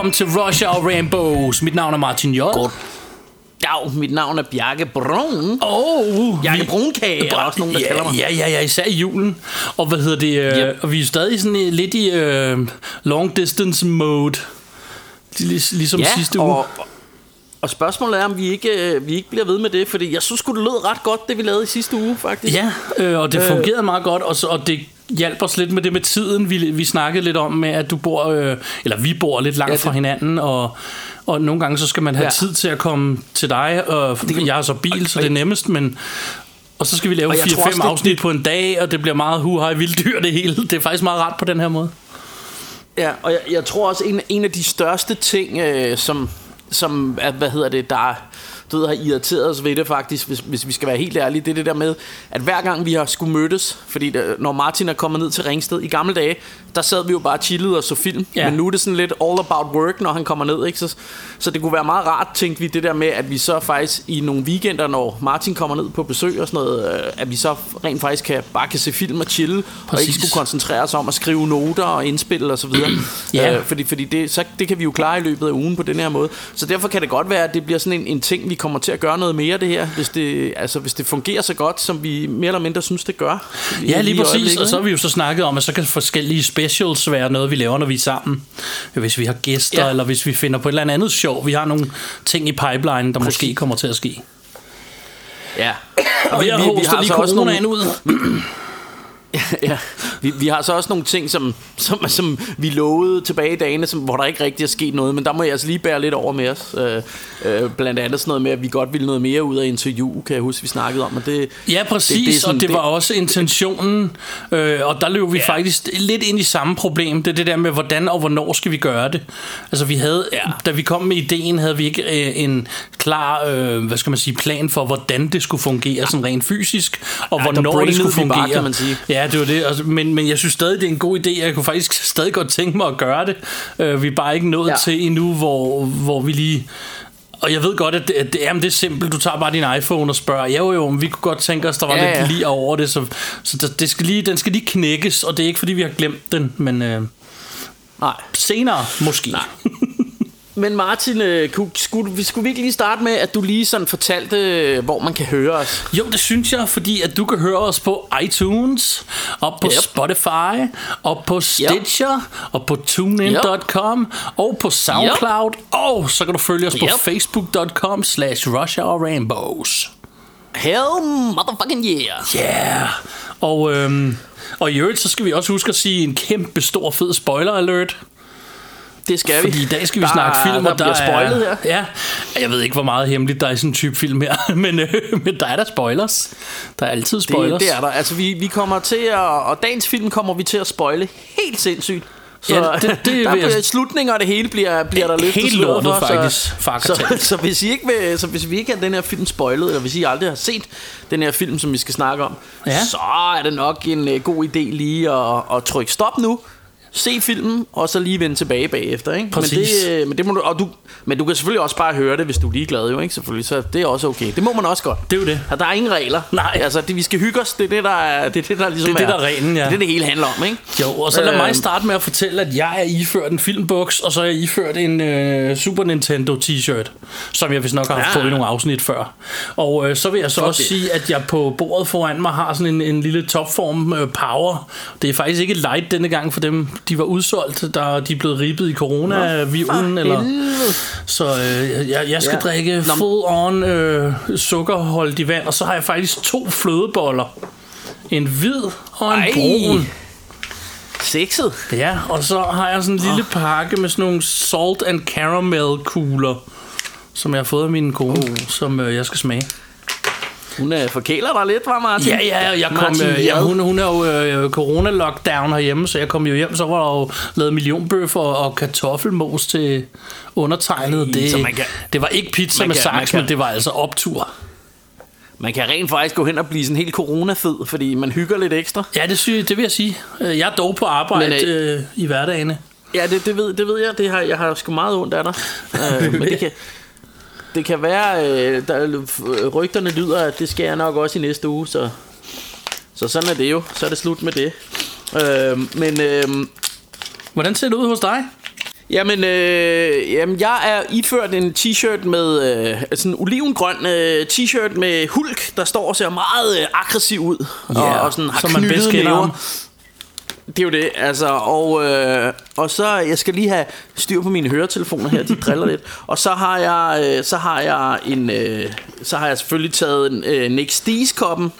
Velkommen til Rush Hour Rainbows. Mit navn er Martin J. Godt. Ja, mit navn er Bjarke Brun. Oh, Bjarke Brunkage er også nogen, der ja, kalder mig. Ja, ja, ja, især i julen. Og hvad hedder det? Øh, Yep. Og vi er stadig sådan øh, lidt i øh, long distance mode. Lig, ligesom sidste uge. og, og spørgsmålet er, om vi ikke, øh, vi ikke bliver ved med det, fordi jeg synes det lød ret godt, det vi lavede i sidste uge, faktisk. Ja, øh, og det fungerede meget godt, og, så, og det hjalp os lidt med det med tiden. Vi, vi snakkede lidt om, med, at du bor, øh, eller vi bor lidt langt Ja, det- fra hinanden, og, og nogle gange så skal man have Ja. tid til at komme til dig, og kan- jeg har så bil, så det er nemmest, men... Og så skal vi lave Og jeg tror også, 4-5 det- afsnit på en dag, og det bliver meget huhej vilddyr det hele. Det er faktisk meget rart på den her måde. Ja, og jeg, jeg tror også, en, en af de største ting, øh, som, som er, hvad hedder det, der ved, har irriteret os ved det faktisk, hvis, hvis vi skal være helt ærlige, det er det der med, at hver gang vi har skulle mødtes, fordi der, når Martin er kommet ned til Ringsted i gamle dage, der sad vi jo bare chillede og så film, Ja. men nu er det sådan lidt all about work, når han kommer ned, ikke? Så, så det kunne være meget rart, tænkte vi, det der med, at vi så faktisk i nogle weekender, når Martin kommer ned på besøg og sådan noget, øh, at vi så rent faktisk kan, bare kan se film og chille, og Præcis. ikke skulle koncentrere os om at skrive noter og indspille og så videre. Ja. Øh, fordi fordi det, så, det kan vi jo klare i løbet af ugen på den her måde. Så derfor kan det godt være, at det bliver sådan en, en ting, vi kommer til at gøre noget mere det her, hvis det, altså, hvis det fungerer så godt, som vi mere eller mindre synes, det gør. Ja, lige i præcis. Og så har vi jo så snakket om, at så kan forskellige specials være noget, vi laver, når vi er sammen. Hvis vi har gæster, Ja. eller hvis vi finder på et eller andet sjov. Vi har nogle ting i pipeline, der Præcis. måske kommer til at ske. Ja. Og vi, vi, vi hoster lige coronaen ud. ja, vi, vi har så også nogle ting, som, som, som vi lovede tilbage i dagene, som, hvor der ikke rigtig er sket noget, men der må jeg altså lige bære lidt over med os. Øh, øh, blandt andet sådan noget med, at vi godt ville noget mere ud af interview, kan jeg huske, vi snakkede om. Og det, Ja, præcis, det, det sådan- og det det- var også intentionen, øh, og der løb vi ja. faktisk lidt ind i samme problem. Det er det der med, hvordan og hvornår skal vi gøre det. Altså vi havde, ja. da vi kom med ideen, havde vi ikke øh, en klar, øh, hvad skal man sige, plan for, hvordan det skulle fungere sådan rent fysisk, og Ja, hvornår det skulle vi bare, fungere. kan man sige. Ja, det var det, altså, men, men jeg synes stadig, det er en god idé, jeg kunne faktisk stadig godt tænke mig at gøre det. Øh, vi er bare ikke nået ja. Ja. til endnu, hvor, hvor vi lige... Og jeg ved godt, at det, at det, jamen, det er simpelt. Du tager bare din iPhone og spørger, jo jo, men vi kunne godt tænke os, der var Ja, ja, lidt ja. lige over det. Så, så der- det skal lige, den skal lige knækkes, og det er ikke fordi, vi har glemt den, men øh, nej. senere måske. Nej. Men Martin, øh, kunne, skulle, vi- skulle vi ikke lige starte med, at du lige sådan fortalte, øh, hvor man kan høre os? Jo, det synes jeg, fordi at du kan høre os på iTunes, og på Yep. yep. Spotify, og på Stitcher, og på TuneIn.com, og på SoundCloud, yep. og så kan du følge os på Yep. Facebook.com slash Rainbows. Hell motherfucking yeah! Yeah! Og, øhm, og i øvrigt, så skal vi også huske at sige en kæmpe stor fed spoiler alert. Det skal vi. Fordi i dag skal vi der, snakke film, der og der bliver spoilet er, her. Ja, jeg ved ikke, hvor meget hemmeligt der er i sådan en type film her, men, øh, men der er der spoilers. Der er altid spoilers. Det, det er der. Altså, vi, vi kommer til at... Og dagens film kommer vi til at spoile helt sindssygt. Så Ja, det- det der bliver slutninger, og det hele bliver, bliver der løftet Helt lortet, for, faktisk. Så, så, så, hvis I ikke vil, så hvis vi ikke har den her film spoilet, eller hvis I aldrig har set den her film, som vi skal snakke om, Ja. så er det nok en uh, god idé lige at, at trykke stop nu. Se filmen, og så lige vende tilbage bagefter. Ikke? Præcis. Men, det, øh, men, det må du, og du, men du kan selvfølgelig også bare høre det, hvis du er ligeglad, jo, ikke? Selvfølgelig, så det er også okay. Det må man også godt. Det er jo det. Og der er ingen regler. Nej. Altså, det, vi skal hygge os. Det er det, der, er, det, er det, der ligesom Det er det, der er reglen, ja. Det er det, det hele handler om, ikke? Jo, og så lad Øhm. mig starte med at fortælle, at jeg er iført en filmbuks, og så er jeg iført en øh, Super Nintendo t-shirt, som jeg vist nok har haft Ja. på i nogle afsnit før. Og øh, så vil jeg så Fuck også sige, at jeg på bordet foran mig har sådan en, en lille topform øh, power. Det er faktisk ikke light denne gang for dem. De var udsolgt, der de er blevet ribbet i coronavirulen. Eller, så øh, jeg, jeg skal Ja. drikke full on øh, sukkerholdigt vand, og så har jeg faktisk to flødeboller. En hvid og en Ej. brun. Sexet. Ja, og så har jeg sådan en lille pakke med sådan nogle salt and caramel kugler, som jeg har fået af min kone, oh. som øh, jeg skal smage. Hun øh, forkæler dig lidt, var Martin? Ja, ja, jeg kom, Martin øh, ja, hun, hun er jo øh, corona-lockdown herhjemme, så jeg kom jo hjem, så var der jo lavet millionbøffer og kartoffelmos til undertegnet. Ej, Det, så man kan- det var ikke pizza med kan- saks, kan- men det var altså optur. Man kan rent faktisk gå hen og blive sådan helt coronafed, fordi man hygger lidt ekstra. Ja, det, synes, det vil jeg sige. Øh, Jeg er dog på arbejde Men, øh, i hverdagene. Ja, det, det, ved, det ved jeg. Det har, jeg har sgu meget ondt af dig. øh, men det kan, det kan være, øh, der, rygterne lyder, at det skal jeg nok også i næste uge, så, så sådan er det jo. Så er det slut med det. Øh, men øh, Hvordan ser det ud hos dig? Jamen, øh, jamen, jeg er iført en t-shirt med øh, sådan en olivengrøn øh, t-shirt med hulk, der står og ser meget øh, aggressiv ud. Ja, og, og sådan har som man bedst kender. Det er jo det, altså. Og, øh, og så, jeg skal lige have styr på mine høretelefoner her, de driller lidt. Og så har jeg, øh, så har jeg en, øh, så har jeg selvfølgelig taget en øh, Nick Stees koppen.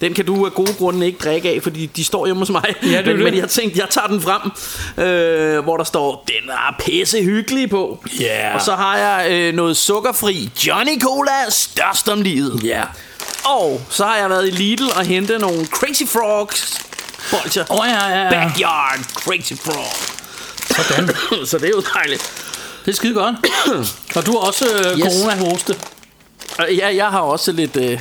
Den kan du af gode grunde ikke drikke af, fordi de står hjemme hos mig. Ja, det men, det. men jeg tænkte, jeg tager den frem, øh, hvor der står, den er pisse hyggelig på. Ja. Og så har jeg øh, noget sukkerfri Johnny Cola, størst om livet. Ja. Og så har jeg været i Lidl og hentet nogle Crazy Frogs bolcher. Oh, ja, ja, ja. Backyard Crazy Frog. Sådan. så det er jo dejligt. Det er skide godt. Og du har også øh, Yes. corona-hoste. Ja, jeg har også lidt... Øh,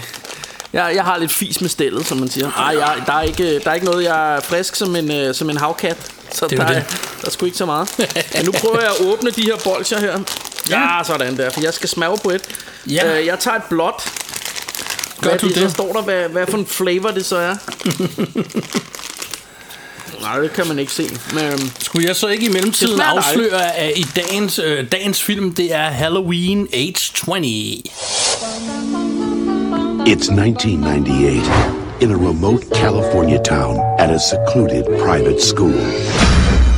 jeg, jeg har lidt fis med stillet, som man siger. Ej, jeg, der, er ikke, der er ikke noget, jeg er frisk som en, øh, som en havkat. Så Det er der, jo er, det. der er sgu ikke så meget. Men nu prøver jeg at åbne de her bolcher her. Ja, sådan der. For jeg skal smage på et. Ja. Øh, jeg tager et blåt. Gør Hvad du det? det? Så står der, hvad, hvad for en flavor det så er. Nej, det kan man ikke se. Men, øhm, Skulle jeg så ikke i Det mellemtiden afsløre, at i dagens, øh, dagens film, det er Halloween Age 20. It's 1998 in a remote California town at a secluded private school.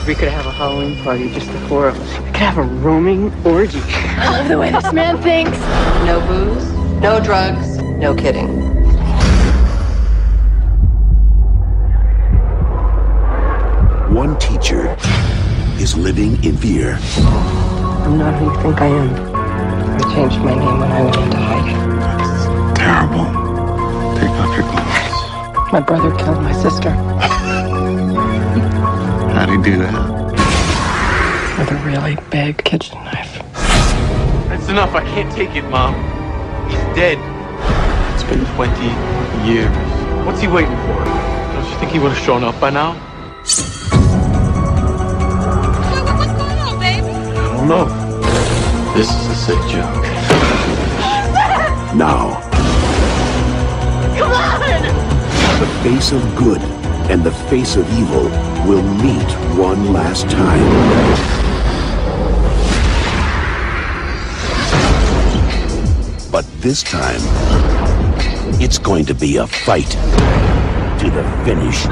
We could have a Halloween party, just the four of us. We could have a roaming orgy. I love the way this man thinks. No booze, no drugs, no kidding. One teacher is living in fear. I'm not who you think I am. I changed my name when I went into hiding. That's Terrible. Take off your clothes. My brother killed my sister How'd he do that? with a really big kitchen knife. That's enough. I can't take it, Mom. He's dead. It's 20 years. What's he waiting for? Don't you think he would have shown up by now? I don't know. This is a sick joke. Now, Come on! the face of good and the face of evil will meet one last time. But this time, it's going to be a fight to the finish.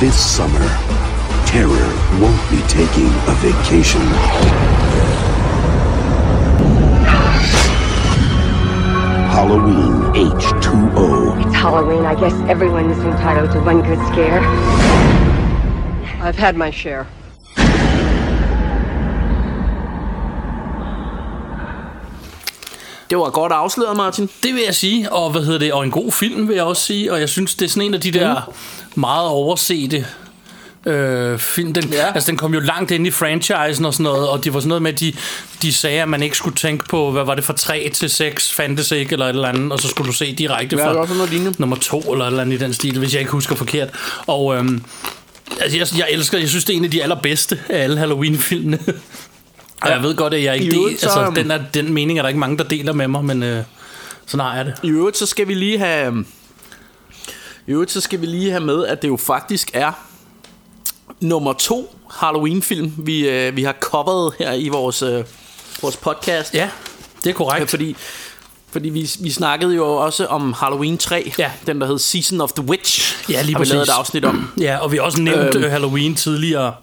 This summer, terror won't be taking a vacation. Halloween H2O. It's Halloween. I guess everyone is entitled to one good scare. I've had my share. Det var godt afsløret, Martin. Det vil jeg sige, og hvad hedder det, og en god film vil jeg også sige, og jeg synes, det er sådan en af de der meget oversete øh, film. Den, Ja. ja. altså, den kom jo langt ind i franchisen og sådan noget, og det var sådan noget med, at de, de sagde, at man ikke skulle tænke på, hvad var det fra 3 til 6, fandtes ikke, eller et eller andet, og så skulle du se direkte Ja, fra lignende. nummer 2, eller et eller andet i den stil, hvis jeg ikke husker forkert. Og øhm, altså, jeg, jeg elsker, jeg synes, det er en af de allerbedste af alle Halloween-filmene. Og jeg ved godt, at jeg ikke del, altså, den, er, den mening er der ikke mange, der deler med mig, men øh, sådan har jeg det. I øvrigt, så skal vi lige have... øhm, I øvrigt, så skal vi lige have med, at det jo faktisk er nummer to Halloween-film, vi, øh, vi har coveret her i vores, øh, vores podcast. Ja, det er korrekt. Ja, fordi, fordi vi, vi snakkede jo også om Halloween 3, Ja. den der hed Season of the Witch. Ja, lige har vi lavet præcis. et afsnit om. Ja, og vi har også nævnt Øhm. øhm, Halloween tidligere,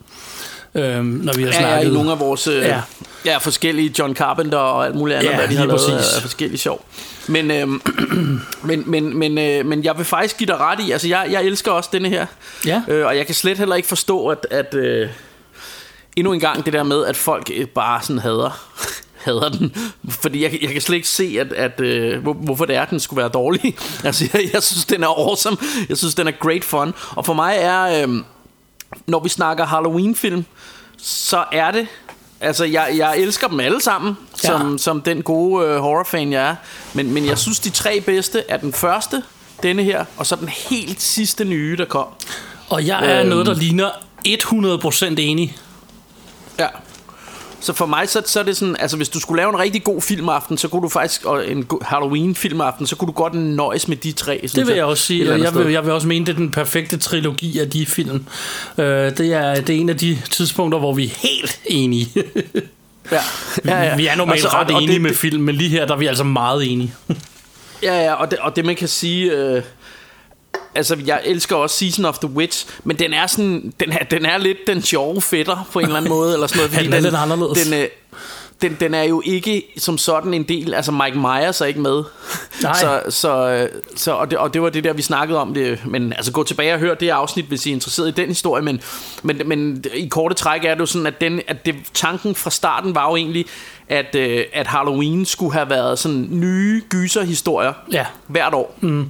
øhm, når vi har Ja, ja, snakket. i nogle af vores øh, ja. Ja. Ja, forskellige John Carpenter og alt muligt andet, Ja, hvad vi har lavet præcis. af, forskellige sjov. Men, øhm, men, men, men, øh, men jeg vil faktisk give dig ret i, altså jeg, jeg elsker også denne her. Ja. Øh, og jeg kan slet heller ikke forstå, at, at, øh, endnu en gang det der med, at folk øh, bare sådan hader, hader den. Fordi jeg, jeg kan slet ikke se, at, at øh, hvor, hvorfor det er, at den skulle være dårlig. Altså, jeg, jeg synes, den er awesome. Jeg synes, den er great fun. Og for mig er, øh, når vi snakker Halloween-film, så er det Altså, jeg, jeg elsker dem alle sammen, ja. som, som den gode øh, horrorfan, jeg er. Men, men jeg synes, de tre bedste er den første, denne her, og så den helt sidste nye, der kom. Og jeg er øhm, noget, der ligner 100% enig. Ja. Så for mig, så, så er det sådan, altså hvis du skulle lave en rigtig god filmaften, så kunne du faktisk, og en Halloween filmaften, så kunne du godt nøjes med de tre. Det vil jeg også sige, og jeg vil, jeg vil også mene, det er den perfekte trilogi af de film. Uh, det, er, det er en af de tidspunkter, hvor vi er helt enige. ja. Ja, ja. Vi er normalt altså, ret enige det, med film, men lige her, der er vi altså meget enige. ja, ja, og det, og det man kan sige... Øh, altså jeg elsker også Season of the Witch, men den er sådan, den er, den er lidt den sjove fætter på en eller anden måde, eller sådan noget. Fordi den er lidt anderledes. Den, øh, den, den er jo ikke som sådan en del, altså Mike Myers er ikke med. Nej. Så, så, så og, det, og det var det der, vi snakkede om det, men altså gå tilbage og hør det afsnit, hvis I er interesseret i den historie, men, men, men i korte træk er det jo sådan, at, den, at det, tanken fra starten var jo egentlig, at, øh, at Halloween skulle have været sådan nye gyserhistorier ja. hvert år. Mm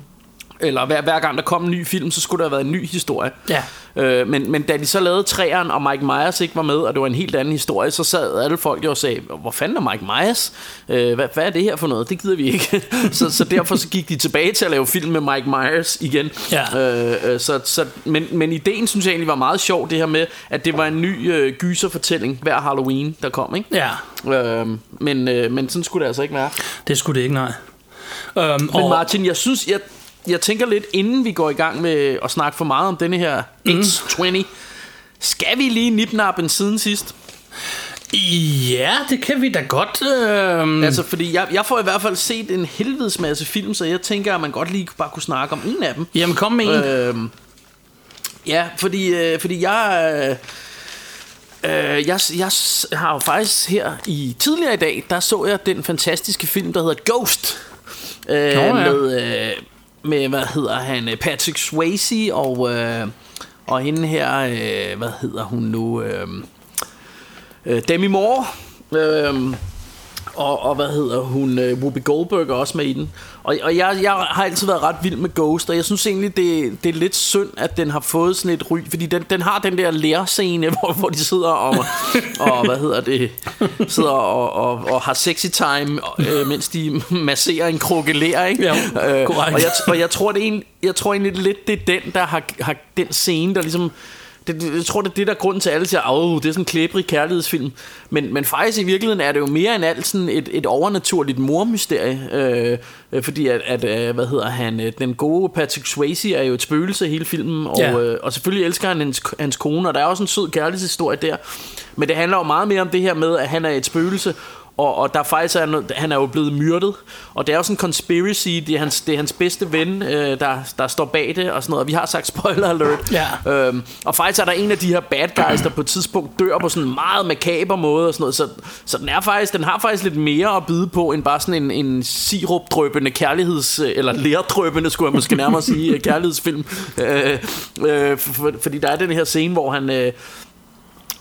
eller hver, hver gang der kom en ny film, så skulle der have været en ny historie. Ja. Øh, men, men da de så lavede træeren, og Mike Myers ikke var med, og det var en helt anden historie, så sad alle folk jo og sagde, hvor fanden er Mike Myers? Øh, hvad, hvad er det her for noget? Det gider vi ikke. så, så derfor så gik de tilbage til at lave film med Mike Myers igen. Ja. Øh, øh, så, så, men, men ideen synes jeg egentlig var meget sjov, det her med, at det var en ny øh, gyserfortælling hver Halloween, der kom. Ikke? Ja. Øh, men, øh, men sådan skulle det altså ikke være. Det skulle det ikke, nej. Um, men Martin, jeg synes, jeg, jeg tænker lidt, inden vi går i gang med at snakke for meget om denne her mm. X20, skal vi lige nipnappen siden sidst? Ja, det kan vi da godt. Øh... Altså, fordi jeg, jeg får i hvert fald set en helvedes masse film, så jeg tænker, at man godt lige bare kunne snakke om en af dem. Jamen, kom med en. Øh, ja, fordi, øh, fordi jeg... Øh, Øh, jeg, jeg har jo faktisk her i tidligere i dag, der så jeg den fantastiske film, der hedder Ghost. Øh, Nå, ja. Med øh, med, hvad hedder han, øh, Patrick Swayze og, øh, og hende her, øh, hvad hedder hun nu, øh, øh Demi Moore. Øh, og, og hvad hedder hun, øh, Whoopi Goldberg er også med i den. Og, og jeg, jeg har altid været ret vild med Ghost, og jeg synes egentlig, det, det er lidt synd, at den har fået sådan et ry, fordi den, den har den der lærscene, hvor, hvor de sidder og, og hvad hedder det, sidder og, og, og har sexy time, øh, mens de masserer en krokelær, ikke? Ja, øh, og, jeg, og jeg tror, det er en, jeg tror egentlig lidt, det er den, der har, har den scene, der ligesom det, jeg tror, det er det, der er grunden til, at alle siger, at det er sådan en klæbrig kærlighedsfilm. Men, men faktisk i virkeligheden er det jo mere end alt sådan et, et overnaturligt mormysterie. Øh, øh, fordi at, at, øh, hvad hedder han, øh, den gode Patrick Swayze er jo et spøgelse hele filmen. Og, ja. øh, og selvfølgelig elsker han hans, hans kone, og der er også en sød kærlighedshistorie der. Men det handler jo meget mere om det her med, at han er et spøgelse, og, og der faktisk er noget, han er jo blevet myrdet, og det er jo sådan en conspiracy, det er hans, det er hans bedste ven, øh, der, der står bag det, og sådan noget, og vi har sagt spoiler alert. Ja. Øhm, og faktisk er der en af de her bad guys, der på et tidspunkt dør på sådan en meget makaber måde, og sådan noget, så, så den, er faktisk, den har faktisk lidt mere at byde på, end bare sådan en, en sirupdrøbende kærligheds, eller lerdrøbende, skulle jeg måske nærmere sige, kærlighedsfilm. Øh, øh, for, fordi der er den her scene, hvor han... Øh,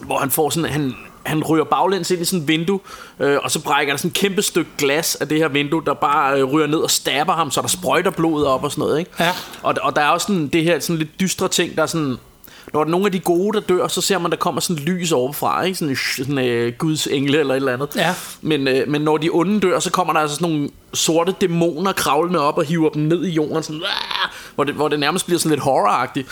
hvor han får sådan, han, han ryger baglæns ind i sådan et vindue, øh, og så brækker der sådan et kæmpe stykke glas af det her vindue, der bare øh, ryger ned og stabber ham, så der sprøjter blodet op og sådan noget. Ikke? Ja. Og, og der er også sådan, det her sådan lidt dystre ting, der er sådan... Når der er nogle af de gode, der dør, så ser man, der kommer sådan lys overfra, ikke? Sådan, sådan uh, Guds engle eller et eller andet. Ja. Men, uh, men når de onde dør, så kommer der altså sådan nogle sorte dæmoner kravlende op og hiver dem ned i jorden, sådan, hvor, det, hvor det nærmest bliver sådan lidt horroragtigt.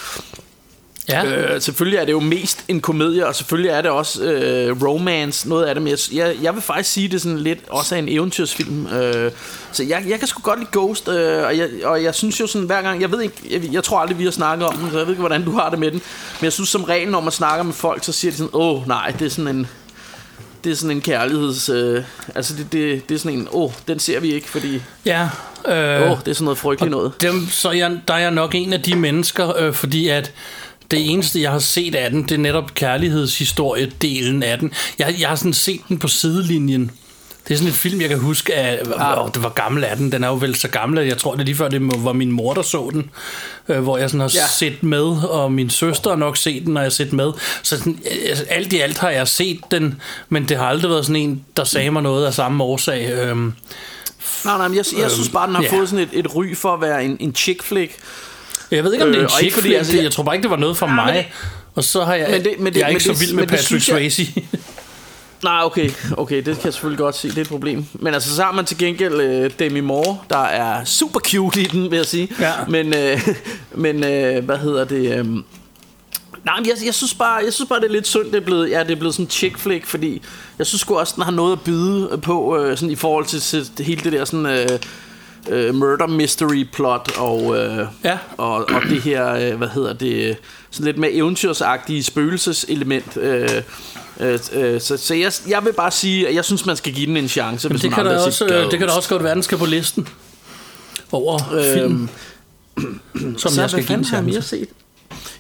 Ja. Øh, selvfølgelig er det jo mest en komedie, og selvfølgelig er det også øh, romance, noget af det. Men jeg, jeg, jeg vil faktisk sige, det er sådan lidt også er en eventyrsfilm. Øh, så jeg, jeg kan sgu godt lide Ghost, øh, og, jeg, og jeg synes jo sådan hver gang, jeg ved ikke, jeg, jeg tror aldrig, vi har snakket om den, så jeg ved ikke, hvordan du har det med den. Men jeg synes som regel, når man snakker med folk, så siger de sådan, åh nej, det er sådan en det er sådan en kærligheds... Øh, altså, det, det, det er sådan en... Åh, oh, den ser vi ikke, fordi... Ja. Øh, åh, oh, det er sådan noget frygteligt noget. Dem, så jeg, der er jeg nok en af de mennesker, øh, fordi at det eneste, jeg har set af den, det er netop kærlighedshistorie-delen af den. Jeg, jeg har sådan set den på sidelinjen. Det er sådan en film, jeg kan huske, at oh, det var gammel af den. Den er jo vel så gammel, at jeg tror, det er lige før, det var min mor, der så den. Øh, hvor jeg sådan har Ja. set med, og min søster har nok set den, og jeg har set med. Så sådan, altså, alt i alt har jeg set den, men det har aldrig været sådan en, der sagde mig noget af samme årsag. Øhm, Nej, nej, men jeg, jeg synes bare, den har ja. fået sådan et, et ry for at være en, en chick flick. Jeg ved ikke, om det er en Øh, chick fordi, flick, altså, jeg- jeg tror bare ikke, det var noget for men mig. det- og så har jeg, Men det- men det- jeg er men ikke så det- vild men med Patrick Swayze. Nej, okay, okay, det kan jeg selvfølgelig godt se, det er et problem. Men altså, så har man til gengæld øh, Demi Moore, der er super cute i den, vil jeg sige. Ja. Men, øh, men øh, hvad hedder det... Øh, Nej, men jeg, jeg, synes bare, jeg synes bare, det er lidt synd, det er blevet, ja, det er blevet sådan en chick flick, fordi jeg synes sgu også, den har noget at byde på, øh, sådan i forhold til, til hele det der sådan, øh, øh, murder mystery plot, og, øh, Ja. og, og det her, øh, hvad hedder det, sådan lidt mere eventyrsagtige spøgelseselement. Øh, øh, øh, så så jeg, jeg vil bare sige, at jeg synes, man skal give den en chance, hvis Det kan, har også, øh, det kan da også godt være, den skal på listen over Øhm, film, som så jeg skal give en jeg mere chance. set?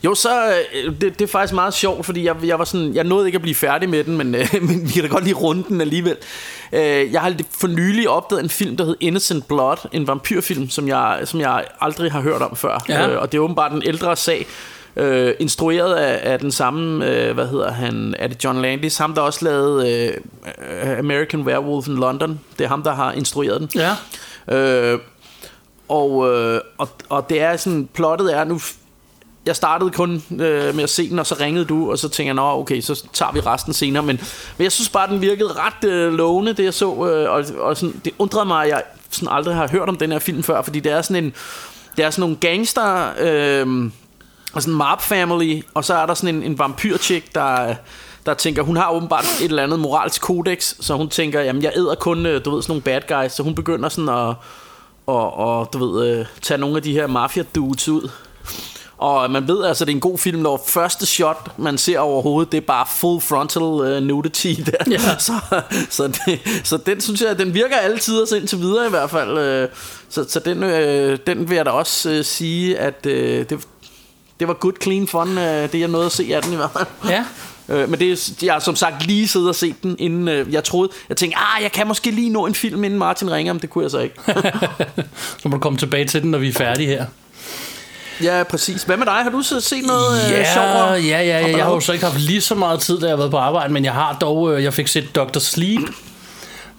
Jo, så øh, det, det er faktisk meget sjovt, fordi jeg, jeg var sådan, jeg nåede ikke at blive færdig med den, men, øh, men vi kan da godt lige runde den alligevel. Øh, jeg har for nylig opdaget en film, der hed Innocent Blood, en vampyrfilm, som jeg, som jeg aldrig har hørt om før. Ja. Øh, og det er åbenbart en ældre sag, øh, instrueret af, af den samme, øh, hvad hedder han, er det John Landis, ham der også lavede øh, American Werewolf in London. Det er ham, der har instrueret den. Ja. Øh, og, øh, og, og det er sådan, plottet er nu, jeg startede kun øh, med at se den, og så ringede du, og så tænker jeg, nå okay, så tager vi resten senere, men, men jeg synes bare, den virkede ret øh, lovende, det jeg så, øh, og, og sådan, det undrede mig, at jeg sådan aldrig har hørt om den her film før, fordi det er sådan en, det er sådan nogle gangster, øh, og sådan en mob family, og så er der sådan en, en vampyrchick, der, der tænker, hun har åbenbart et eller andet moralsk kodex, så hun tænker, jamen jeg æder kun, øh, du ved, sådan nogle bad guys, så hun begynder sådan at, og, og du ved, øh, tage nogle af de her mafia dudes ud. Og man ved altså, det er en god film, når første shot, man ser overhovedet, det er bare full frontal uh, nudity der. Ja. Så, så, det, så den synes jeg, den virker altid og indtil videre i hvert fald. øh, Så, så den, øh, den vil jeg da også øh, sige, at øh, det, det var good clean fun, øh, det jeg nåede at se af den i hvert fald. Ja. Øh, men det, er- jeg har som sagt lige siddet og set den, inden øh, jeg troede, jeg tænkte, ah, jeg kan måske lige nå en film, inden Martin ringer, men det kunne jeg så ikke. Så må du komme tilbage til den, når vi er færdige her. Ja, præcis. Hvad med dig? Har du så set noget øh, Ja, sjovere? ja, ja, ja. Jeg har jo så ikke haft lige så meget tid, da jeg har været på arbejde, men jeg har dog, øh, jeg fik set Dr. Sleep.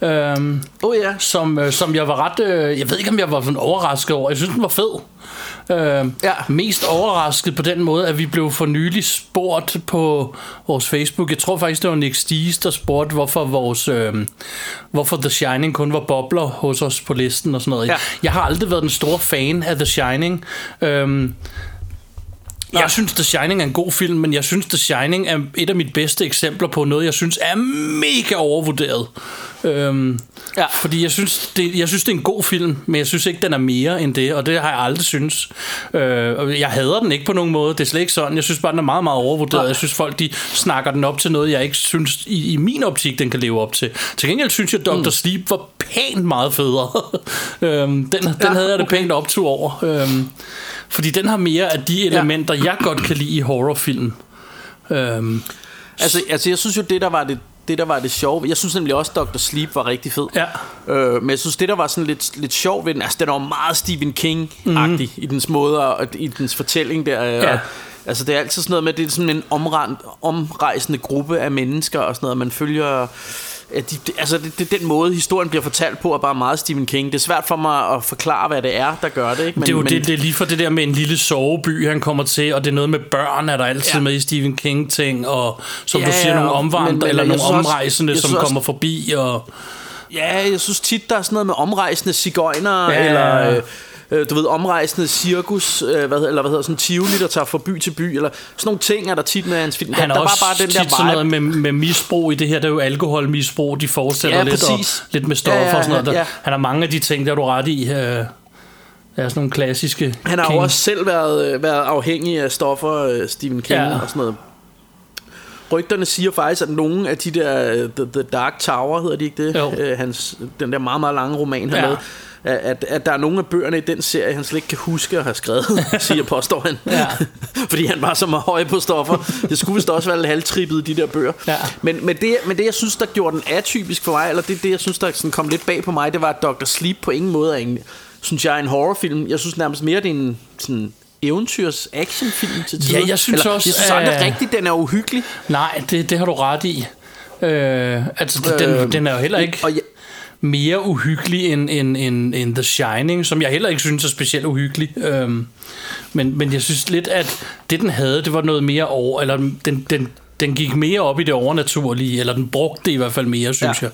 Øhm, Oh ja. som, øh, som jeg var ret... Øh, jeg ved ikke, om jeg var sådan overrasket over. Jeg synes, den var fed. Øh, Ja. Mest overrasket på den måde, at vi blev for nylig spurgt på vores Facebook. Jeg tror faktisk, det var Nick Sties, der spurgte, hvorfor, vores, øh, hvorfor The Shining kun var bobler hos os på listen og sådan noget. Ja. Jeg har aldrig været den store fan af The Shining. Øh, jeg synes, The Shining er en god film, men jeg synes, The Shining er et af mit bedste eksempler på noget, jeg synes er mega overvurderet. Øhm, Ja. Fordi jeg synes, det, jeg synes, det er en god film, men jeg synes ikke, den er mere end det, og det har jeg aldrig synes. Øh, jeg hader den ikke på nogen måde, det er slet ikke sådan. Jeg synes bare, den er meget, meget overvurderet. Jeg synes, folk de snakker den op til noget, jeg ikke synes, i, i min optik, den kan leve op til. Til gengæld synes jeg, Dr. Mm. Sleep var pænt meget federe. øhm, den den Ja, havde jeg det okay. pænt optur over. Øhm, fordi den har mere af de elementer, jeg godt kan lide i horrorfilm. Øhm, Altså, altså, jeg synes jo, det der var det, det der var det sjove. Jeg synes nemlig også, Dr. Sleep var rigtig fed. ja. Øh, men jeg synes, det der var sådan lidt, lidt sjovt ved den, altså den var meget Stephen King-agtig mm. i dens måde, og i dens fortælling der. Ja. Og, altså det er altid sådan noget med, det er sådan en omrejsende gruppe af mennesker og sådan noget, man følger... At de, det- altså det, det, den måde historien bliver fortalt på er bare meget Stephen King Det er svært for mig at forklare hvad det er der gør det ikke? Men, det er jo men, det, det er lige for det der med en lille soveby, han kommer til, og det er noget med børn, er der altid Ja. ja. med i Stephen King-ting, og som Ja, du siger, nogle og- omvandrere, men- men eller nogle også- omrejsende, jeg som også- kommer forbi, og... Ja, jeg synes tit, der er sådan noget med omrejsende cigøjner, Ja. eller øh, øh, du ved, omrejsende cirkus, øh, hvad, eller hvad hedder sådan Tivoli, der tager fra by til by, eller sådan nogle ting er der tit med hans film. Han der, er der også var bare den der sådan noget med, med misbrug i det her, det er jo alkoholmisbrug, de forestiller Ja, lidt, præcis. og lidt med stoffer Ja, ja, og sådan noget. Der, ja. Han har mange af de ting, der er du ret i. Øh, er sådan nogle klassiske Han har jo også selv været, øh, været afhængig af stoffer, Stephen King Ja. ja. og sådan noget. Rygterne siger faktisk, at nogle af de der øh, The, The Dark Tower, hedder de ikke det? Jo. Øh, hans, den der meget, meget lange roman, han Ja. lavede. At, at, der er nogle af bøgerne i den serie, han slet ikke kan huske at have skrevet, siger påstår han. Ja. Fordi han var så meget høj på stoffer. Det skulle vist også være lidt halvtrippet, de der bøger. Ja. Men, men, det, men det, jeg synes, der gjorde den atypisk for mig, eller det, det jeg synes, der sådan kom lidt bag på mig, det var, at Dr. Sleep på ingen måde er en, synes jeg, er en horrorfilm. Jeg synes nærmest mere, det er en sådan eventyrs actionfilm til tider. Ja, jeg synes eller, også, Jeg synes aldrig øh, rigtigt, den er uhyggelig. Nej, det, det har du ret i. Øh, altså, den, Øh, den er jo heller ikke og jeg- mere uhyggelig end, end, end, end The Shining, som jeg heller ikke synes er specielt uhyggelig. Øhm, men, men jeg synes lidt, at det den havde, det var noget mere over, eller den, den, den gik mere op i det overnaturlige, eller den brugte det i hvert fald mere, synes ja. Jeg.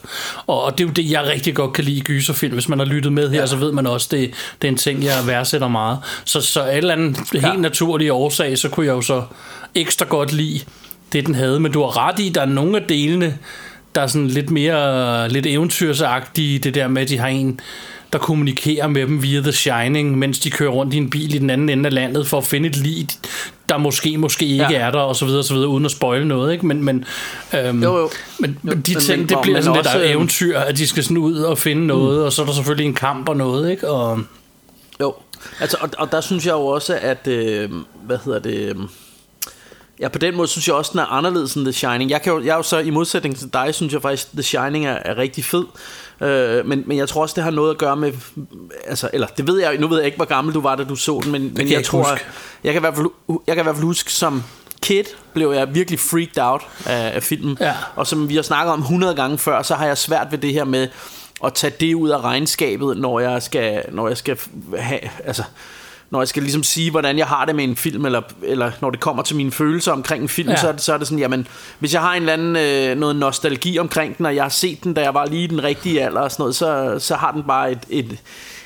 Og, og det er jo det, jeg rigtig godt kan lide i gyserfilm. Hvis man har lyttet med her, ja. så ved man også, det, det er en ting, jeg værdsætter meget. Så, så af en eller anden ja. helt naturlig årsag, så kunne jeg jo så ekstra godt lide det, den havde. Men du har ret i, der er nogle af delene, der er sådan lidt mere lidt eventyrsagtige, det der med, at de har en, der kommunikerer med dem via The Shining, mens de kører rundt i en bil i den anden ende af landet for at finde et lig, der måske, måske ikke Ja. er der, og så videre, og så videre, uden at spoile noget, ikke? Men, men, øhm, Jo, jo. men, men de ting, men- det bliver sådan lidt af øhm, eventyr, at de skal sådan ud og finde noget, og så er der selvfølgelig en kamp og noget, ikke? Og, Jo, altså, og, og der synes jeg jo også, at, øh, hvad hedder det, øh, ja, på den måde synes jeg også, den er anderledes end The Shining. Jeg, kan jo, jeg er jo så, i modsætning til dig, synes jeg faktisk, The Shining er, er rigtig fed. Øh, men, men jeg tror også, det har noget at gøre med, altså, eller det ved jeg, nu ved jeg ikke, hvor gammel du var, da du så den, men, men jeg jeg, tror, huske. jeg kan, i hvert fald, jeg kan i hvert fald huske, som kid blev jeg virkelig freaked out af, af filmen. Ja. Og som vi har snakket om 100 gange før, så har jeg svært ved det her med at tage det ud af regnskabet, når jeg skal, når jeg skal have, altså, når jeg skal ligesom sige, hvordan jeg har det med en film, eller, eller når det kommer til mine følelser omkring en film, Ja. så, er det, så er det sådan, jamen, hvis jeg har en eller anden øh, noget nostalgi omkring den, og jeg har set den, da jeg var lige i den rigtige alder og sådan noget, så, så har den bare et, et,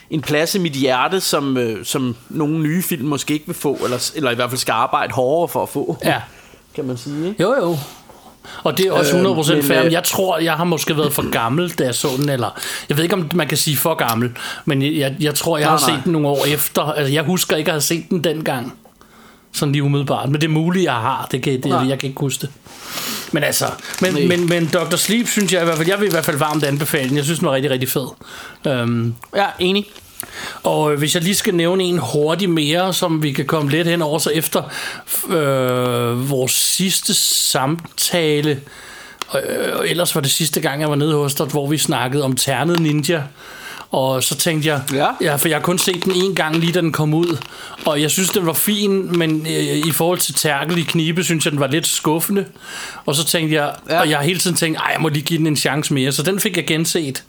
en plads i mit hjerte, som, øh, som nogle nye film måske ikke vil få, eller, eller i hvert fald skal arbejde hårdere for at få, ja. kan man sige. Ikke? Jo, jo. Og det er også Øhm, 100% men, fair. øh, Jeg tror, jeg har måske været for gammel, da jeg så den, eller... Jeg ved ikke, om man kan sige for gammel, men jeg, jeg, tror, jeg Nej, har nej. set den nogle år efter. Altså, jeg husker ikke at have set den dengang. Sådan lige umiddelbart. Men det er muligt, jeg har. Det kan, det, Nej. jeg kan ikke huske det. Men altså, men, men, men Dr. Sleep synes jeg i hvert fald, jeg vil i hvert fald varmt anbefale den. Jeg synes, den var rigtig, rigtig fed. Um, Ja, enig. Og øh, hvis jeg lige skal nævne en hurtig mere, som vi kan komme lidt hen over, så efter øh, vores sidste samtale, øh, ellers var det sidste gang, jeg var nede hos dig, hvor vi snakkede om Ternet Ninja, og så tænkte jeg, Ja. ja, for jeg har kun set den en gang lige da den kom ud, og jeg synes den var fin, men øh, i forhold til Terkel i Knibe, synes jeg den var lidt skuffende. Og så tænkte jeg, ja. Ja. og jeg har hele tiden tænkt, ej, jeg må lige give den en chance mere, så den fik jeg genset.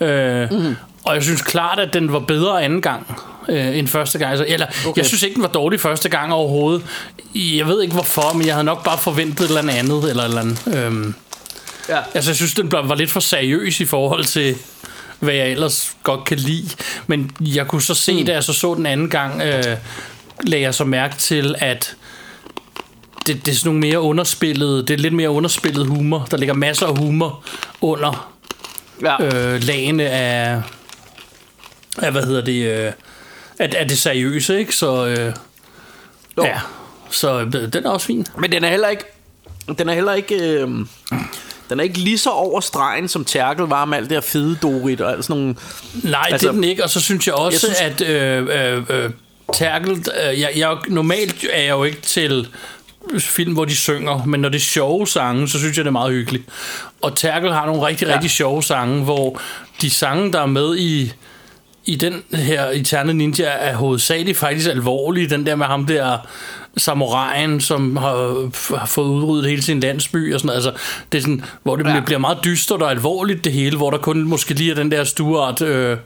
Øh, mm. Og jeg synes klart, at den var bedre anden gang øh, end første gang. Altså, eller, okay. Jeg synes ikke, den var dårlig første gang overhovedet. Jeg ved ikke hvorfor, men jeg havde nok bare forventet et eller andet. Eller et eller andet. Øhm, Ja. altså, jeg synes, den var lidt for seriøs i forhold til, hvad jeg ellers godt kan lide. Men jeg kunne så se, mm. da jeg så så den anden gang, øh, lagde jeg så mærke til, at det, det er sådan nogle mere underspillede, det er lidt mere underspillet humor. Der ligger masser af humor under Ja. øh, lagene af, af, hvad hedder det, øh, af, af det seriøse, ikke? Så, øh, Jo. ja, så øh, den er også fin. Men den er heller ikke den er heller ikke øh, den er ikke lige så over stregen som Terkel var med alt det her fede Dorit og alt sådan nogle Nej, altså, det er den ikke, og så synes jeg også, jeg synes, at øh, øh, øh, Terkel, øh, jeg, jeg, normalt er jeg jo ikke til film, hvor de synger, men når det er sjove sange, så synes jeg, det er meget hyggeligt. Og Terkel har nogle rigtig, Ja. rigtig sjove sange, hvor de sange, der er med i i den her Eterne Ninja er hovedsageligt faktisk alvorlige. Den der med ham der samurajen, som har, har fået udryddet hele sin landsby og sådan. Altså, det er sådan, hvor det ja. bliver meget dystert og alvorligt det hele, hvor der kun måske lige er den der Stuart øh,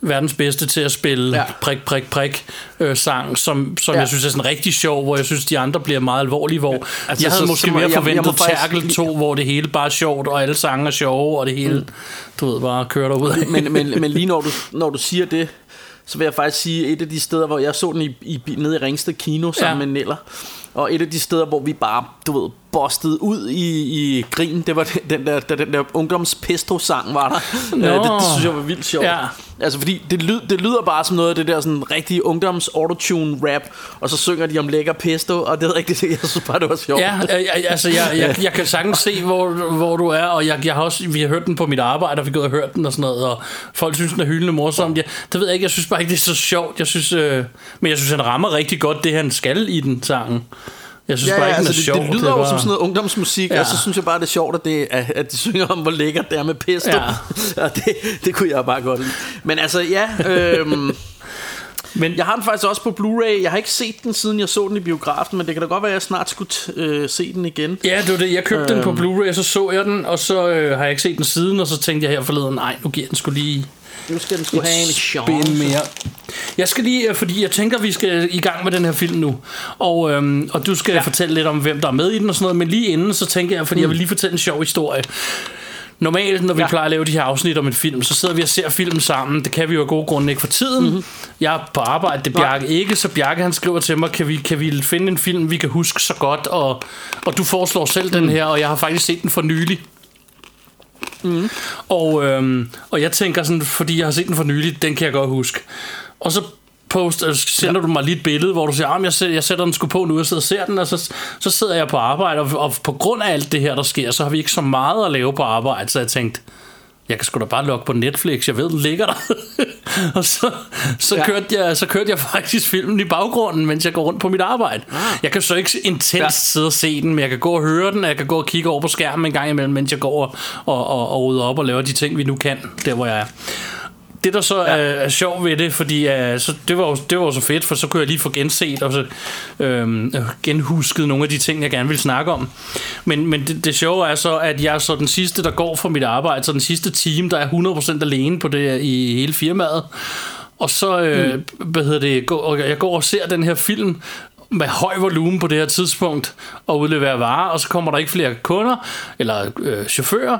verdens bedste til at spille Ja. ja. prik, prik, prik øh, sang, som, som Ja. ja. jeg synes er sådan rigtig sjov, hvor jeg synes, de andre bliver meget alvorlige, hvor Altså, altså, jeg havde så- måske så mere jeg- jeg må forventet faktisk- Terkel 2, hvor det hele bare er sjovt, og alle sange er sjove, og det hele, mm. du ved, bare kører derud. men, men, men lige når du, når du siger det, så vil jeg faktisk sige, et af de steder, hvor jeg så den i, i, nede i Ringsted Kino sammen Ja. ja. med Neller, og et af de steder, hvor vi bare, du ved, bustet ud i, i grin. Det var den- den der, den der ungdomspesto-sang var der. Nå. Øh, det, det, synes jeg var vildt sjovt. Ja. Altså fordi det, lyd, det lyder bare som noget af det der sådan rigtig ungdoms autotune rap, og så synger de om lækker pesto, og det er rigtigt, jeg synes bare, det var sjovt. Ja, jeg- altså jeg, jeg, jeg kan sagtens se, hvor, hvor du er, og jeg, jeg har også, vi har hørt den på mit arbejde, og vi har gået og hørt den og sådan noget, og folk synes, den er hyldende morsom. Jeg, det ved jeg ikke, jeg synes bare ikke, det er så sjovt. Jeg synes, øh, men jeg synes, han rammer rigtig godt det, han skal i den sangen. Jeg synes Ja, bare ikke, den er altså, det, sjov. det lyder er jo bare- som sådan noget ungdomsmusik, ja. Og så synes jeg bare, det er sjovt, at, det, er, at de synger om, hvor lækkert det er med pesto. Ja. og det, det kunne jeg bare godt lide. Men altså, ja... Øhm, Men jeg har den faktisk også på Blu-ray. Jeg har ikke set den, siden jeg så den i biografen, men det kan da godt være, at jeg snart skulle øh, se den igen. Ja, det var det. Jeg købte den på Øhm. Blu-ray, og så så jeg den, og så øh, har jeg ikke set den siden, og så tænkte jeg her forleden, nej, nu giver den skulle lige Nu skal den skulle have en chance. mere. Jeg skal lige, øh, fordi jeg tænker, vi skal i gang med den her film nu. Og, øhm, og du skal ja. fortælle lidt om, hvem der er med i den og sådan noget. Men lige inden, så tænker jeg, fordi mm. jeg vil lige fortælle en sjov historie. Normalt, når vi ja. Ja. plejer at lave de her afsnit om en film, så sidder vi og ser filmen sammen. Det kan vi jo af gode grunde ikke for tiden. Mm-hmm. Jeg er på arbejde, det er Bjarke ikke, så Bjarke han skriver til mig, kan vi, kan vi finde en film, vi kan huske så godt? Og, og du foreslår selv mm. den her, og jeg har faktisk set den for nylig. Mm. Og, øhm, og jeg tænker sådan, fordi jeg har set den for nylig, den kan jeg godt huske. Og så post, øh, sender ja. du mig lige et billede, hvor du siger, at jeg, sætter, jeg sætter den sgu på nu, og sidder og ser den, og så, så sidder jeg på arbejde, og, og på grund af alt det her, der sker, så har vi ikke så meget at lave på arbejde, så jeg tænkte, jeg kan sgu da bare logge på Netflix, jeg ved, den ligger der. og så, så, ja. Kørte jeg, så kørte jeg faktisk filmen i baggrunden, mens jeg går rundt på mit arbejde. Ah. Jeg kan så ikke intens ja. Ja. sidde og se den, men jeg kan gå og høre den, og jeg kan gå og kigge over på skærmen en gang imellem, mens jeg går og, og, og, og rydder op og laver de ting, vi nu kan, der hvor jeg er. Det der så ja. er, er sjovt ved det, fordi uh, så, det, var jo, det var jo så fedt, for så kunne jeg lige få genset og så, øhm, genhusket nogle af de ting, jeg gerne vil snakke om. Men, men det, det sjove er så, at jeg så den sidste, der går fra mit arbejde, så den sidste time, der er 100% alene på det i hele firmaet. Og så, øh, mm. hvad hedder det, går, jeg går og ser den her film, med høj volumen på det her tidspunkt og udleverer varer, og så kommer der ikke flere kunder eller øh, chauffører,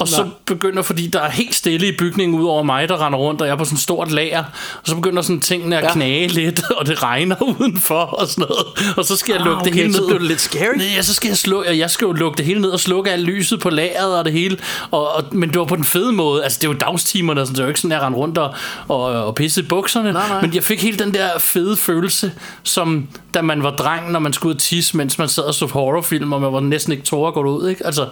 og så begynder, fordi der er helt stille i bygningen ud over mig, der render rundt, og jeg er på sådan et stort lager, og så begynder sådan tingene at ja. Knage lidt, og det regner udenfor og sådan noget, og så skal jeg lukke Ah, det okay, hele så ned. blev det lidt scary. Nej, ja, så skal jeg slå, jeg skal jo lukke det hele ned og slukke alt lyset på lageret og det hele, og, og, men det var på den fede måde, altså det var dagstimerne, sådan, det var ikke sådan, at jeg rendte rundt og, og, og pissede i bukserne, Nej, nej. men jeg fik helt den der fede følelse, som da man var dreng, når man skulle ud og tisse, mens man sad og så horrorfilm, og man var næsten ikke tårer at gå ud, ikke? Altså,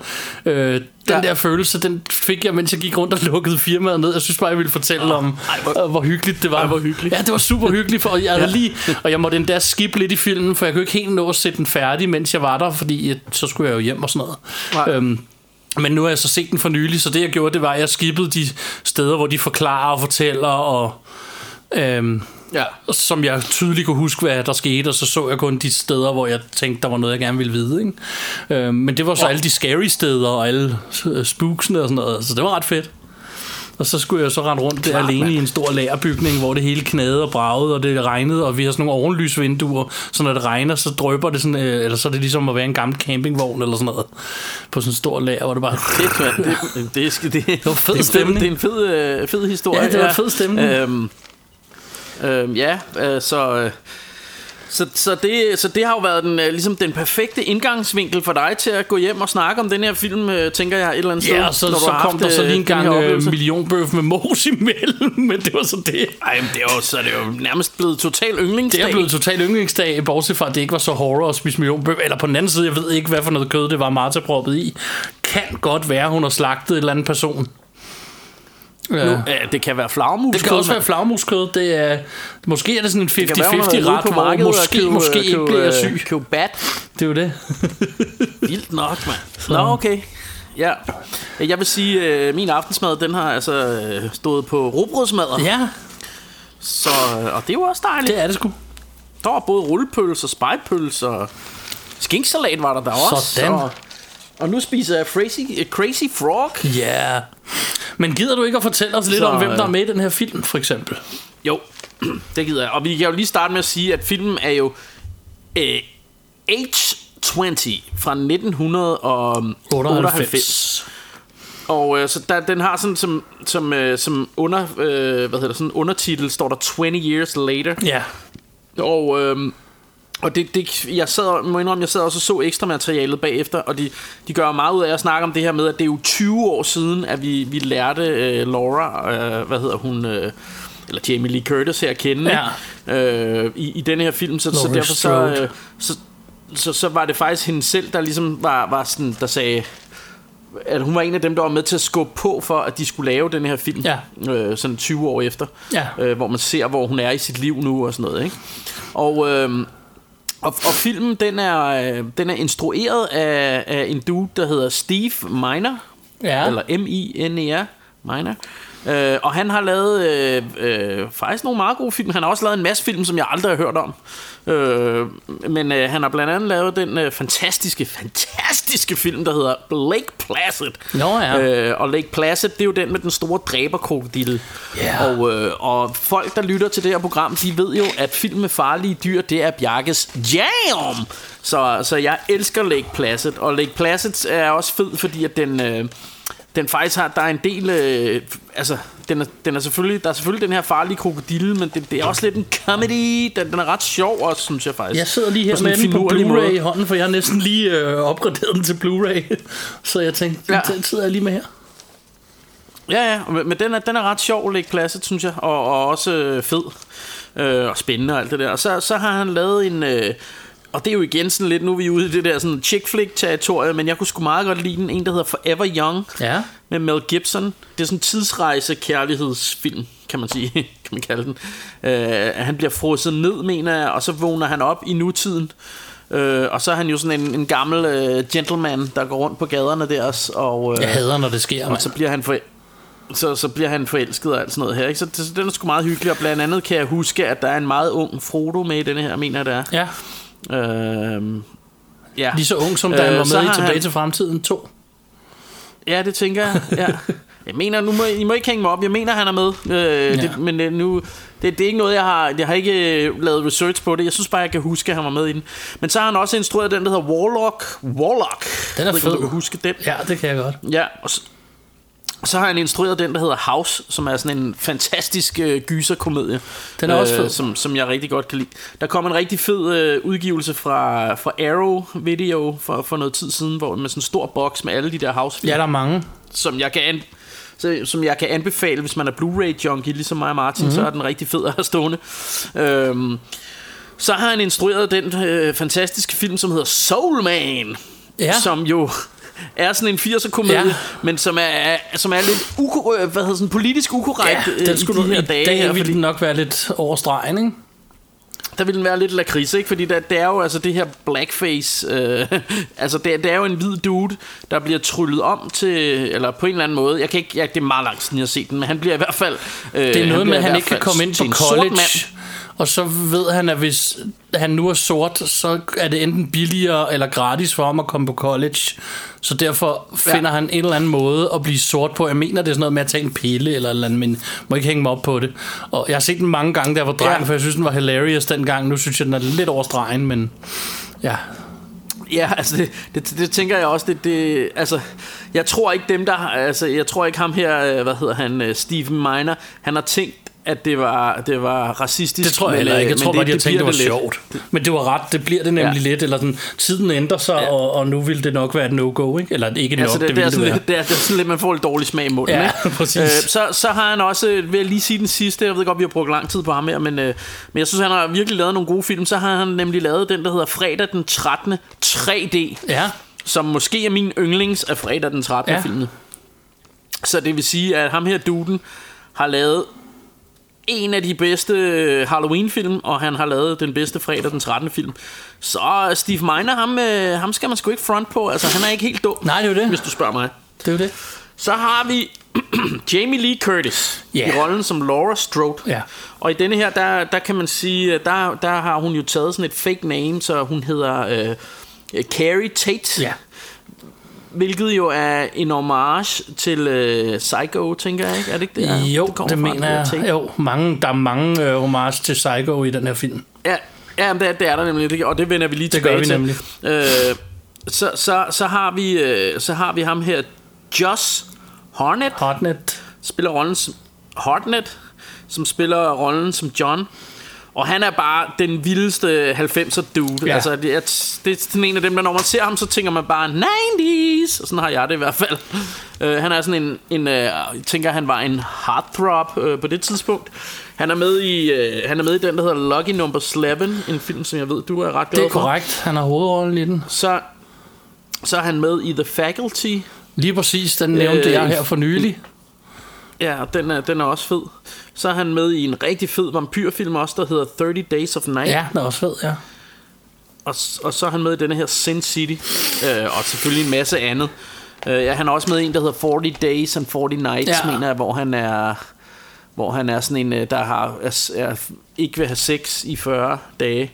øh, den. Ja. der følelse, den fik jeg, mens jeg gik rundt og lukkede firmaet ned. Jeg synes bare, jeg ville fortælle om, ej, hvor- hvor, hvor hyggeligt det var. Ej, hvor hyggeligt. Ja, det var super hyggeligt, for jeg havde lige, og jeg måtte endda skippe lidt i filmen, for jeg kunne ikke helt nå at sætte den færdig, mens jeg var der, fordi øh, så skulle jeg jo hjem og sådan noget. Nej. Øhm, men nu har jeg så set den for nylig, så det jeg gjorde, det var, at jeg skippede de steder, hvor de forklarer og fortæller, og øhm, Ja. som jeg tydeligt kunne huske, hvad der skete, og så så jeg kun de steder, hvor jeg tænkte, der var noget, jeg gerne ville vide. Ikke? Øhm, men det var så Ja. alle de scary steder, og alle øh, spooksene og sådan noget, så det var ret fedt. Og så skulle jeg så rende rundt der Klart, alene mand. i en stor lagerbygning, hvor det hele knagede og bragede, og det regnede, og vi har sådan nogle ovenlysvinduer, så når det regner, så drøber det sådan, øh, eller så er det ligesom at være en gammel campingvogn eller sådan noget, på sådan en stor lager, hvor det bare... Fedt, mand. Det, det, det, det, det var fed det, stemning. Det er en fed, øh, fed historie. Ja, det var en fed stemning. Øhm, øhm, ja, øh, så... Øh, så, så, det, så det har jo været den, øh, ligesom den perfekte indgangsvinkel for dig til at gå hjem og snakke om den her film, øh, tænker jeg et eller andet sted. Ja, og så, når så kom der så øh, lige en gang øh, millionbøf med mos imellem, men det var så det. Ej, men det er jo, så er det jo nærmest blevet total yndlingsdag. Det er blevet total yndlingsdag, bortset fra, at det ikke var så horror at spise millionbøf. Eller på den anden side, jeg ved ikke, hvad for noget kød det var, Martha proppet i. Kan godt være, hun har slagtet en eller anden person. Nu, Ja. ja, det kan være flagmus. Det kan også være flagmuskød. Det er, måske er det sådan en 50-50 Det kan være, hun har været ude ret, på markedet og måske, købe- måske ikke købe, bliver jeg øh, syg. Købe bat. Det er jo det. Vildt nok, mand. Nå, okay. Ja. Jeg vil sige, at min aftensmad, den har altså øh, stået på robrødsmadder. ja, Så, øh, og det var også dejligt. det er det sgu. Der var både rullepølse og spejpølse og skinksalat var der der også. Sådan. Og, og nu spiser jeg crazy, crazy Frog. Ja. Men gider du ikke at fortælle os lidt Så, om, hvem der er øh, med i den her film, for eksempel? Jo, det gider jeg. Og vi kan jo lige starte med at sige, at filmen er jo øh, H20 fra 1998. Og øh, så der, den har sådan som, som, øh, som under, øh, hvad hedder det, sådan undertitel, står der 20 years later. Ja. Og, øh, Og det, det, jeg sad, må indrømme, jeg sad også og så ekstra materialet bagefter, og de, de gør meget ud af at snakke om det her med, at det er jo 20 år siden, at vi, vi lærte øh, Laura, øh, hvad hedder hun, øh, eller Jamie Lee Curtis her at kende, ja. øh, i, i den her film, så, så derfor så, øh, så, så, så var det faktisk hende selv, der ligesom var, var sådan, der sagde, at hun var en af dem, der var med til at skubbe på for, at de skulle lave den her film, Ja. øh, sådan 20 år efter, Ja. øh, hvor man ser, hvor hun er i sit liv nu og sådan noget, ikke? Og, øh, og, og filmen, den er, øh, den er instrueret af, af en dude, der hedder Steve Miner, Ja. eller M-I-N-E-R, Miner. Øh, og han har lavet øh, øh, faktisk nogle meget gode film. Han har også lavet en masse film, som jeg aldrig har hørt om. Øh, men øh, han har blandt andet lavet den øh, fantastiske, fantastiske film, der hedder Lake Placid. Nå ja. Øh, og Lake Placid, det er jo den med den store dræberkrokodille. Ja. Og, øh, og folk, der lytter til det her program, de ved jo, at film med farlige dyr, det er Bjarkes jam! Så, så jeg elsker Lake Placid. Og Lake Placid er også fed, fordi at den... Øh, den faktisk har, der er en del, øh, altså, den er, den er selvfølgelig, der er selvfølgelig den her farlige krokodille, men det, det er også lidt en comedy, den, den er ret sjov også, synes jeg faktisk. Jeg sidder lige her med en den på Blu-ray i hånden, for jeg har næsten lige øh, opgraderet den til Blu-ray. Så jeg tænkte, Ja. den sidder jeg lige med her. Ja, ja, men den er, den er ret sjov, Lake Placid, synes jeg, og, og også øh, fed øh, og spændende og alt det der. Og så, så har han lavet en... Øh, og det er jo igen sådan lidt, nu er vi ude i det der sådan chick flick territorie, men jeg kunne sgu meget godt lide den, en der hedder Forever Young, Ja. med Mel Gibson. Det er sådan en tidsrejse kærlighedsfilm, kan man sige, kan man kalde den. Øh, han bliver frosset ned, mener jeg, og så vågner han op i nutiden. Øh, og så er han jo sådan en, en gammel øh, gentleman, der går rundt på gaderne der, og, øh, Jeg hader, når det sker, og så bliver han for, så, så bliver han forelsket og alt sådan noget her. Ikke? Så, det, så den er sgu meget hyggelig, og blandt andet kan jeg huske, at der er en meget ung Frodo med i denne her, mener jeg, der er. Ja, Øhm, ja. lige så ung som da han Øh, var med i Tilbage han- til Fremtiden 2. Ja, det tænker jeg. Ja. Jeg mener, nu må, I må ikke hænge mig op. Jeg mener, han er med. Øh, Ja. det, men øh, nu, det, det er ikke noget, jeg har... Jeg har ikke øh, lavet research på det. Jeg synes bare, jeg kan huske, at han var med i den. Men så har han også instrueret den, der hedder Warlock. Warlock. Den er Jeg ved ikke, fed. Du kan huske den. Ja, det kan jeg godt. Ja, og så, har han instrueret den, der hedder House, som er sådan en fantastisk øh, gyserkomedie. Den er også fed. Som, som jeg rigtig godt kan lide. Der kom en rigtig fed øh, udgivelse fra, fra Arrow Video for, for noget tid siden, hvor med sådan en stor boks med alle de der house Ja, der er mange. som jeg kan an, så, som jeg kan anbefale, hvis man er Blu-ray junkie, ligesom mig og Martin, mm-hmm. så er den rigtig fed at have stående. Øhm, så har han instrueret den øh, fantastiske film, som hedder Soul Man, Ja. som jo er sådan en 80'er komedie, Ja. men som er, som er lidt uko, øh, hvad hedder sådan, politisk ukorrekt Ja, øh, den i skulle de du, her i dage. dag her, ville fordi- den nok være lidt over stregen, ikke? der vil den være lidt lakrids, ikke? Fordi der, det er jo altså det her blackface, øh, altså det, det er jo en hvid dude, der bliver tryllet om til, eller på en eller anden måde, jeg kan ikke, jeg, det er meget langt siden jeg har set den, men han bliver i hvert fald... Øh, Det er noget med, bliver at i han ikke kan komme ind til på college. mand. Og så ved han, at hvis han nu er sort, så er det enten billigere eller gratis for ham at komme på college. Så derfor finder Ja. han en eller anden måde at blive sort på. Jeg mener, det er sådan noget med at tage en pille eller eller andet, men må ikke hænge mig op på det. Og jeg har set den mange gange, jeg var dreng, Ja. for jeg synes, den var hilarious dengang. Nu synes jeg, den er lidt over stregen, men ja. Ja, altså det, det, det tænker jeg også, det, det, altså, jeg tror ikke dem, der, altså, jeg tror ikke ham her, øh, hvad hedder han, øh, Stephen Miner, han har tænkt, at det var, det var racistisk. Det tror jeg men, heller øh, ikke. Jeg men tror bare, de har tænkt, det bliver var lidt. sjovt. Men det var ret. Det bliver det nemlig Ja. lidt. Eller sådan, tiden ændrer sig, Ja. og, og nu vil det nok være et no-go, ikke? Eller ikke nok, Altså, det, det, det, er det sådan være. lidt, det, er, det er sådan lidt, man får lidt dårlig smag i munden. Ja, ikke? præcis. så, så har han også, vil jeg lige sige den sidste, jeg ved godt, vi har brugt lang tid på ham her, men, øh, men jeg synes, han har virkelig lavet nogle gode film. Så har han nemlig lavet den, der hedder Fredag den 13. 3D, Ja, som måske er min yndlings af Fredag den 13. Ja. Ja. filmen. Så det vil sige, at ham her duden har lavet en af de bedste øh, Halloween-film, og han har lavet den bedste fredag den 13. film. Så Steve Miner, ham, øh, ham skal man sgu ikke front på. Altså, han er ikke helt dum, nej, det er det. hvis du spørger mig. Det er jo det. Så har vi Jamie Lee Curtis yeah. i rollen som Laura Strode. Ja. Og i denne her, der, der kan man sige, der, der har hun jo taget sådan et fake name, så hun hedder øh, øh, Carrie Tate. Ja. Hvilket jo er en homage til øh, Psycho, tænker jeg ikke? Er det ikke det? er? Jo, det, det mener jeg. Tate. Jo, mange, der er mange øh, homage til Psycho i den her film. Ja, ja det, er- det er der nemlig, det- og det vender vi lige Det tilbage gør vi til. nemlig. Øh, så, så, så, har vi, øh, så har vi ham her, Josh Harnett, Hotnet. spiller rollen som Hartnett, som spiller rollen som John. Og han er bare den vildeste 90'er dude. Ja. Altså, det er, det er sådan en af dem, der når man ser ham, så tænker man bare 90's. Og sådan har jeg det i hvert fald. Uh, han er sådan en, en uh, jeg tænker, han var en heartthrob uh, på det tidspunkt. Han er med i, uh, han er med i den, der hedder Lucky Number 11, en film, som jeg ved, du er ret glad Det er for. korrekt. Han har hovedrollen i den. Så, så er han med i The Faculty. Lige præcis, den nævnte Øh, jeg her for nylig. Ja, den er, den er også fed. Så er han med i en rigtig fed vampyrfilm også, der hedder 30 Days of Night. Ja, den er også fed, ja. Og, og så er han med i denne her Sin City. Øh, og selvfølgelig en masse andet. Øh, ja, han er også med i en, der hedder 40 Days and 40 Nights, Ja. mener jeg, hvor han er... Hvor han er sådan en, øh, der har, er, er, ikke vil have sex i 40 dage.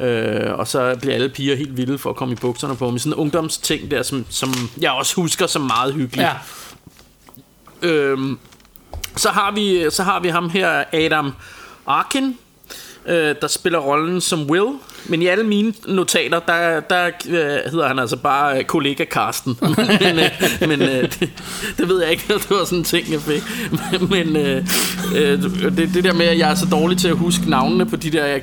Øh, og så bliver alle piger helt vilde for at komme i bukserne på. Men sådan en ungdomsting der, som, som jeg også husker som meget hyggeligt. Ja, Øhm, så, har vi, så har vi ham her, Adam Arkin, øh, der spiller rollen som Will. Men i alle mine notater, der, der øh, hedder han altså bare øh, kollega Karsten. men øh, men øh, det, det ved jeg ikke, det var sådan en ting, jeg fik. men øh, øh, det, det der med, at jeg er så dårlig til at huske navnene på de der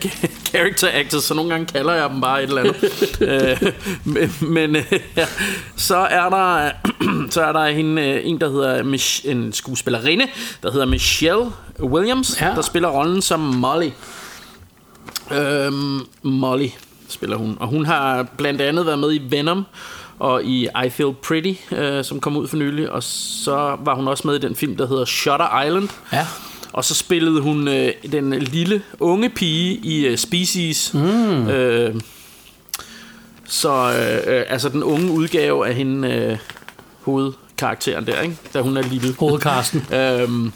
character actors, så nogle gange kalder jeg dem bare et eller andet. øh, men men øh, ja, så er der så er der hende, øh, en, der hedder Mich- en skuespillerinde, der hedder Michelle Williams, ja. der spiller rollen som Molly. Øhm, Molly spiller hun, og hun har blandt andet været med i Venom og i I Feel Pretty, øh, som kom ud for nylig, og så var hun også med i den film, der hedder Shutter Island. ja. Og så spillede hun øh, den lille unge pige i øh, Species. Mm. Øh, så øh, øh, altså den unge udgave af hende øh, hovedkarakteren der, ikke? Da hun er lille. Hovedkarsten. Øhm,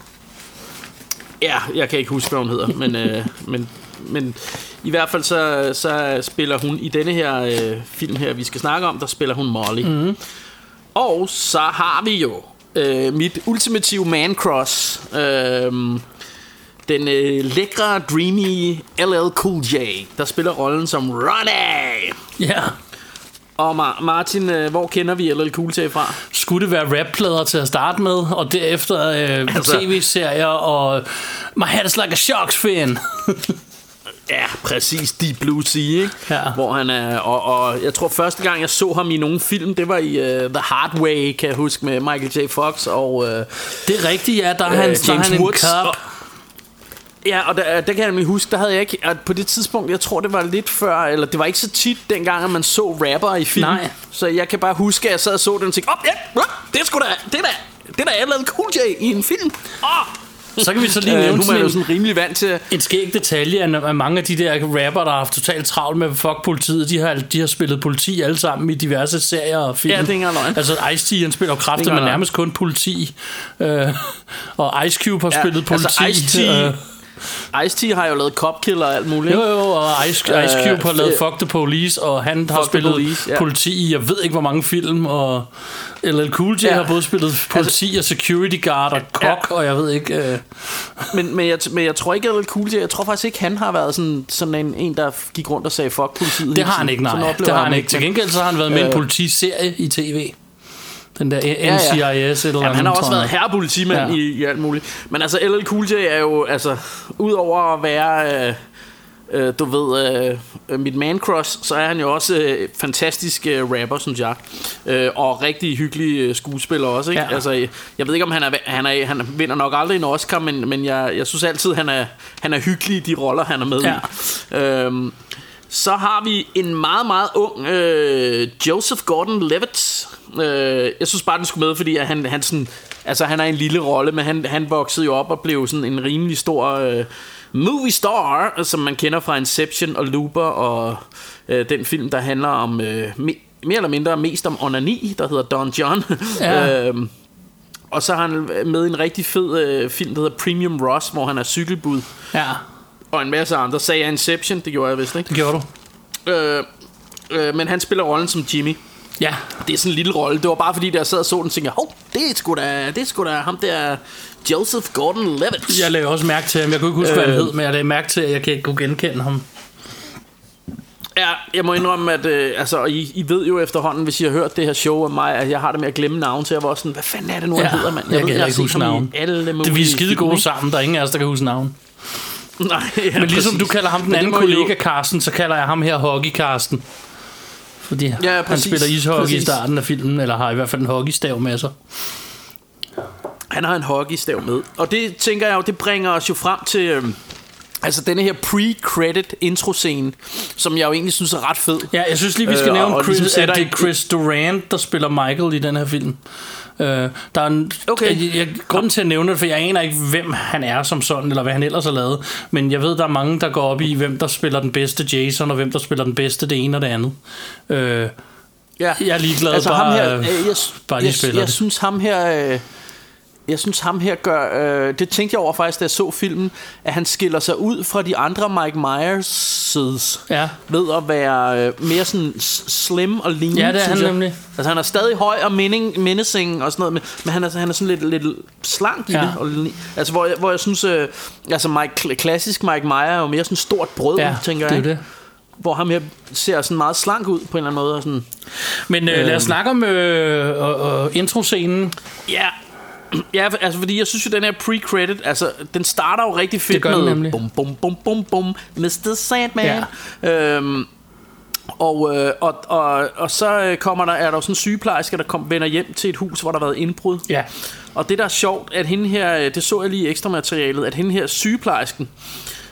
ja, jeg kan ikke huske, hvad hun hedder, men, øh, men, men i hvert fald så, så spiller hun i denne her øh, film her, vi skal snakke om, der spiller hun Molly. Mm. Og så har vi jo øh, mit ultimative man cross. Øh, den øh, lækre, dreamy LL Cool J, der spiller rollen som Ronnie. Ja. Og Mar- Martin, øh, hvor kender vi LL Cool J fra? Skulle det være rapplader til at starte med, og derefter øh, Altså- tv-serier og My Head is Like a Shark's Fin. Ja, præcis. Deep Blue Sea, ikke? Ja. Hvor han er... Og, og jeg tror, første gang, jeg så ham i nogen film, det var i uh, The Hard Way, kan jeg huske, med Michael J. Fox og... Uh, Det er rigtigt, ja. Der er han, Øh, der er James han en Woods cop. og- ja, og der, der kan jeg nemlig huske, der havde jeg ikke... At på det tidspunkt, jeg tror, det var lidt før... Eller det var ikke så tit dengang, at man så rapper i film. Nej. Så jeg kan bare huske, at jeg sad og så den og tænkte... Oh, ja, det er sgu da... Det er da... Det er da LL Cool J i en film. Åh! Så kan vi så lige Øh, nu nævne er man sådan jo sådan rimelig vant til... en skæg detalje, at mange af de der rapper, der har haft totalt travlt med fuck politiet, de har, de har spillet politi alle sammen i diverse serier og film. Ja, det er ikke. Altså Ice-T, han spiller jo kræfter, er men nærmest kun politi. Øh, og Ice Cube har Ja, spillet politi. altså Ice-T øh, Ice-T har jo lavet Cop Killer og alt muligt. Jo, jo, og Ice, Ice Cube Øh, har lavet øh, Fuck the Police, og han har Fuck spillet Police, ja. politi i, jeg ved ikke hvor mange film, og LL Cool J Ja. har både spillet politi og security guard og kok, og jeg ved ikke... Øh, Men, men, jeg, men jeg tror ikke, at Cool J, jeg tror faktisk ikke, han har været sådan, sådan en, en, der gik rundt og sagde fuck politiet. det har han ikke, nej. Det har han ham ikke. Til gengæld så har han været med i en Øh. politiserie i tv. Den der ja. NCIS eller Jamen, han har også været herrepolitimand Ja. ja. i, i alt muligt. Men altså, LL Cool J er jo, altså, udover at være, øh, øh, du ved, øh, mit man crush, så er han jo også øh, fantastisk øh, rapper, synes jeg. Øh, og rigtig hyggelig øh, skuespiller også, ikke? Ja. Altså, jeg ved ikke, om han er, han er, han vinder nok aldrig en Oscar, men, men jeg, jeg synes altid, han er, han er hyggelig i de roller, han er med Ja. i. Øhm, så har vi en meget, meget ung øh, Joseph Gordon-Levitt. Øh, jeg synes bare, den skulle med, fordi at han, han, sådan, altså, han er en lille rolle, men han, han voksede jo op og blev sådan en rimelig stor øh, movie star, som man kender fra Inception og Looper og øh, den film, der handler om øh, me, mere eller mindre mest om onani, der hedder Don John. Ja. øhm, og så har han med i en rigtig fed øh, film, der hedder Premium Ross, hvor han er cykelbud. Ja, Og en masse andre. Sagde jeg Inception? Det gjorde jeg vist, ikke? det gjorde du. Øh, øh, men han spiller rollen som Jimmy. Ja, Det er sådan en lille rolle. Det var bare fordi, jeg sad og så den, tænkte jeg, hov, det er sgu da, det er sgu da ham der, Joseph Gordon-Levitt. jeg lagde også mærke til ham. Jeg kunne ikke huske, hvad han Øh. hed, men jeg lagde mærke til, at jeg kan ikke kunne genkende ham. Ja, jeg må indrømme, at øh, altså, I, I ved jo efterhånden, hvis I har hørt det her show af mig, at jeg har det med at glemme navn til. Jeg var også sådan, hvad fanden er det nu, han Ja, hedder, mand? jeg kan ved, heller har ikke huske navn. Alle Det, vi er skide gode sammen. Der er ingen af os, der kan huske navn. Nej, ja, Men ligesom præcis. du kalder ham den anden kollega jo- Carsten, så kalder jeg ham her Hockey Carsten. Fordi Ja, han præcis. spiller ishockey i Præcis. starten af filmen, eller har i hvert fald en hockeystav med sig. Han har en hockeystav med. Og det tænker jeg jo, det bringer os jo frem til... øhm, Altså denne her pre-credit intro-scene, som jeg jo egentlig synes er ret fed. Ja, jeg synes lige, vi skal Øh, nævne, og Chris, ligesom at det er Chris Durant, der spiller Michael i den her film. Øh, der er en, Okay. jeg, jeg, grunden til at nævne det, for jeg aner ikke, hvem han er som sådan, eller hvad han ellers har lavet. Men jeg ved, der er mange, der går op i, hvem der spiller den bedste Jason, og hvem der spiller den bedste det ene og det andet. Øh, Ja. jeg er ligeglad, altså, bare, ham her, øh, øh, jeg, bare jeg, spiller jeg, det. synes ham her... Øh, jeg synes ham her gør øh, Det tænkte jeg over faktisk Da jeg så filmen At han skiller sig ud fra de andre Mike Myers Ja. Ved at være øh, mere sådan slim og lean Ja, det er han jeg. nemlig. Altså han er stadig høj og mening, menacing og sådan noget Men, men han, er, han er sådan lidt, lidt slank i Ja. det og, lidt- Altså hvor jeg, hvor jeg synes øh, Altså Mike, klassisk Mike Meyer er jo mere sådan stort brød Ja, tænker det er jeg det. Hvor ham her ser sådan meget slank ud På en eller anden måde og sådan, Men øh, lad os snakke om øh, øh, øh, introscenen. Ja, Ja, altså fordi jeg synes jo, den her pre-credit, altså den starter jo rigtig fedt Det med nemlig. bum, bum, bum, bum, bum, Mr. Sandman. Ja. Øhm, og, øh, og, og, og så øh, kommer der, er der jo sådan en sygeplejerske, der kom, vender hjem til et hus, hvor der har været indbrud. Ja. Og det der er sjovt, at hende her, øh, det så jeg lige i ekstra materialet, at hende her sygeplejersken,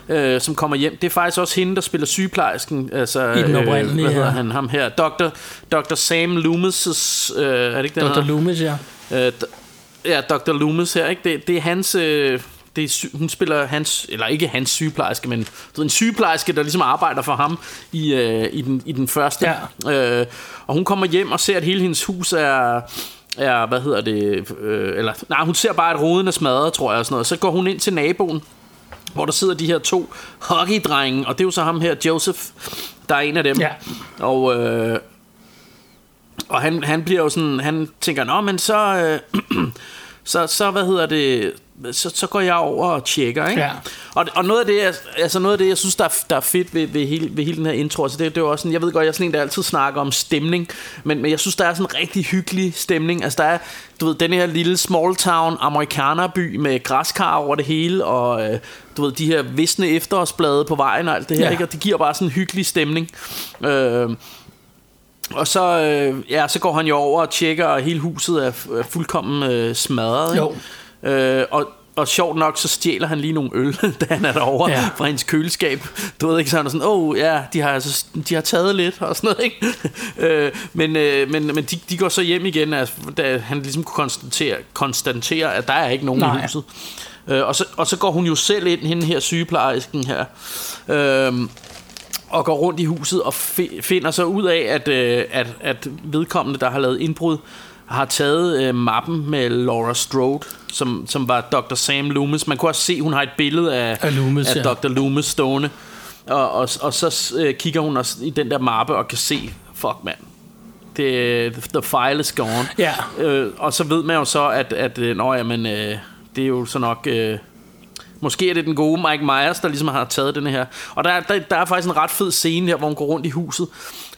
øh, som kommer hjem, det er faktisk også hende, der spiller sygeplejersken. Altså, I den oprindelige, hvad hedder ja. han, ham her? Dr. Dr. Sam Loomis' øh, er det ikke den Dr. hedder? Loomis, ja. Øh, ja, Dr. Loomis her, ikke? Det, det er hans... Øh, det er, hun spiller hans, eller ikke hans sygeplejerske, men ved, en sygeplejerske, der ligesom arbejder for ham i, øh, i, den, i den første. Ja. Øh, og hun kommer hjem og ser, at hele hendes hus er, er hvad hedder det, øh, eller, nej, hun ser bare, at roden er smadret, tror jeg, og sådan noget. Så går hun ind til naboen, hvor der sidder de her to hockeydrenge, og det er jo så ham her, Joseph, der er en af dem. Ja. Og, øh, og han, han bliver jo sådan, han tænker, nå, men så, øh, så, så, hvad hedder det, så, så går jeg over og tjekker, ikke? Ja. Og, og noget af det, jeg- altså noget af det, jeg synes, der er, der er fedt ved, ved, hele, ved hele den her intro, altså det, det er jo også sådan, jeg ved godt, jeg er sådan en, der altid snakker om stemning, men, men jeg synes, der er sådan en rigtig hyggelig stemning. Altså der er, du ved, den her lille small town amerikanerby med græskar over det hele, og øh, du ved, de her visne efterårsblade på vejen og alt det her, Ja. ikke? Og det giver bare sådan en hyggelig stemning. Øh, og så, øh, ja, så går han jo over og tjekker, og hele huset er, er fuldkommen øh, smadret. Jo. Ikke? Øh, og, og sjovt nok, så stjæler han lige nogle øl, da han er derovre ja. fra hendes køleskab. Du ved ikke, så han er sådan, åh oh, ja, de har, altså, de har taget lidt og sådan noget, ikke? øh, men øh, men, men de, de går så hjem igen, altså, da han ligesom kunne konstatere, konstatere at der er ikke nogen Nej. i huset. Øh, og, så, og så går hun jo selv ind, hende her sygeplejersken her. Øh, og går rundt i huset og fi- finder så ud af, at, øh, at, at vedkommende, der har lavet indbrud, har taget øh, mappen med Laura Strode, som, som var Dr. Sam Loomis. Man kunne også se, hun har et billede af, Af Loomis, af ja. Dr. Loomis stående. Og, og, og så øh, kigger hun også i den der mappe og kan se, fuck mand, det, the file is gone. Ja. Øh, og så ved man jo så, at, at øh, nå, jamen, øh, det er jo så nok... Øh, Måske er det den gode Mike Myers, der ligesom har taget den her. Og der, er- der, der er faktisk en ret fed scene her, hvor hun går rundt i huset,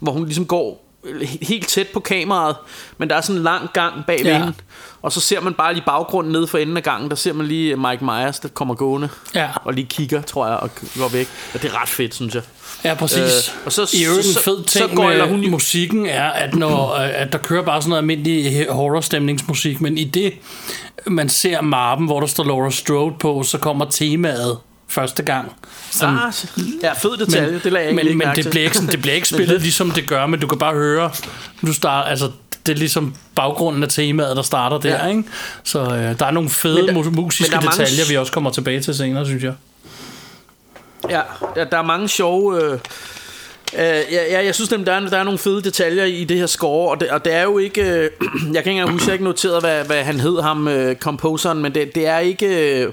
hvor hun ligesom går øh, he- helt tæt på kameraet, men der er sådan en lang gang bag Ja. hende. Og så ser man bare lige baggrunden nede for enden af gangen, der ser man lige Mike Myers, der kommer gående. Ja. Og lige kigger, tror jeg, og går væk. Og det er ret fedt, synes jeg. Ja, præcis. Øh, og så- I øvrigt en så- fed så ting gøjler med hun jo- musikken er, at, når, øh, at der kører bare sådan noget almindelig horrorstemningsmusik, men i det, man ser mappen, hvor der står Laura Strode på, så kommer temaet første gang. Sådan, Ah, ja, fed detalje, det lagde jeg ikke men, men det bliver ikke, det bliver ikke Men spillet ligesom det gør, men du kan bare høre, du starter, altså, det er ligesom baggrunden af temaet, der starter der, Ja. ikke? Så øh, der er nogle fede Men der- mu- musiske men der er mange detaljer, s- vi også kommer tilbage til senere, synes jeg. Ja, der, der er mange sjove... Øh, øh, ja, jeg synes nemlig, der er, der er nogle fede detaljer i det her score, og det, og det er jo ikke... Øh, jeg kan ikke engang huske, jeg ikke noteret, hvad, hvad han hed, ham, øh, composeren, men det, det er ikke... Øh,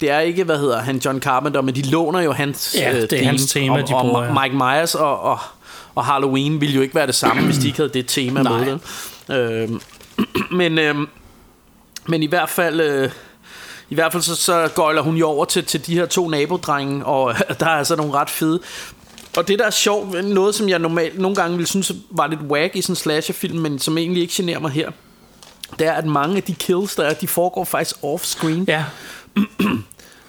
det er ikke, hvad hedder han, John Carpenter, men de låner jo hans Ja, øh, det er hans tema, og, de og bruger, ja. Mike Myers og, og, og Halloween ville jo ikke være det samme, hvis de ikke havde det tema Nej. med. Øh, men, øh, men i hvert fald... Øh, i hvert fald så, så gøjler hun jo over til, til de her to nabodrenge, og der er altså nogle ret fede. Og det der er sjovt, noget som jeg normalt nogle gange ville synes var lidt whack i sådan en slasherfilm, men som egentlig ikke generer mig her, det er, at mange af de kills, der er, de foregår faktisk off-screen. Ja,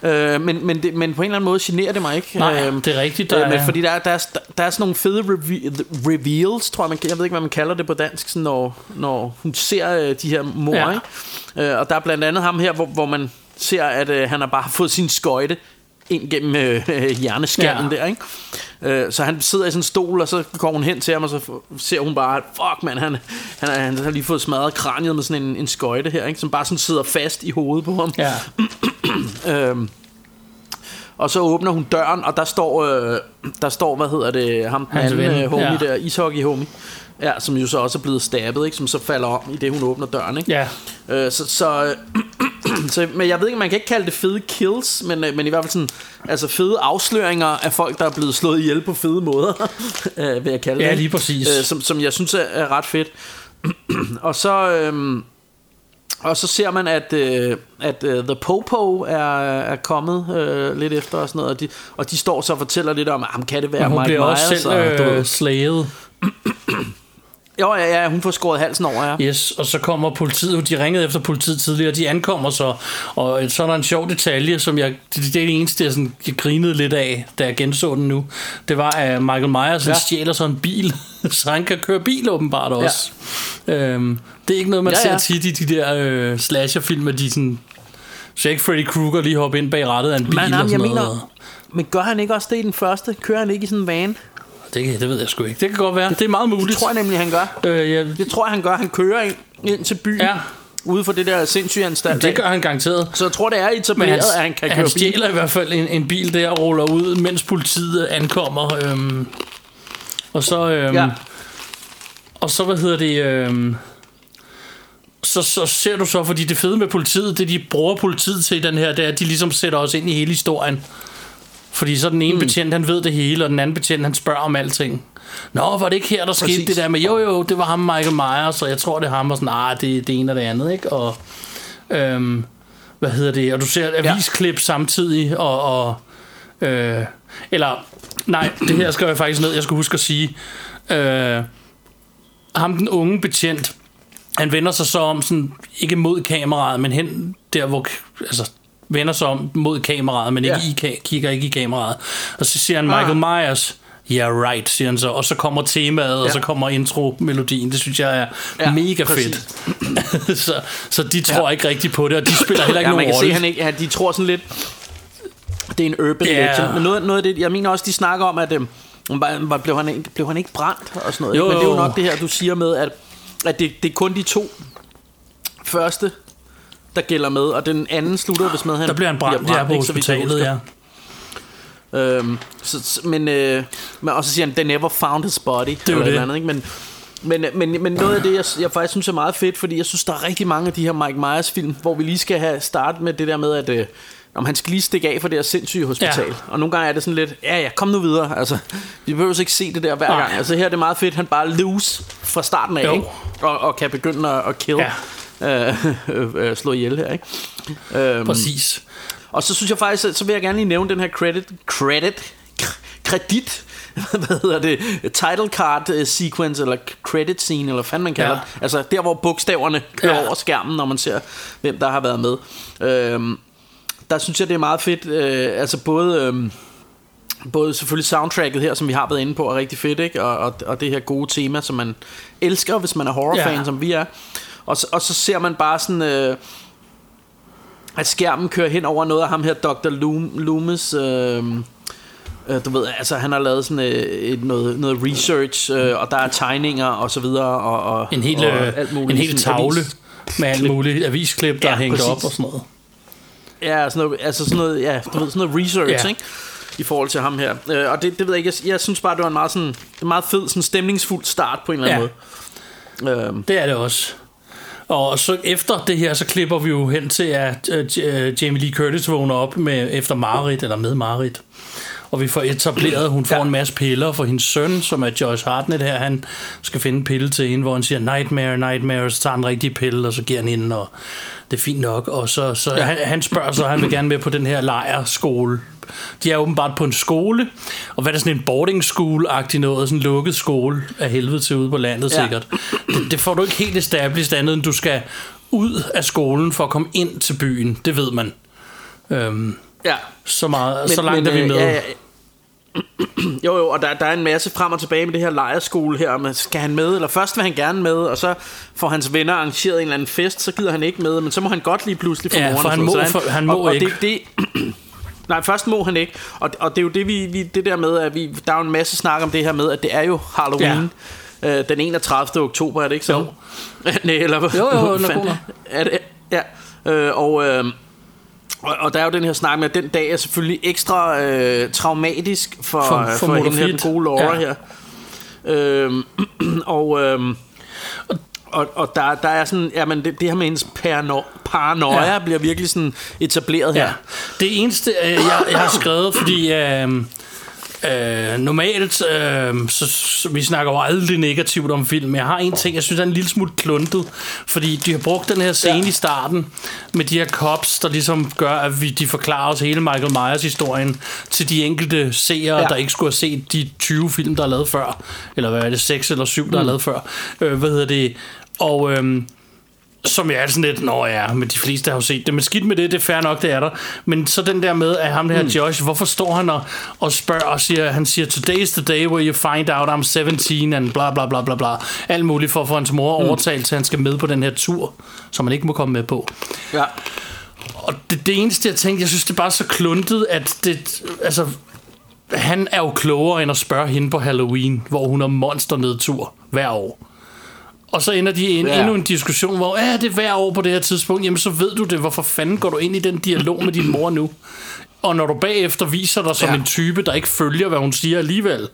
Øh, men, men, det, men på en eller anden måde generer det mig ikke. Nej, Øhm, det er rigtigt, der øh, men er- fordi der, er- der, er, der er sådan nogle fede reve- reveals, tror jeg, man, jeg ved ikke, hvad man kalder det på dansk, sådan når, når hun ser øh, de her mor, Ja. ja. ikke? Øh, og der er blandt andet ham her, hvor, hvor man ser, at øh, han har bare fået sin skøjte ind gennem øh, øh, hjerneskallen Ja. der, ikke? Øh, så han sidder i en stol, og så går hun hen til ham, og så ser hun bare, fuck man, han, han, han har lige fået smadret kraniet med sådan en, en skøjte her, ikke? Som bare sådan sidder fast i hovedet på ham. Ja. Øhm, og så åbner hun døren, og der står, øh, der står hvad hedder det, ham den anden øh, homie ja. der, ishockey homie. Ja, som jo så også er blevet stabbet, ikke? Som så falder om, i det hun åbner døren, ikke? Ja. Øh, så, så, øh, så, men jeg ved ikke, man kan ikke kalde det fede kills, men, øh, men i hvert fald sådan, altså fede afsløringer af folk, der er blevet slået ihjel på fede måder, øh, vil jeg kalde Ja, det. ikke? lige præcis. Øh, som, som jeg synes er, er ret fedt. og så... Øh, og så ser man, at, øh, at uh, The Popo er, er kommet øh, lidt efter og sådan noget, og de, og de står så og fortæller lidt om, at kan det være Men hun Mike bliver Myers? også selv og, øh, slayet. Jo, ja, ja, hun får skåret halsen over, ja. Yes, og så kommer politiet, de ringede efter politiet tidligere, de ankommer så, og så er der en sjov detalje, som jeg, det, det er det eneste, jeg, sådan, jeg grinede lidt af, da jeg genså den nu. Det var, at Michael Myers ja. Stjæler så en bil, så han kan køre bil åbenbart også. Ja. Øhm, det er ikke noget, man ja, Ja, ser tit i de der øh, slasherfilm, at de sådan, så ikke Freddy Krueger lige hoppe ind bag rattet af en bil Men, og sådan jeg noget. mener, men gør han ikke også det i den første? Kører han ikke i sådan en van? Det, det ved jeg sgu ikke. Det kan godt være. Det er meget muligt. Det tror jeg nemlig, han gør. øh, jeg, Det tror jeg, han gør. Han kører ind, ind til byen, Ja. ude for det der sindssyge anstalt. det gør han garanteret. Så jeg tror, det er etableret, han, at han kan køre han bil. stjæler i hvert fald en, en bil der og ruller ud, mens politiet ankommer. Øhm, og så... Øhm, Ja. Og så, hvad hedder det... Øhm, så, så ser du så, fordi det fede med politiet, det de bruger politiet til i den her, det er, at de ligesom sætter os ind i hele historien. Fordi så den ene mm. betjent, han ved det hele, og den anden betjent, han spørger om alting. Nå, var det ikke her, der skete Præcis. det der med, jo jo, det var ham Michael Myers, og jeg tror, det er ham, og sådan, ah, det, det ene og det andet, ikke? Og, øhm, hvad hedder det, og du ser avisklip ja. samtidig, og, og øh, eller, nej, det her skal jeg faktisk ned, jeg skal huske at sige, øh, ham den unge betjent, han vender sig så om, sådan, ikke mod kameraet, men hen der, hvor, altså, vender sig om mod kameraet, men ikke Ja. i, kigger ikke i kameraet. Og så siger han Michael Myers, yeah right, siger han så, og så kommer temaet, ja. og så kommer intro-melodien. Det synes jeg er ja, mega præcis. fedt. så, så de tror ja. ikke rigtigt på det, og de spiller heller ikke Ja, man nogen kan se, rolle. han ikke, ja, de tror sådan lidt, det er en urban Ja. legend. Men noget, noget af det, jeg mener også, de snakker om, at var, blev, han, ikke- blev han ikke brændt og sådan noget. Jo, ikke? Men det er jo jo. nok det her, du siger med, at, at det, det er kun de to første, der gælder med, og den anden slutter vist med, han Der bliver han brændt, ja, på ikke, hospitalet, ja. Øhm, så, men, øh, men og så siger han, they never found his body. Det eller et det. Eller andet, ikke? Men, men, men, men noget af det, jeg, jeg faktisk synes er meget fedt, fordi jeg synes, der er rigtig mange af de her Mike Myers film, hvor vi lige skal have start med det der med, at øh, om han skal lige stikke af for det her sindssyge hospital. Ja. Ja. Og nogle gange er det sådan lidt, ja ja, kom nu videre. Altså, vi behøver ikke se det der hver Nej. gang. Altså her er det meget fedt, han bare loose fra starten af, Jo. ikke? Og, og kan begynde at, at kill. Ja. Øh, øh, øh, slå ihjel her, ikke? Øhm, Præcis. og så synes jeg faktisk, så vil jeg gerne lige nævne den her credit, credit, kredit, hvad hedder det, title card øh, sequence, eller credit scene, eller hvad man kalder Ja. det. Altså der, hvor bogstaverne kører Ja. over skærmen, når man ser, hvem der har været med. Øhm, der synes jeg, det er meget fedt, øh, altså både... Øhm, både selvfølgelig soundtracket her, som vi har været inde på, er rigtig fedt, ikke? Og, og, og det her gode tema, som man elsker, hvis man er horrorfan, ja. som vi er. Og, så- og så ser man bare sådan... Øh, at skærmen kører hen over noget af ham her, Dr. Loom, Loomis, øh, øh, du ved, altså han har lavet sådan øh, et, noget, noget research, øh, og der er tegninger og så videre, og, og En hel, og øh, alt muligt, en hel tavle avis- med alt muligt avisklip, der Ja, er hængt præcis. op og sådan noget. Ja, sådan noget, altså sådan noget, ja, du ved, sådan noget research, Ja. ja. ikke? I forhold til ham her. Øh, og det, det ved jeg ikke, jeg, jeg synes bare, det var en meget, sådan, en meget fed, sådan stemningsfuld start på en eller anden måde. Øhm, Det er det også. Og så efter det her, så klipper vi jo hen til, at øh, øh, Jamie Lee Curtis vågner op med, efter Marit, eller med Marit. Og vi får etableret, hun får ja. en masse piller for hendes søn, som er Joyce Hartnett her. Han skal finde en pille til hende, hvor han siger, nightmare, nightmare, og så tager han en rigtig pille, og så giver han hende, og det er fint nok. Og så, så ja. han, han spørger så, han vil gerne med på den her lejerskole. De er åbenbart på en skole, og hvad er det sådan en boarding school-agtig noget, sådan en lukket skole af helvede til ude på landet Ja. sikkert. Det, det får du ikke helt established andet, end du skal ud af skolen for at komme ind til byen. Det ved man. Øhm, Ja. Så, meget, så langt er vi øh, med. Ja, ja. jo, jo, og der, der er en masse frem og tilbage med det her lejerskole her. Men skal han med? Eller først vil han gerne med, og så får hans venner arrangeret en eller anden fest, så gider han ikke med, men så må han godt lige pludselig få Ja, moren for og han sådan må- noget. Så for han må og, og ikke. Det, det, Nej, først må han ikke. Og, og det er jo det, vi, vi, det der med, at vi, der er jo en masse snak om det her med, at det er jo Halloween. Ja. Øh, den 31. oktober, er det ikke så? Jo. Nej, eller hvad? Jo, jo, er nok. er det, ja. Øh, og, øh, og, og der er jo den her snak med, at den dag er selvfølgelig ekstra øh, traumatisk for, For- for, for for hende her, den gode Laura Ja. her. Øhm, og, øhm, og, og der, der er sådan, jamen det, det her med hendes parano- paranoia ja. bliver virkelig sådan etableret her. Ja. Det eneste, øh, jeg, jeg har skrevet, fordi øh, øh, normalt, øh, så, så, vi snakker jo aldrig negativt om film, men jeg har en ting, jeg synes er en lille smule kluntet, fordi de har brugt den her scene ja. i starten, med de her cops, der ligesom gør, at vi, de forklarer os hele Michael Myers historien til de enkelte seere, ja. Der ikke skulle have set de 20 film, der er lavet før, eller hvad er det, 6 eller 7, der er lavet før. Øh, hvad hedder det? Og... Øh, som jeg er sådan lidt, nå ja, men de fleste har jo set det. Men skidt med det, det er fair nok, det er der. Men så den der med, at ham der mm. Josh, hvorfor står han og, og spørger og siger, han siger, today's the day where you find out I'm 17 and bla bla bla bla bla. Alt muligt for at få hans mor mm. overtalt til, at han skal med på den her tur, som han ikke må komme med på. Ja. Og det, det eneste, jeg tænkte, jeg synes, det er bare så kluntet, at det, altså, han er jo klogere end at spørge hende på Halloween, hvor hun har monsternedtur hver år. Og så ender de i en, ja. Endnu en diskussion, hvor er det hver år på det her tidspunkt? Jamen så ved du det, hvorfor fanden går du ind i den dialog med din mor nu? Og når du bagefter viser dig som ja. En type, der ikke følger, hvad hun siger alligevel,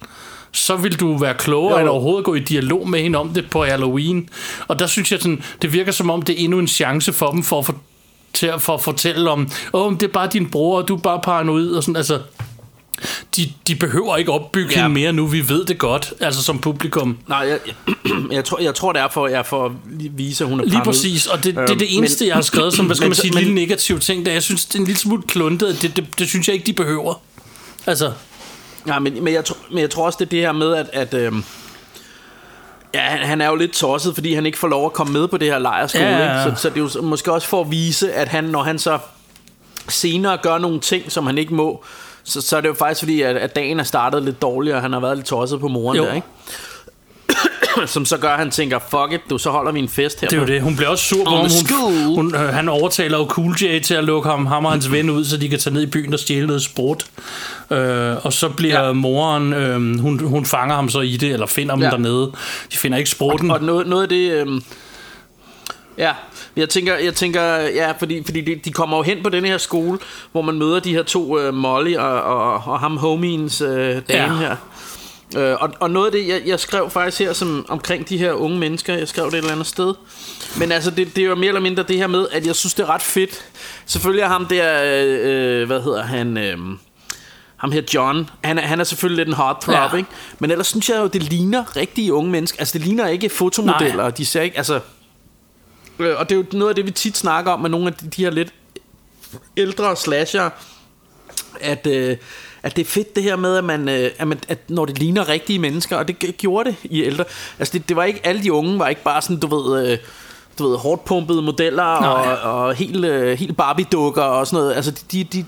så vil du være klogere Jo. end overhovedet gå i dialog med hende om det på Halloween. Og der synes jeg, sådan, det virker som om, det er endnu en chance for dem for at, for, til at, for at fortælle om, åh, oh, det er bare din bror, og du er bare paranoid, og sådan, altså, de, de behøver ikke opbygge ja. Mere nu, vi ved det godt, altså som publikum. Nej, jeg, jeg, jeg, tror, jeg tror, det er for, jeg for at vise, at hun er Lige præcis, og det, det er det Øhm, eneste, men- jeg har skrevet som, hvad skal men man sige, en men- lille negativ ting, der jeg synes, det er en lille smule kluntet, det, det, det synes jeg ikke, de behøver. Altså, Ja, men, men, jeg, tror, men jeg tror også, det er det her med, at... at øhm, Ja, han, han er jo lidt tosset, fordi han ikke får lov at komme med på det her lejerskole. Ja, ja, ja. Ikke? Så, så det er jo måske også for at vise, at han, når han så senere gør nogle ting, som han ikke må, så, så er det jo faktisk fordi, at, at dagen er startet lidt dårligere, og han har været lidt tosset på moren Jo. der, ikke? som så gør, at han tænker, fuck it, du, så holder vi en fest her. det er jo det. Hun bliver også sur på ham. Hun, hun, øh, han overtaler jo Cool J til at lukke ham, ham og hans ven ud, så de kan tage ned i byen og stjæle noget sprut. Øh, og så bliver ja. Moren, øh, hun, hun fanger ham så i det, eller finder dem Ja. dernede. De finder ikke sprutten. Og noget, noget af det... Øhm, ja, jeg tænker, jeg tænker ja, fordi, fordi de, de kommer jo hen på den her skole, hvor man møder de her to, øh, Molly og, og, og ham homiens øh, dame Ja. her. Øh, og, og noget af det, jeg, jeg skrev faktisk her som, omkring de her unge mennesker, jeg skrev det et eller andet sted. Men altså, det, det er jo mere eller mindre det her med, at jeg synes, det er ret fedt. Selvfølgelig er ham der, øh, hvad hedder han... Øh, ham her John, han er, han er selvfølgelig lidt en heartthrob, ja. ikke? Men ellers synes jeg jo, det ligner rigtige unge mennesker. Altså, det ligner ikke fotomodeller. Nej. De ser ikke, altså... Øh, Og det er jo noget af det, vi tit snakker om med nogle af de, de her lidt ældre slasher, at, øh, at det er fedt det her med, at, man, øh, at, man, at når det ligner rigtige mennesker, og det gjorde det i ældre. Altså, det, det var ikke, alle de unge var ikke bare sådan, du ved... Øh, du ved, hårdt pumpede modeller Nej. og, og helt, øh, helt Barbie-dukker og sådan noget. Altså, de, de,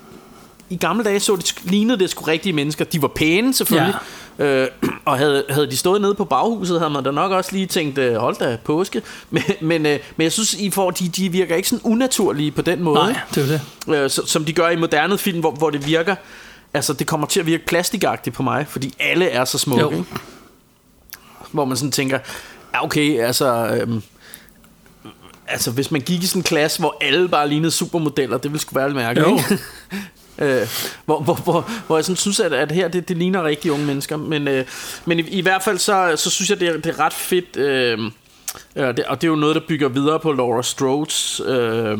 i gamle dage så det, lignede det sgu rigtige mennesker. De var pæne selvfølgelig. Ja. Øh, og havde, havde de stået nede på baghuset, havde man da nok også lige tænkt, øh, hold da påske. Men, men, øh, men jeg synes, I får, de, de virker ikke sådan unaturlige på den måde. Nej, det er det. Øh, så, som de gør i moderne film, hvor, hvor det virker... Altså, det kommer til at virke plastikagtigt på mig, fordi alle er så smukke. Jo. Ikke? Hvor man sådan tænker, ja okay, altså... Øhm, altså, hvis man gik i sådan en klasse, hvor alle bare lignede supermodeller, det ville sgu være lidt mærkeligt, Jo. ikke? Øh, hvor, hvor, hvor, hvor jeg sådan synes, at, at her, det, det ligner rigtig unge mennesker. Men, øh, men i, i hvert fald, så, så synes jeg, det er, det er ret fedt. Øh, øh, det, og det er jo noget, der bygger videre på Laura Strodes... Øh,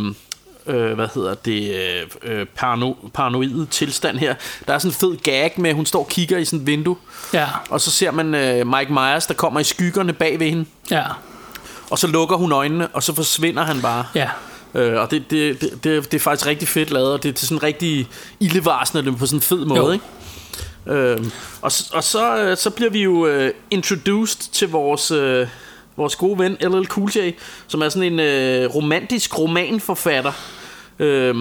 øh, hvad hedder det, øh, øh, parano, paranoide tilstand her. Der er sådan en fed gag med, at hun står og kigger i sådan et vindue, Ja, og så ser man øh, Mike Myers, der kommer i skyggerne bag ved hende, ja, og så lukker hun øjnene, og så forsvinder han bare. ja. Øh, og det, det, det, det, det er faktisk rigtig fedt lavet, og det er sådan rigtig ildevarslende på sådan en fed måde, Jo. ikke? Øh, og og så, øh, så bliver vi jo øh, introduced til vores, øh, vores gode ven LL Cool J, som er sådan en øh, romantisk romanforfatter. Øh,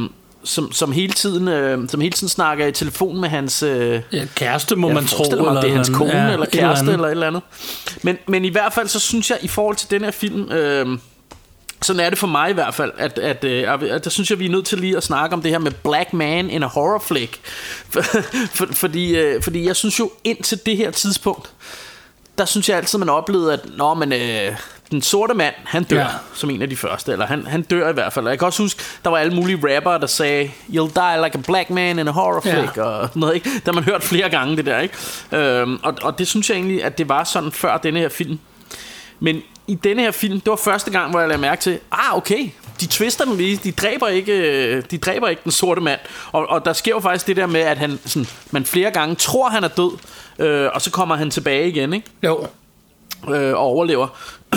som, som, hele tiden, øh, som hele tiden snakker i telefon med hans... Øh, Ja, kæreste må jeg man tro. mig, om det er hans han- kone ja, eller kæreste eller et eller andet. Men, men i hvert fald, så synes jeg, i forhold til den her film... Øh, sådan er det for mig i hvert fald, at, at, øh, at, at der synes jeg, vi er nødt til lige at snakke om det her med Black Man in a Horror Flick. For, for, fordi, øh, fordi jeg synes jo, indtil det her tidspunkt, der synes jeg altid, man oplevede, at Nå, men, øh, den sorte mand, han dør Ja. ja. som en af de første, eller han, han dør i hvert fald. Og jeg kan også huske, der var alle mulige rappere, der sagde, You'll die like a black man in a horror Ja. flick, og sådan noget, ikke? Der man hørt flere gange, det der, ikke? Øhm, og, og det synes jeg egentlig, at det var sådan før denne her film. Men i denne her film, det var første gang, hvor jeg lagde mærke til, ah, okay, de twister den lige, de dræber ikke, øh, de dræber ikke den sorte mand. Og, og der sker jo faktisk det der med, at han, sådan, man flere gange tror, han er død, øh, og så kommer han tilbage igen, ikke? Jo. øh, og overlever.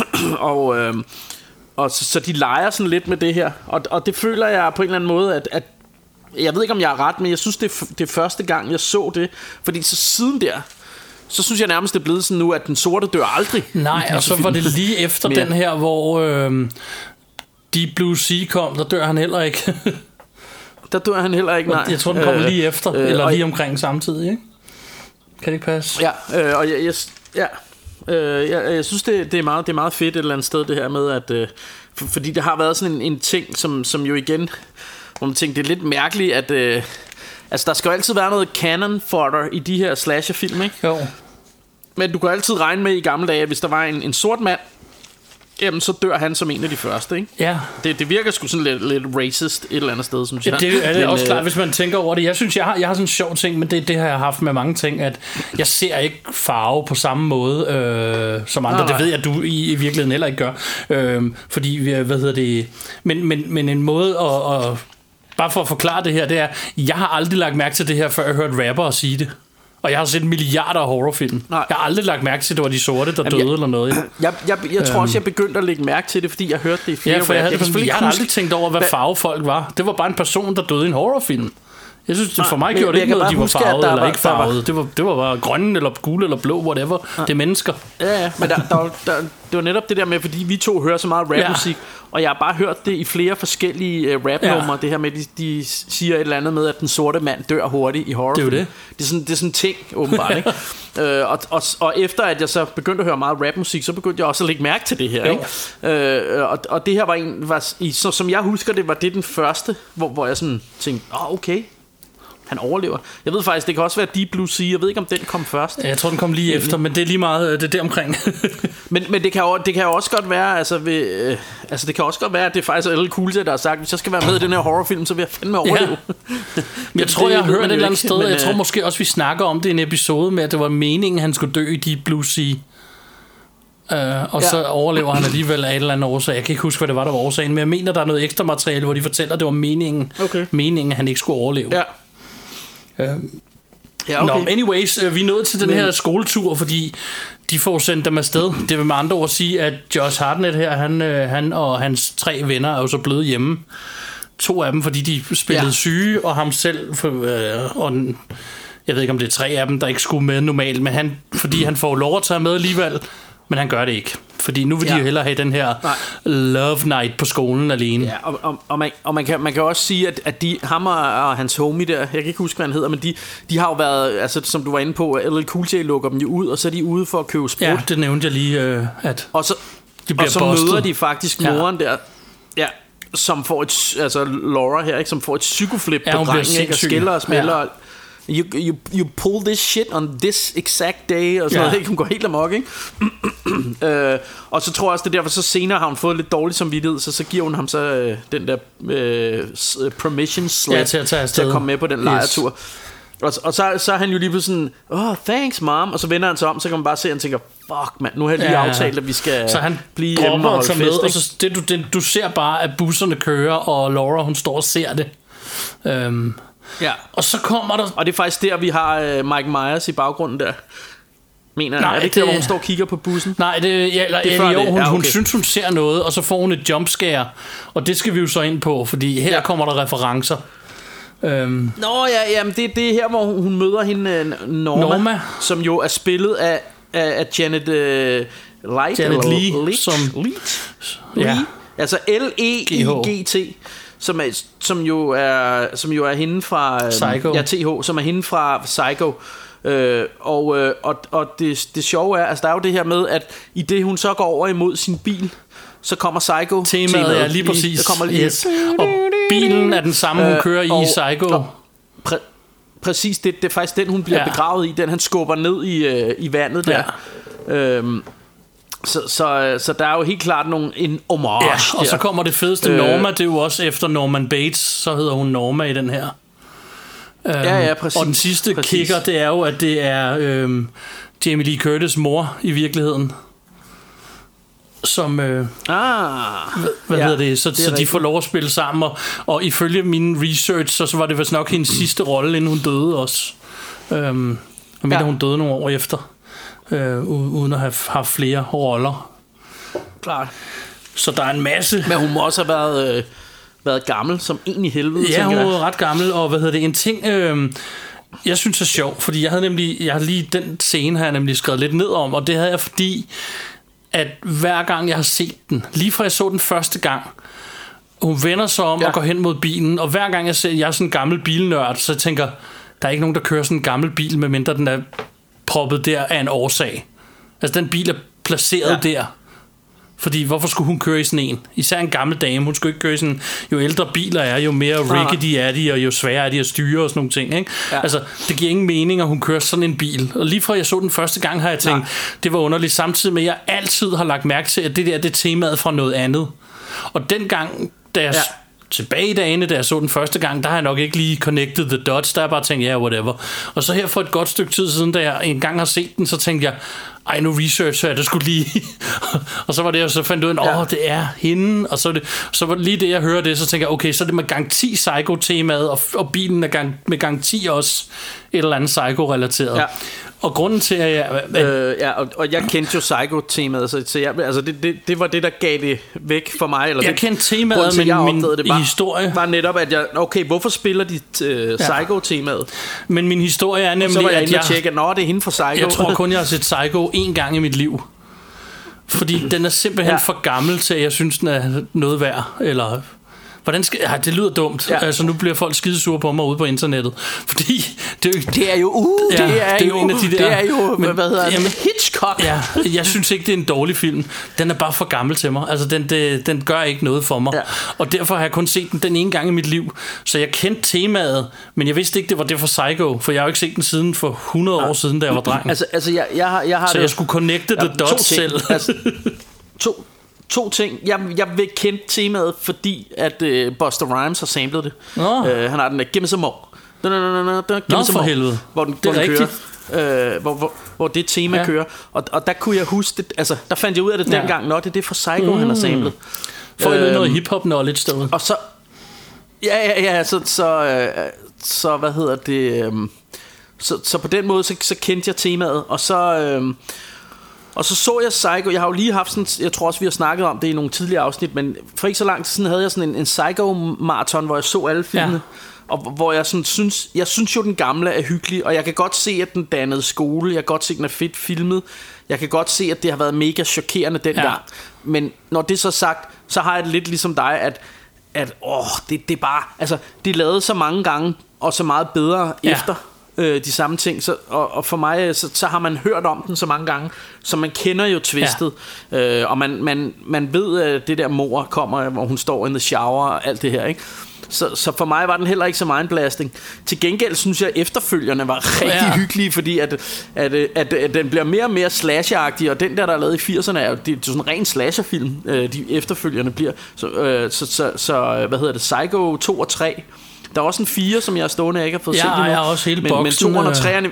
og øh, og så, så de leger sådan lidt med det her. Og, og det føler jeg på en eller anden måde, at, at jeg ved ikke, om jeg er ret, men jeg synes, det er, det er første gang, jeg så det. Fordi så siden der, så synes jeg nærmest, det er blevet sådan nu, at den sorte dør aldrig. Nej, og så var det lige efter Mere. den her, hvor øh, Deep Blue Sea kom, der dør han heller ikke. Der dør han heller ikke, nej. jeg tror, den kommer Øh, lige efter, øh, eller lige omkring samtidig, ikke? Kan det ikke passe? Ja, øh, og jeg, jeg, ja, øh, jeg, jeg synes, det, det, er meget, det er meget fedt et eller andet sted, det her med, at... Øh, for, fordi der har været sådan en, en ting, som, som jo igen... Hvor man tænker, det er lidt mærkeligt, at... Øh, altså, der skal jo altid være noget canon fodder i de her slasherfilm, ikke? Jo. Men du kan altid regne med i gamle dage, at hvis der var en, en sort mand, jamen så dør han som en af de første, ikke? Ja, Det, det virker sgu sådan lidt, lidt racist et eller andet sted, synes Ja, jeg. det er det Men, også øh, klart, hvis man tænker over det. Jeg synes, jeg har, jeg har sådan en sjov ting, men det, det har jeg haft med mange ting, at jeg ser ikke farve på samme måde øh, som andre. Nej, nej. Det ved jeg, at du i, i virkeligheden heller ikke gør. Øh, fordi, vi hvad hedder det... Men, men, men en måde at, at... Bare for at forklare det her, det er, jeg har aldrig lagt mærke til det her, før jeg hørte rappere sige det. Og jeg har set milliarder af horrorfilm. Nej. Jeg har aldrig lagt mærke til, at det var de sorte, der Jamen, døde jeg- eller noget. Jeg, jeg, jeg tror også, jeg begyndte at lægge mærke til det, fordi jeg hørte det i flere Ja, for jeg, havde, jeg, selvfølgelig jeg ikke har aldrig tænkt over, hvad hvad- farve folk var. Det var bare en person, der døde i en horrorfilm. Jeg synes, for mig gjorde det ikke noget, de var huske, farvede der eller var- ikke der var- farvede. Det var, det var bare grønne eller gule eller blå, whatever. Det er mennesker. Ja, ja, men der, der, var- der, det var netop det der med, fordi vi to hører så meget rapmusik, og jeg har bare hørt det i flere forskellige uh, rapnumre, Ja. det her med, de, de siger et eller andet med, at den sorte mand dør hurtigt i horrorfilm. Det er jo det. Det er sådan, det er sådan en ting, åbenbart, ikke? Øh, og, og, og efter at jeg så begyndte at høre meget rapmusik, så begyndte jeg også at lægge mærke til det her, Jo. ikke? Øh, og, og det her var en, var, i, så, som jeg husker det, var det den første, hvor, hvor jeg sådan tænkte, åh, oh, okay, han overlever. Jeg ved faktisk, det kan også være Deep Blue Sea, jeg ved ikke, om den kom først. Jeg tror, den kom lige efter, men det er lige meget øh, det er der omkring. Men, men det, kan jo, det kan jo også godt være, altså, ved, øh, altså det kan også godt være, at det faktisk er LL Cool J, der har sagt, hvis jeg skal være med i den her horrorfilm, så vil jeg fandme overleve. Men jeg tror, jeg har hørt et eller andet sted, men, jeg tror øh, måske også, vi snakker om det i en episode med, at det var meningen, han skulle dø i Deep Blue Sea. Uh, og Ja. så overlever han alligevel af et eller andet årsag. Jeg kan ikke huske, hvad det var, der var årsagen, men jeg mener, der er noget ekstra materiale, hvor de fortæller, at det var meningen, Okay. meningen at han ikke skulle overleve. Ja. Øh, Ja, Okay. Nå, anyways, øh, vi er nået til den Men- her skoletur, fordi de får sendt dem afsted. Det vil med andre ord sige, at Josh Hartnett her, han, øh, han og hans tre venner er jo så blevet hjemme. To af dem, fordi de spillede ja. Ja. syge, og ham selv, for, øh, og den, jeg ved ikke, om det er tre af dem, der ikke skulle med normalt, men han, fordi han får lov at tage med alligevel, men han gør det ikke. Fordi nu vil de Ja. jo hellere have den her Nej. love night på skolen alene. Ja, og, og, og, man, og man, kan, man kan også sige, at, at de, ham og, og hans homie der, jeg kan ikke huske, hvad han hedder, men de, de har jo været, altså som du var inde på, LL Cool J lukker dem jo ud, og så er de ude for at købe sprut. Ja, det nævnte jeg lige, øh, at Og så, De bliver og så busted. møder de faktisk Ja. moren der, ja, som får et, altså Laura her, ikke, som får et psykoflip Ja, på drengen, ikke, og skiller og smelter. Ja. You, you, you pull this shit on this exact day Og sådan Ja. noget? Hun går helt amok ikke? øh, Og så tror jeg også det er derfor Så senere har hun fået lidt dårligt samvittighed Så så giver hun ham så øh, den der øh, øh, Permission slip Ja, til at tage til at komme med på den Yes. lejretur og, og så, så er han jo lige pludselig sådan Oh thanks mom Og så vender han sig om Så kan man bare se at han tænker Fuck mand Nu har jeg lige Ja. aftalt at vi skal Så han blive hjemme og holde fest med, og så det, du, det, du ser bare, at busserne kører, og Laura, hun står og ser det. Øhm, Ja og så kommer der... Og det er faktisk der, vi har øh, Mike Myers i baggrunden der. Mener Nej, er det ikke det... der, hvor hun står og kigger på bussen? Nej, det, ja, eller, Det er før jo, det. hun, Ja, hun okay. synes, hun ser noget, og så får hun et jumpscare. Og det skal vi jo så ind på, fordi her ja. Kommer der referencer. Øhm, Nå ja, jamen det, det er her, hvor hun hun møder hende øh, Norma, Norma. som jo er spillet af, af, af Janet øh, Light. Janet Leigh, Leach, som- Leach? Ja. Altså L-E-I-G-T. Som, er, som, jo, er, som jo er hende fra... øhm, Psycho. Ja, TH, som er hende fra Psycho. Øh, og øh, og, og det, det sjove er, altså der er jo det her med, at i det hun så går over imod sin bil, så kommer Psycho Temaet er lige præcis. Der kommer lige yes. Og bilen er den samme, hun Øh, kører i og- Psycho. og præ- præcis, det, det er faktisk den, hun bliver Ja. ja. begravet i. Den, han skubber ned i, øh, i vandet der. Ja. Øhm, så, så, så der er jo helt klart nogle, en homage Ja, og der. så kommer det fedeste Øh. Norma, det er jo også efter Norman Bates, så hedder hun Norma i den her. Øhm, Ja, ja, præcis. Og den sidste Præcis. kicker, det er jo, at det er øhm, Jamie Lee Curtis mor i virkeligheden. Som, øh, Ah, hvad Ja, hedder det, så, det så de får lov at spille sammen, og, og ifølge min research, så, så var det vist nok hendes sidste rolle, inden hun døde også. Øhm, jeg mener, Ja. hun døde nogle år efter, øh, uden at have haft flere roller. klart. Så der er en masse Men hun må også have været, øh, været gammel, som en i helvede, Ja, hun var ret gammel, og hvad hedder det, en ting, øh, jeg synes er sjov, fordi jeg havde nemlig, jeg har lige den scene har jeg nemlig skrevet lidt ned om, og det havde jeg fordi, at hver gang jeg har set den, lige fra jeg så den første gang, hun vender sig om ja. Ja. og går hen mod bilen, og hver gang jeg ser, jeg er sådan en gammel bilnørd, så jeg tænker, der er ikke nogen, der kører sådan en gammel bil, medmindre den er proppet der af en årsag. Altså den bil er placeret ja. Der, fordi hvorfor skulle hun køre i sådan en? Især en gammel dame, hun skulle ikke køre i sådan... Jo ældre biler er, jo mere rickety er de, og jo sværere er de at styre og sådan nogle ting. Ikke? Ja. Altså, det giver ingen mening, at hun kører sådan en bil. Og lige fra jeg så den første gang, har jeg tænkt, Nej. det var underligt. Samtidig med, at jeg altid har lagt mærke til, at det der det er temaet fra noget andet. Og dengang, da jeg... Ja. Tilbage i dagene, da jeg så den første gang, der har jeg nok ikke lige connected the dots. Der har jeg bare tænkt, ja, yeah, whatever. Og så her for et godt stykke tid siden, da jeg engang har set den, så tænkte jeg, ej, nu researcher jeg det skulle lige. og så var det, jeg så fandt ud af, åh, Ja. oh, det er hende. Og så, det, så var det lige det, jeg hører det, så tænker jeg, okay, så er det med garanti Psycho-temaet, og, og bilen er gang, med garanti også et eller andet Psycho-relateret. Ja. Og grunden til, at jeg... At, Øh, ja, og, og jeg kendte jo Psycho-temaet, så, så jeg, altså det, det, det var det, der gav det væk for mig. Eller Jeg det, kendte temaet, grunden men jeg min- det var, historie- var netop, at jeg, okay, hvorfor spiller de øh, Psycho-temaet? men min historie er nemlig, Så var jeg at inde jeg... og tjekke, at det er hende fra Psycho. Jeg tror kun, jeg har set Psycho en gang i mit liv. Fordi den er simpelthen. Ja. for gammel til, at jeg synes, den er noget værd. Eller Hvordan skal, ja, det lyder dumt. Ja. Ja. Altså, nu bliver folk skidesure på mig ude på internettet. Fordi det er jo, Det er jo, uh, Ja, det, er det er jo, en af de der- det er jo, men- hvad hedder jamen, Hitchcock. Ja, jeg synes ikke, det er en dårlig film. Den er bare for gammel til mig. Altså, den, det, den gør ikke noget for mig. Ja. Ja. Og derfor har jeg kun set den den ene gang i mit liv. Så jeg kendte temaet, men jeg vidste ikke, det var det for Psycho. For jeg har jo ikke set den siden for 100 år siden, da jeg var dreng. Altså, altså jeg, jeg, har, jeg har så det, jeg skulle connecte the Ja, dots selv. Altså, to, to ting. Jeg, jeg vil kende temaet, fordi at uh, Buster Rhymes har samlet det. Nå. Uh, han har den der, giv me some more. Da, da, da, da, Nå, for helvede. Hvor den, Det hvor er den rigtigt. kører. Uh, hvor, hvor, hvor det tema Ja. kører. Og, og der kunne jeg huske det, altså, der fandt jeg ud af det Ja. dengang. Nå, det er det for Psycho, mm. han har samlet. Får I lidt noget Øhm, hip-hop knowledge derude? Og så... Ja, ja, ja, så, så, øh, så hvad hedder det... Øh, så, så på den måde, så, så kendte jeg temaet, og så... Øh, og så så jeg Psycho, jeg har jo lige haft sådan, jeg tror også vi har snakket om det i nogle tidligere afsnit, men for ikke så lang tid siden havde jeg sådan en, en Psycho-marathon, hvor jeg så alle filmene. Ja. Og hvor jeg sådan synes, jeg synes jo den gamle er hyggelig, og jeg kan godt se, at den dannede skole, jeg kan godt se, at den er fedt filmet, jeg kan godt se, at det har været mega chokerende dengang. Ja. Men når det så er sagt, så har jeg det lidt ligesom dig, at, at åh, det, det er bare, altså, det er lavet så mange gange, og så meget bedre ja. efter øh, de samme ting. Så, og, og for mig, så, så har man hørt om den så mange gange, så man kender jo twistet. Ja. Øh, og man, man, man ved, at det der mor kommer, hvor hun står in the shower og alt det her, ikke? Så, så for mig var den heller ikke så meget en blasting. Til gengæld synes jeg, at efterfølgerne var rigtig Ja. hyggelige, fordi at, at, at, at den bliver mere og mere slasheragtig, og den der, der er lavet i 80'erne, er jo, det, det er sådan en ren slasherfilm, øh, de efterfølgerne bliver. Så, øh, så, så, så, hvad hedder det, Psycho 2 og 3. Der er også en 4, som jeg er stående, jeg ikke har fået Ja, set endnu. jeg har også hele men, boksen, Men 2'eren og øh. 3'erne,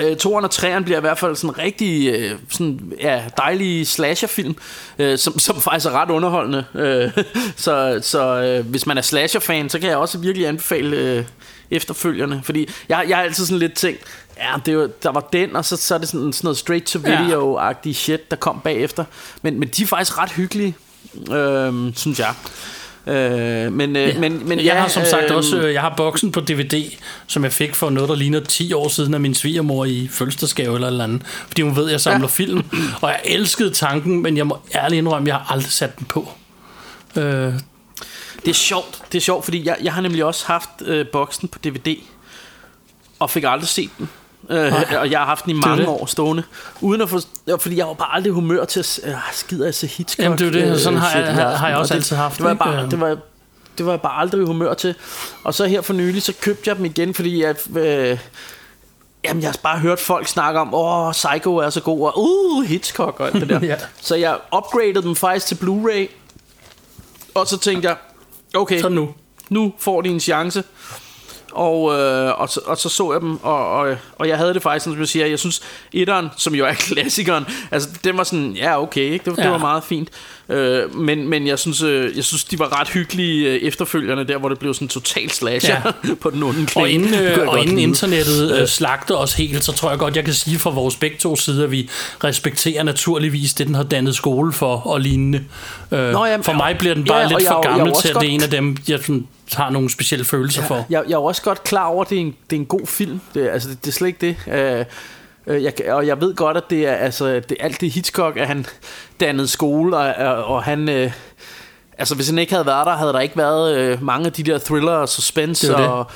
Øh, og træerne bliver i hvert fald sådan rigtig øh, sådan, ja, dejlige slasherfilm, øh, som, som faktisk er ret underholdende. Øh, så så øh, hvis man er slasher-fan, så kan jeg også virkelig anbefale øh, efterfølgerne. Fordi jeg, jeg har altid sådan lidt tænkt, ja, det jo, der var den, og så, så er det sådan, sådan noget straight-to-video-agtig shit, der kom bagefter. Men, men de er faktisk ret hyggelige, øh, synes jeg. Øh, men, øh, men, men jeg ja, har som sagt øh, også, øh, jeg har boksen på DVD, som jeg fik for noget, der ligner 10 år siden af min svigermor i fødselsdagsgave eller eller andet. Fordi hun ved, at jeg samler ja. film. Og jeg elskede tanken, men jeg må ærligt indrømme, at jeg har aldrig sat den på. Øh, Det er sjovt, det er sjovt, fordi jeg, jeg har nemlig også haft øh, boksen på DVD, og fik aldrig set den. Øh, og jeg har haft den i mange det. år stående. Uden at få, fordi jeg var bare aldrig humør til at øh, skider at se Hitchcock. Jamen, det er det. øh, Sådan har jeg- har- jeg også Og altid haft, Det var, jeg bare, det var, det var jeg bare aldrig i humør til. Og så her for nylig, så købte jeg dem igen, fordi jeg... Øh, Jamen, jeg har bare hørt folk snakke om, åh, Psycho er så god, og uh, Hitchcock og alt det der. Ja. Så jeg upgraded dem faktisk til Blu-ray, og så tænkte jeg, okay, Så nu. nu får de en chance. Og, øh, og, så, og så så jeg dem, og, og, og jeg havde det faktisk, som jeg siger, jeg synes, etteren, som jo er klassikeren, altså den var sådan, ja okay, ikke? Det, ja. det var meget fint. Øh, men, men jeg synes, øh, jeg synes, de var ret hyggelige øh, efterfølgerne, der hvor det blev sådan total slasher ja. på den onde kling. Og inden, jeg øh, og inden internettet øh, slagter os helt, så tror jeg godt, jeg kan sige fra vores begge to sider, at vi respekterer naturligvis det, den har dannet skole for og lignende. Øh, Nå, jamen, for mig bliver den bare ja, lidt jeg for jeg gammel også til, at det er en af dem, jeg sådan, har nogle specielle følelser for. Jeg, jeg er også godt klar over, at det er en, det er en god film. Det, altså, det, det er slet ikke det. Øh, jeg, kan- og jeg ved godt, at det er, altså, det, alt det Hitchcock, at han dannede skole, og, og, og han... Øh, altså, hvis han ikke havde været der, havde der ikke været øh, mange af de der thriller og suspense Det det. og,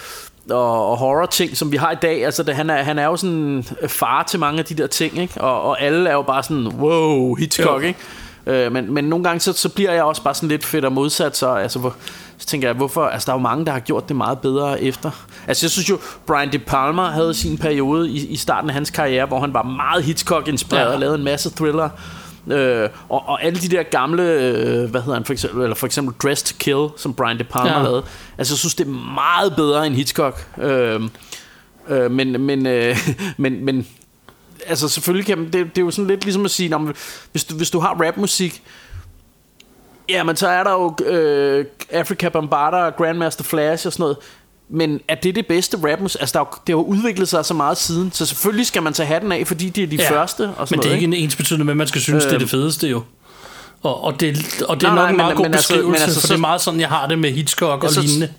og, og horror ting, som vi har i dag. Altså, det, han, er, han er jo sådan øh, far til mange af de der ting, ikke? Og, og alle er jo bare sådan, wow, Hitchcock, Jo. ikke? Øh, men, men nogle gange så, så bliver jeg også bare sådan lidt fedt og modsat så, altså, hvor, så tænker jeg hvorfor altså der er jo mange der har gjort det meget bedre efter altså jeg synes jo Brian De Palma havde sin periode i, i starten af hans karriere hvor han var meget Hitchcock inspireret Ja. og lavede en masse thriller Øh, og, og alle de der gamle øh, Hvad hedder han for eksempel Eller for eksempel Dressed to Kill Som Brian De Palma ja. lavede Altså jeg synes det er meget bedre end Hitchcock øh, øh, Men Men øh, Men, men Altså selvfølgelig kan det, det er jo sådan lidt ligesom at sige, når man, hvis, du, hvis du har rapmusik, ja, men så er der jo øh, Africa Bambaataa og Grandmaster Flash og sådan noget. Men er det det bedste rapmusik? Altså, der er det har udviklet sig så meget siden, så selvfølgelig skal man tage hatten af, fordi de er de ja, første. Og sådan men det er ikke en ens betydende med, at man skal synes, øh, det er det Øhm. fedeste jo. Og, og det, og det er Nej, nok nej, en meget men- god men altså- beskrivelse, men altså, for så- det er meget sådan, jeg har det med Hitchcock Ja, og så- lignende.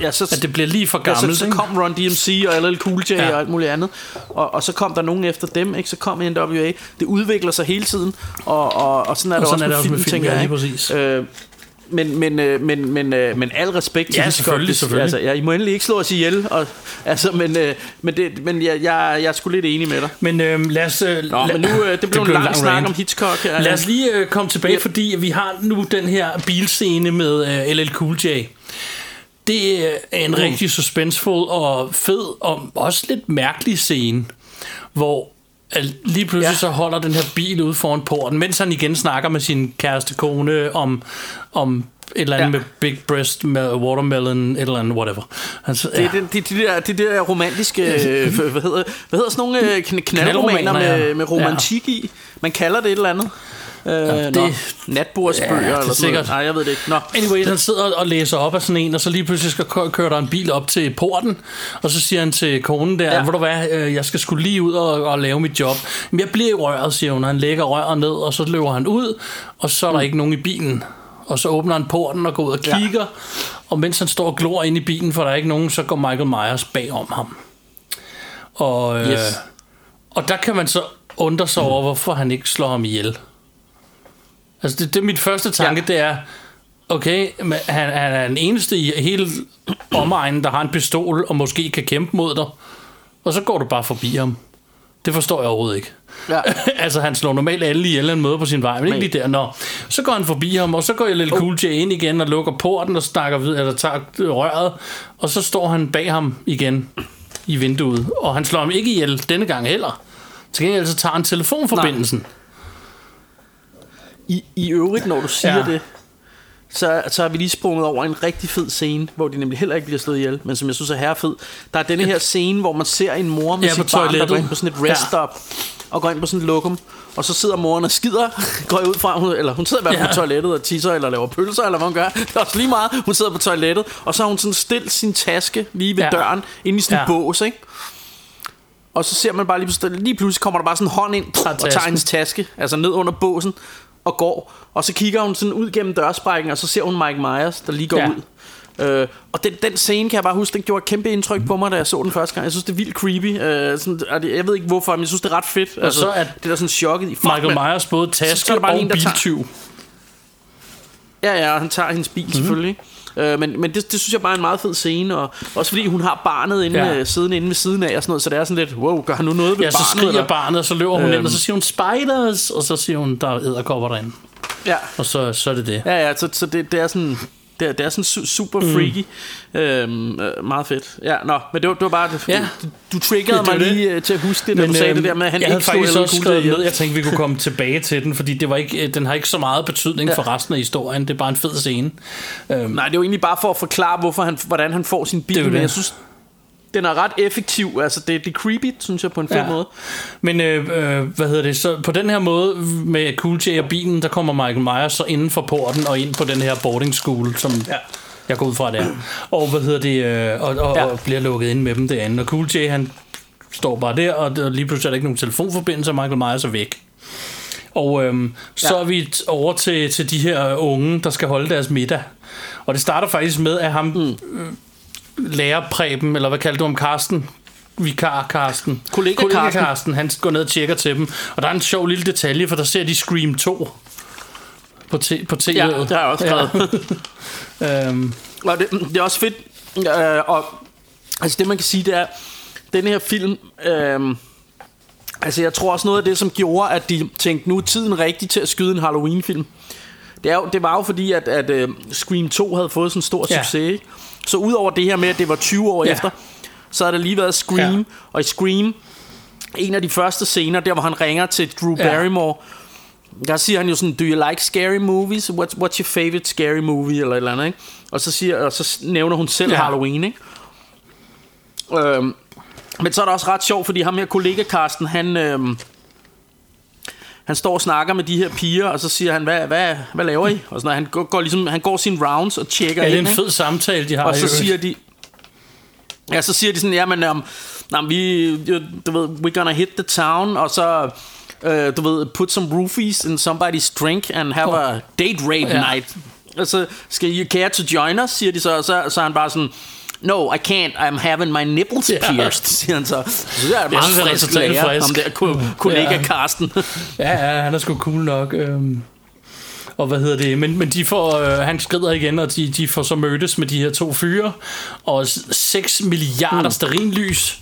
Ja, så, At det bliver lige for ja, gammelt, så, så ikke? kom Run DMC og LL Cool J Ja. ja. og alt muligt andet. Og, og så kom der nogen efter dem, ikke? så kom NWA. Det udvikler sig hele tiden, og, og, og sådan er Og det sådan også, er det også med film, tænker ja, jeg. præcis. Øh, men, men, øh, men, men, øh, men al respekt til Ja, selvfølgelig, Det- selvfølgelig. Altså, ja, I må endelig ikke slå os ihjel. Og, altså, men øh, men, det, men jeg, jeg, jeg er sgu lidt enig med dig. Men øh, lad os... Øh, Nå, men nu, øh, det blev en lang snak om Hitchcock. Her. Lad os lige øh, komme tilbage, Ja. fordi vi har nu den her bilscene med øh, LL Cool J. Det er en Mm. rigtig suspensfuld og fed og også lidt mærkelig scene, hvor lige pludselig ja. Ja. så holder den her bil ude foran porten, mens han igen snakker med sin kæreste kone om, om et eller andet ja. Ja. med Big Breast, med Watermelon, et eller andet, whatever. Altså, Det er de, de, de, der, de der romantiske, øh, hvad, hedder, hvad hedder sådan nogle øh, kn- knaldromaner ja. med, med romantik i? Man kalder det et eller andet. Øh, ja, det- natbordsbøger Ja, det er eller sådan sikkert. noget. Nej, jeg ved det ikke. Nå. Anyway, han sidder og læser op af sådan en, og så lige pludselig skal kø- køre der en bil op til porten, og så siger han til konen der, ja. Ja. hvor du hvad, øh, jeg skal skulle lige ud og, og lave mit job. Men jeg bliver i røret, siger hun, og han lægger røret ned, og så løber han ud, og så er der mm. ikke nogen i bilen. Og så åbner han porten og går ud og Ja. kigger, og mens han står og glor ind i bilen, for der er ikke nogen, så går Michael Myers bag om ham. Og, øh, Yes. og der kan man så undre sig over, hvorfor han ikke slår ham ihjel. Altså det, det er mit første tanke, ja. det er, okay, men han, han er den eneste i hele omegnen, der har en pistol, og måske kan kæmpe mod dig, og så går du bare forbi ham. Det forstår jeg overhovedet ikke. Ja. altså, han slår normalt alle ihjel, han møder på sin vej, men ikke Nej. lige der. Nå. Så går han forbi ham, og så går jeg lidt Oh. cool J ind igen og lukker porten og snakker videre, eller tager røret, og så står han bag ham igen i vinduet, og han slår ham ikke ihjel denne gang heller. Til gengæld så tager han telefonforbindelsen. I, I øvrigt, når du siger Ja. ja. det, så, så har vi lige sprunget over en rigtig fed scene, hvor de nemlig heller ikke bliver slået ihjel, men som jeg synes er herrefed. Der er denne her scene, hvor man ser en mor med Ja, ja, sit barn, der går ind på sådan et rest stop, og går ind på sådan et lokum, og så sidder moren og skider, går ud fra, hun, eller hun sidder i hvert fald Ja. på toilettet og tisser, eller laver pølser, eller hvad hun gør. Det er også lige meget, hun sidder på toilettet, og så har hun sådan stillet sin taske lige ved Ja. ja. døren, ind i sådan en Ja. ja. bås, ikke? Og så ser man bare lige pludselig, lige pludselig kommer der bare sådan en hånd ind og tager hendes taske, altså ned under båsen, og går. Og så kigger hun sådan ud gennem dørsprækken, og så ser hun Mike Myers, der lige går Ja. ud. Øh, og den, den scene kan jeg bare huske, den gjorde et kæmpe indtryk på mig, da jeg så den første gang. Jeg synes, det er vildt creepy. Øh, sådan, og det- jeg ved ikke hvorfor, men jeg synes, det er ret fedt. Altså, så er det der sådan chokket i Fuck, Michael. Myers både Så er taske der bare og en, der tager- biltyv. Ja, ja, han tager hendes bil mm-hmm. selvfølgelig. Øh, men men det, det synes jeg bare er en meget fed scene, og også fordi hun har barnet inde, Ja. ja. siddende inde ved siden af, og sådan noget, så det er sådan lidt, wow, gør han nu noget ved Ja, så barnet? skriger eller? barnet, og så løber hun øhm. ind, Øhm. og så siger hun spiders, og så siger hun, der er æderkopper derinde. Ja. Og så, så er det det. Ja, ja, så, så det, det er sådan... Det er, det er sådan su- super freaky. Mm. Øhm, øh, meget fedt. Ja, nå, men det var, det var bare... Ja. Du, du triggede Det er mig det. lige øh, til at huske det, da du sagde det der med, at han øhm, jeg havde ikke slog faktisk også skrevet ned, jeg tænkte, vi kunne komme tilbage til den, fordi det var ikke, øh, den har ikke så meget betydning Ja. for resten af historien. Det er bare en fed scene. Øhm, Nej, det er jo egentlig bare for at forklare, hvorfor han, hvordan han får sin bil, Det men jeg synes, den er ret effektiv. Altså, det, det er creepy, synes jeg, på en fed Ja. måde. Men øh, øh, hvad hedder det? Så på den her måde med Cool J og bilen, der kommer Michael Myers så inden for porten og ind på den her boarding school, som ja. jeg går ud fra det er. Og hvad hedder det? Øh, og, og, Ja. og bliver lukket ind med dem derinde. Og Cool J han står bare der, og der, lige pludselig er der ikke nogen telefonforbindelse, og Michael Myers er væk. Og øhm, så Ja. er vi over til, til de her unge, der skal holde deres middag. Og det starter faktisk med, at ham mm. Lærerpræben, eller hvad kalder du ham, Karsten? Vikar Karsten. Kollega Kollega Karsten. Karsten, han går ned og tjekker til dem. Og der er en sjov lille detalje, for der ser de Scream 2 på, t- på tv'et. Ja, det har jeg også skrevet. øhm, Og det, det er også fedt. Øh, og altså det man kan sige, det er, den her film, øh, altså jeg tror også noget af det, som gjorde, at de tænkte, nu er tiden rigtig til at skyde en Halloween-film. Det, er jo, det var jo fordi, at, at uh, Scream 2 havde fået sådan en stor Ja. succes. ikke? Så udover det her med, at det var 20 år Ja. ja. efter, så har der lige været Scream. Ja. Ja. Og i Scream, en af de første scener, der hvor han ringer til Drew Ja. Barrymore, der siger han jo sådan, do you like scary movies? What's, what's your favorite scary movie? Eller et eller andet, ikke? Og så, siger, og så nævner hun selv Ja. ja. Halloween, ikke? Øhm, men så er det også ret sjovt, fordi ham her kollega Karsten, han, øhm, han står og snakker med de her piger, og så siger han, hvad, hvad, hvad laver I? Og sådan, noget. han, går, går ligesom, han går sine rounds og tjekker ja, det er ind, en ikke? fed samtale, de har. Og så siger de Ja, så siger de sådan, jamen, um, um, vi, du ved, we're gonna hit the town, og så, uh, du ved, put some roofies in somebody's drink and have a date rape Ja. ja. night. Og så skal you care to join us, siger de så, og så, så er han bare sådan, No, I can't. I'm having my nipples Ja. pierced, siger han så. Så det er meget synes, frisk lærer, frisk. ham der ko- kollega Ja. Karsten. Ja, ja, han er sgu cool nok. Øhm. Og hvad hedder det? Men, men de får, øh, han skrider igen, og de, de får så mødtes med de her to fyre. Og 6 milliarder mm. sterinlys.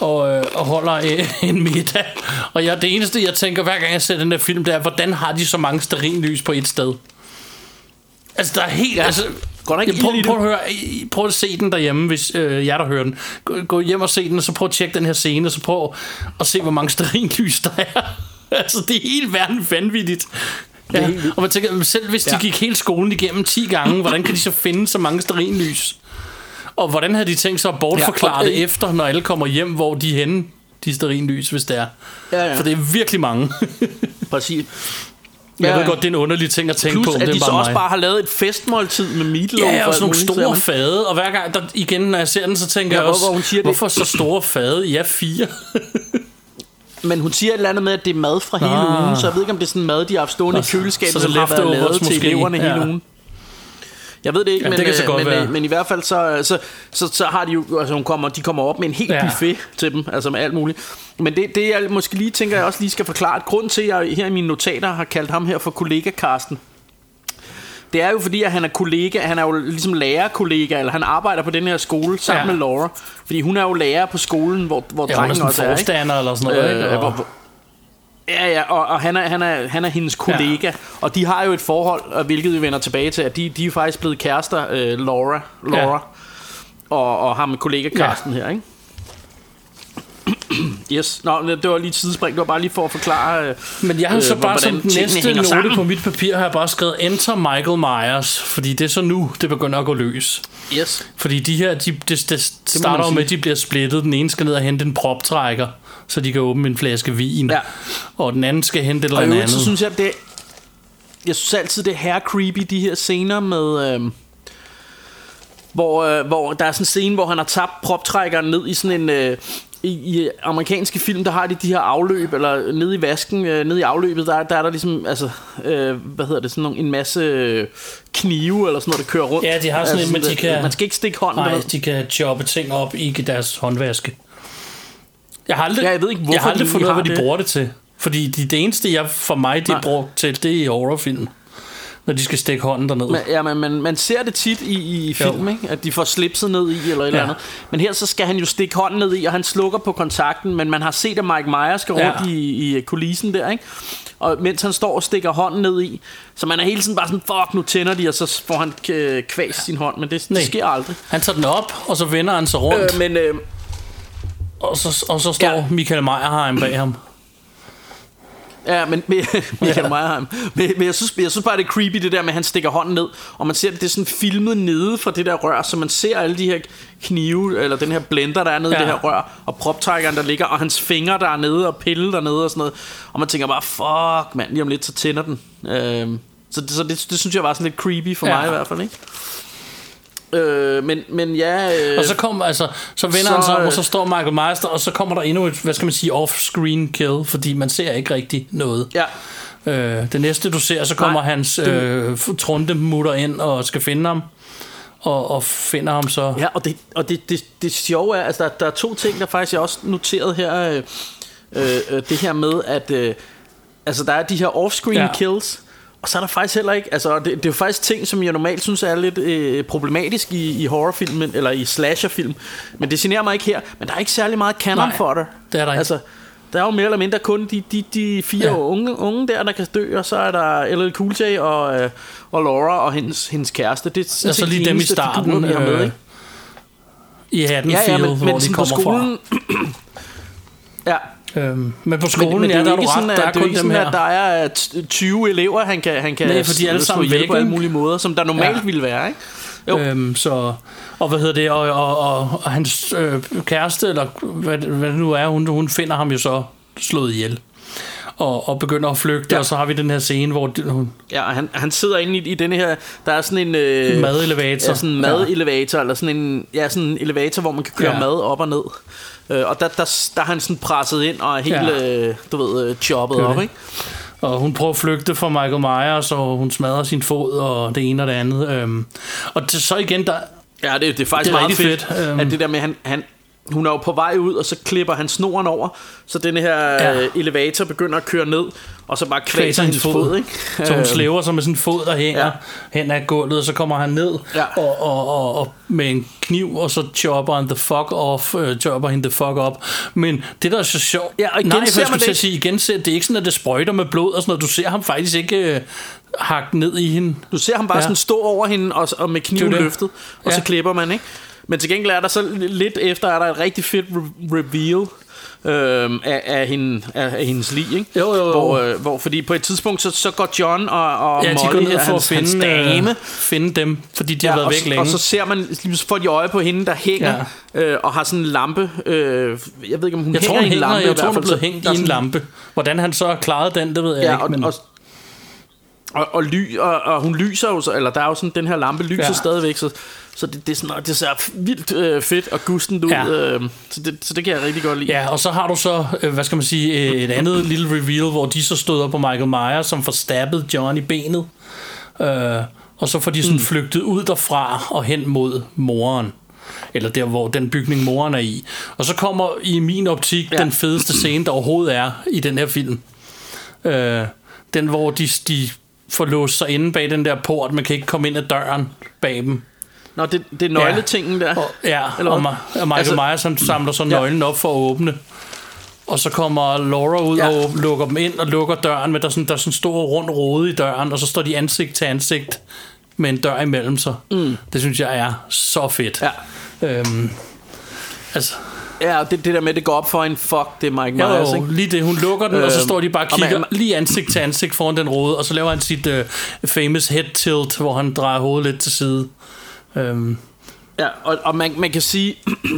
Og, øh, og holder øh, en middag. Og jeg, det eneste, jeg tænker, hver gang jeg ser den der film, det er, hvordan har de så mange sterinlys på et sted? Altså, der er helt... Ja. Altså, Går der ikke Ja, prøv, prøv, at høre, prøv at se den derhjemme, hvis øh, jeg der hører den. Gå, gå hjem og se den, og så prøv at tjekke den her scene, og så prøv at se, hvor mange sterinlys der er. altså, det er helt verden vanvittigt. Ja. Og man tænker, selv hvis de Ja. gik hele skolen igennem 10 gange, hvordan kan de så finde så mange sterinlys? Og hvordan havde de tænkt sig at bortforklare Ja, og- det efter, når alle kommer hjem, hvor de er henne, de sterinlys, hvis det er? Ja, ja. For det er virkelig mange. Præcis. Jeg Ja, ved godt, det er en underlig ting at tænke Plus, på, men at det de er så bare også mig. bare har lavet et festmåltid med meatloaf. Ja, og sådan nogle store man- fade, og hver gang, der, igen, når jeg ser den, så tænker Ja, jeg også, hvor hun siger det. hvorfor så store fade? Ja, fire. Men hun siger et eller andet med, at det er mad fra hele Ah. ugen, så jeg ved ikke, om det er sådan mad, de har haft stående i køleskabet, så som det har været lavet til eleverne hele ja. ugen. Jeg ved det ikke, Ja, men, det kan så øh, godt men, være. øh, men i hvert fald så, så, så, så har de jo, altså hun kommer, de kommer op med en helt Ja. buffet til dem, altså med alt muligt. Men det, det jeg måske lige tænker, jeg også lige skal forklare, at grund til, at jeg her i mine notater har kaldt ham her for kollega Karsten, det er jo fordi, at han er kollega, han er jo ligesom lærerkollega, eller han arbejder på den her skole sammen Ja. med Laura. Fordi hun er jo lærer på skolen, hvor, hvor Ja, drengen også er, ikke? eller sådan noget, ikke? Øh, Og- hvor, hvor, Ja, ja, og, og han, er, han, er, han er hendes kollega, ja. og de har jo et forhold, og hvilket vi vender tilbage til, at de, de er faktisk blevet kærester, øh, Laura, Laura Ja. og, og ham med kollega Karsten ja. her, ikke? Yes, Nå, det var lige et sidespring, det var bare lige for at forklare... Øh, Men jeg har så øh, bare hvordan som den næste note sammen. på mit papir, har jeg bare skrevet Enter Michael Myers, fordi det er så nu, det begynder at gå løs. Yes. Fordi de her, de, det, det starter sige. med, at de bliver splittet. Den ene skal ned og hente en proptrækker, så de kan åbne en flaske vin. Ja. Og den anden skal hente et eller Og andet øvrigt, så synes jeg, det, jeg synes altid, det er her creepy, de her scener med... Øh, hvor, øh, hvor der er sådan en scene, hvor han har tabt proptrækkeren ned i sådan en... Øh, i, I amerikanske film, der har de de her afløb, eller nede i vasken, øh, nede i afløbet, der, der er der ligesom, altså, øh, hvad hedder det, sådan nogle, en masse øh, knive, eller sådan noget, der kører rundt. Ja, de har sådan en, men de det- kan- Man skal ikke stikke hånden Nej, de kan choppe ting op i deres håndvaske. Jeg har aldrig, Ja, jeg ved ikke, jeg hvorfor har aldrig de fundet ud af, hvad de bruger det til. Fordi de, det eneste, jeg, for mig, det er brugt til, det er i horrorfilm. når de skal stikke hånden derned. Men, ja, men man, man ser det tit i, i film, ikke? at de får slipset ned i eller et eller Ja. andet. Men her så skal han jo stikke hånden ned i, og han slukker på kontakten, men man har set, at Mike Myers skal Ja. rundt i, i kulissen der, ikke? Og mens han står og stikker hånden ned i, så man er hele tiden bare sådan, fuck, nu tænder de, og så får han øh, kvæs sin hånd, men det, det sker aldrig. Han tager den op, og så vender han sig rundt, Øh, men øh, og, så, og så står Ja. Michael Meyerheim bag ham. Ja, men Michael Meyerheim. Men, men jeg, synes, jeg synes bare, det er creepy, det der med, at han stikker hånden ned, og man ser, det er sådan filmet nede fra det der rør, så man ser alle de her knive, eller den her blender, der er nede ja. i Ja. det her rør, og proptrækkeren, der ligger, og hans fingre, der er nede, og pille dernede og sådan noget. Og man tænker bare, fuck, mand, lige om lidt, så tænder den. Øhm, så så det, det, synes jeg var sådan lidt creepy for Ja. mig i hvert fald, ikke? Øh, men, men ja... Øh, Og så kommer, altså, så vender så, han sig om, øh, og så står Michael Myers der, og så kommer der endnu et, hvad skal man sige, off-screen kill, fordi man ser ikke rigtig noget. Ja, Øh, det næste du ser, så kommer Nej, hans øh, trundemutter ind og skal finde ham, og, og finder ham så. Ja, og det, og det, det, det sjove er, altså der, der er to ting, der faktisk jeg også noteret her. Øh, øh, øh, det her med, at øh, altså der er de her off-screen. Ja. kills, og så er der faktisk heller ikke, altså det, det er jo faktisk ting, som jeg normalt synes er lidt øh, problematisk i, i horrorfilmen, eller i slasherfilm, men det generer mig ikke her, men der er ikke særlig meget canon Nej, for det. det er der ikke. Altså, der er jo mere eller mindre kun de, de, de fire ja. Ja. unge, unge der, der kan dø, og så er der LL Cool J og, øh, og Laura og hendes, hendes kæreste. Det er sådan Og så set lige de dem i starten, figurer, vi har med, øh, ikke? i Haddonfield, ja, ja, men, hvor men de kommer skolen... ja, fra. Øhm, men på men, skolen, men det ja, er der jo er du sådan, ret, der er det er kun dem sådan, her. at der er t- 20 elever, han kan, han kan Nej, for de er alle sammen væk, på alle mulige måder, som der normalt Ja. ville være, ikke? Jo. Øhm, så, og hvad hedder det, og, og, og, og hans øh, kæreste, eller hvad, hvad det nu er, hun, hun finder ham jo så slået ihjel. Og, og begynder at flygte, Ja. ja. og så har vi den her scene, hvor hun, Ja, han, han sidder inde i, i denne her... Der er sådan en... Øh, Madelevator. Ja, sådan en madelevator, eller sådan en, ja, sådan en elevator, hvor man kan køre ja. Ja. mad op og ned. Øh, og der, der, der er han sådan presset ind, og er helt, ja. Øh, du ved, øh, choppet op, det. ikke? og hun prøver at flygte fra Michael Myers, og hun smadrer sin fod, og det ene og det andet. Øhm, og det, så igen, der, Ja, det, det er faktisk Det er meget fedt, fedt, øhm. at det der med, han, han, hun er jo på vej ud, og så klipper han snoren over, så den her Ja. ja. elevator begynder at køre ned, og så bare kvæser hendes fod, ikke? Så hun Øhm, slæver sig med sin fod, der hænger Ja. hen ad gulvet, og så kommer han ned Ja. og, og, og, og med en kniv, og så chopper han the fuck off, uh, chopper hende the fuck op. Men det, der er så sjovt... Ja, og igen Nej, ser jeg man det at sige, igen ser, det er ikke sådan, at det sprøjter med blod og sådan noget. Du ser ham faktisk ikke uh, hakke ned i hende. Du ser ham bare ja. Sådan stå over hende, og, og med kniven løftet, og så Ja. klipper man, ikke? Men til gengæld er der så lidt efter, er der et rigtig fedt re- reveal, øhm, af, af, hende, af, af hendes lig, ikke? Jo, jo, jo. Hvor, øh, hvor, fordi på et tidspunkt, så, så går John og, og Ja, de går Molly, ned for hans, at hans finde, dame, øh, finde dem, fordi de har været og, væk så- længe. Og så ser man, pludselig får de øje på hende, der hænger, ja. øh, og har sådan en lampe. Øh, jeg ved ikke, om hun jeg tror, hænger hun i en hænger, lampe. jeg tror, hun er blevet så hængt i en sådan- lampe. Hvordan han så har klaret den, det ved jeg Ja, ikke. og, Men, og, og, og, ly, og, og hun lyser jo, så, eller der er jo sådan, den her lampe lyser ja. Ja. stadigvæk, så, så det, det, er sådan, det ser vildt øh, fedt og gustent ud, ja. Øh, så, det, så det kan jeg rigtig godt lide. Ja, og så har du så, øh, hvad skal man sige, et andet lille reveal, hvor de så støder på Michael Myers, som får stabbet John i benet. Øh, og så får de sådan mm. flygtet ud derfra og hen mod moren. Eller der, hvor den bygning moren er i. Og så kommer i min optik ja. den fedeste scene, der overhovedet er i den her film. Øh, den, hvor de, de får låst sig inde bag den der port. Man kan ikke komme ind ad døren bag dem. Nå, det, det er nøgletingen der. Og, ja, Eller og? Ma- og Michael Altså- Myers han samler så Ja. nøglen op for at åbne. Og så kommer Laura ud Ja. ja. og lukker dem ind og lukker døren, men der er sådan, der er sådan en stor rund rode i døren, og så står de ansigt til ansigt med en dør imellem sig. Mm. Det synes jeg er så fedt. Ja. Øhm, altså, Ja, det, det der med, det går op for en fuck, det er Mike jo, Myers, jo, ikke? lige det, hun lukker den, øhm, og så Øhm, står de bare og og man- kigger lige ansigt til ansigt foran den rode, og så laver han sit uh, famous head tilt, hvor han drejer hovedet lidt til side. Øhm, Ja, og, og man, man kan sige,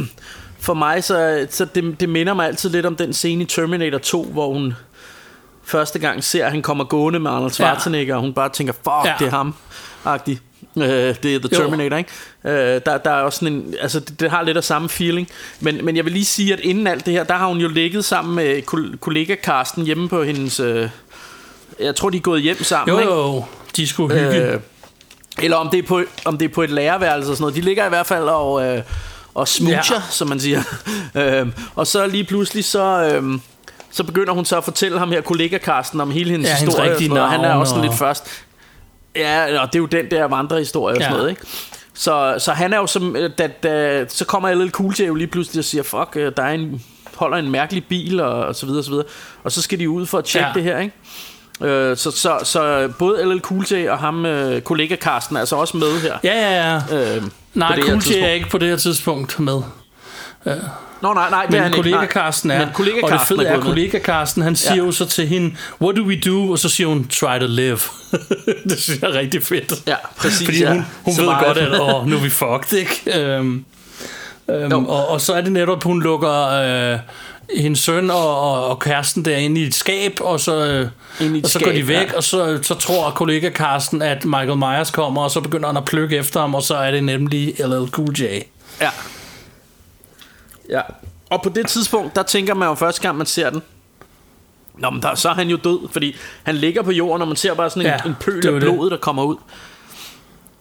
for mig, så, så det, det minder mig altid lidt om den scene i Terminator 2, hvor hun første gang ser, at han kommer gående med Arnold Schwarzenegger, og hun bare tænker, fuck, ja. Ja. det er ham, agtig. Øh, det er The Jo. Terminator, ikke? Øh, der, der er også sådan en, altså det, det har lidt af samme feeling, men, men jeg vil lige sige, at inden alt det her, der har hun jo ligget sammen med kol- kollega Karsten hjemme på hendes, øh, jeg tror de er gået hjem sammen, jo, ikke? jo, de skulle hygge. Øh, eller om det, er på, om det er på et lærerværelse og sådan noget. De ligger i hvert fald og, øh, og smoocher, ja. Som man siger. øhm, og så lige pludselig, så, øhm, så begynder hun så at fortælle ham her, kollega Karsten, om hele hendes Ja, hendes historie. og rigtige sådan noget, og han er også sådan og- lidt først. Ja, og det er jo den der vandrehistorie og sådan Ja. noget, ikke? Så, så han er jo som, øh, da, da, så kommer LL Cool J jo lige pludselig og siger, fuck, øh, der er en, holder en mærkelig bil, og, og så videre, og så videre. Og så skal de ud for at tjekke Ja. det her, ikke? Øh, så, så, så både LL Cool J og ham, øh, kollega Karsten, er altså også med her. Ja, ja, ja. Øh, Nej, Cool J er ikke på det her tidspunkt med. Nå, nej, nej, det er Men han kollega ikke. Karsten er. Men kollega og det fede er er, kollega Karsten, han siger Ja. jo så til hende, what do we do? Og så siger hun, try to live. det synes jeg er rigtig fedt. Ja, præcis, Fordi ja. hun, hun Så ved meget. godt, at åh, nu er vi fucked, ikke? Øhm, øhm, og, og så er det netop, hun lukker øh, hendes søn og, og, og kæresten derinde i et skab, og så, øh, i og så går de skab, væk, ja. og så, så tror kollega Karsten, at Michael Myers kommer, og så begynder han at plukke efter ham, og så er det nemlig LL Cool J. Ja. Ja. Og på det tidspunkt, der tænker man jo første gang, man ser den, Nå, men der, så er han jo død, fordi han ligger på jorden, og man ser bare sådan en, Ja, en pøl af blodet, der kommer ud.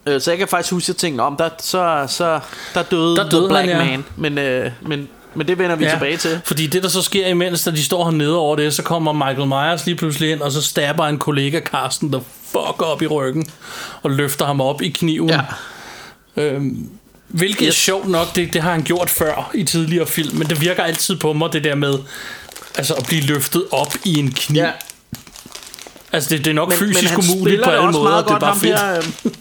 Øh, Så jeg kan faktisk huske, at jeg tænkte, om der, så, så, der døde, der døde The Black han, ja. Man. Men, øh, men, men det vender vi ja. tilbage til. Fordi det, der så sker imens, da de står hernede over det, så kommer Michael Myers lige pludselig ind, og så stabber en kollega Carsten der fuck op i ryggen, og løfter ham op i kniven. Ja. Øhm, hvilket yes. er sjovt nok, det, det har han gjort før i tidligere film, men det virker altid på mig, det der med altså at blive løftet op i en kniv. Ja. Altså det, det er nok Men, fysisk men umuligt på alle måder, det er bare fedt. Her, øh,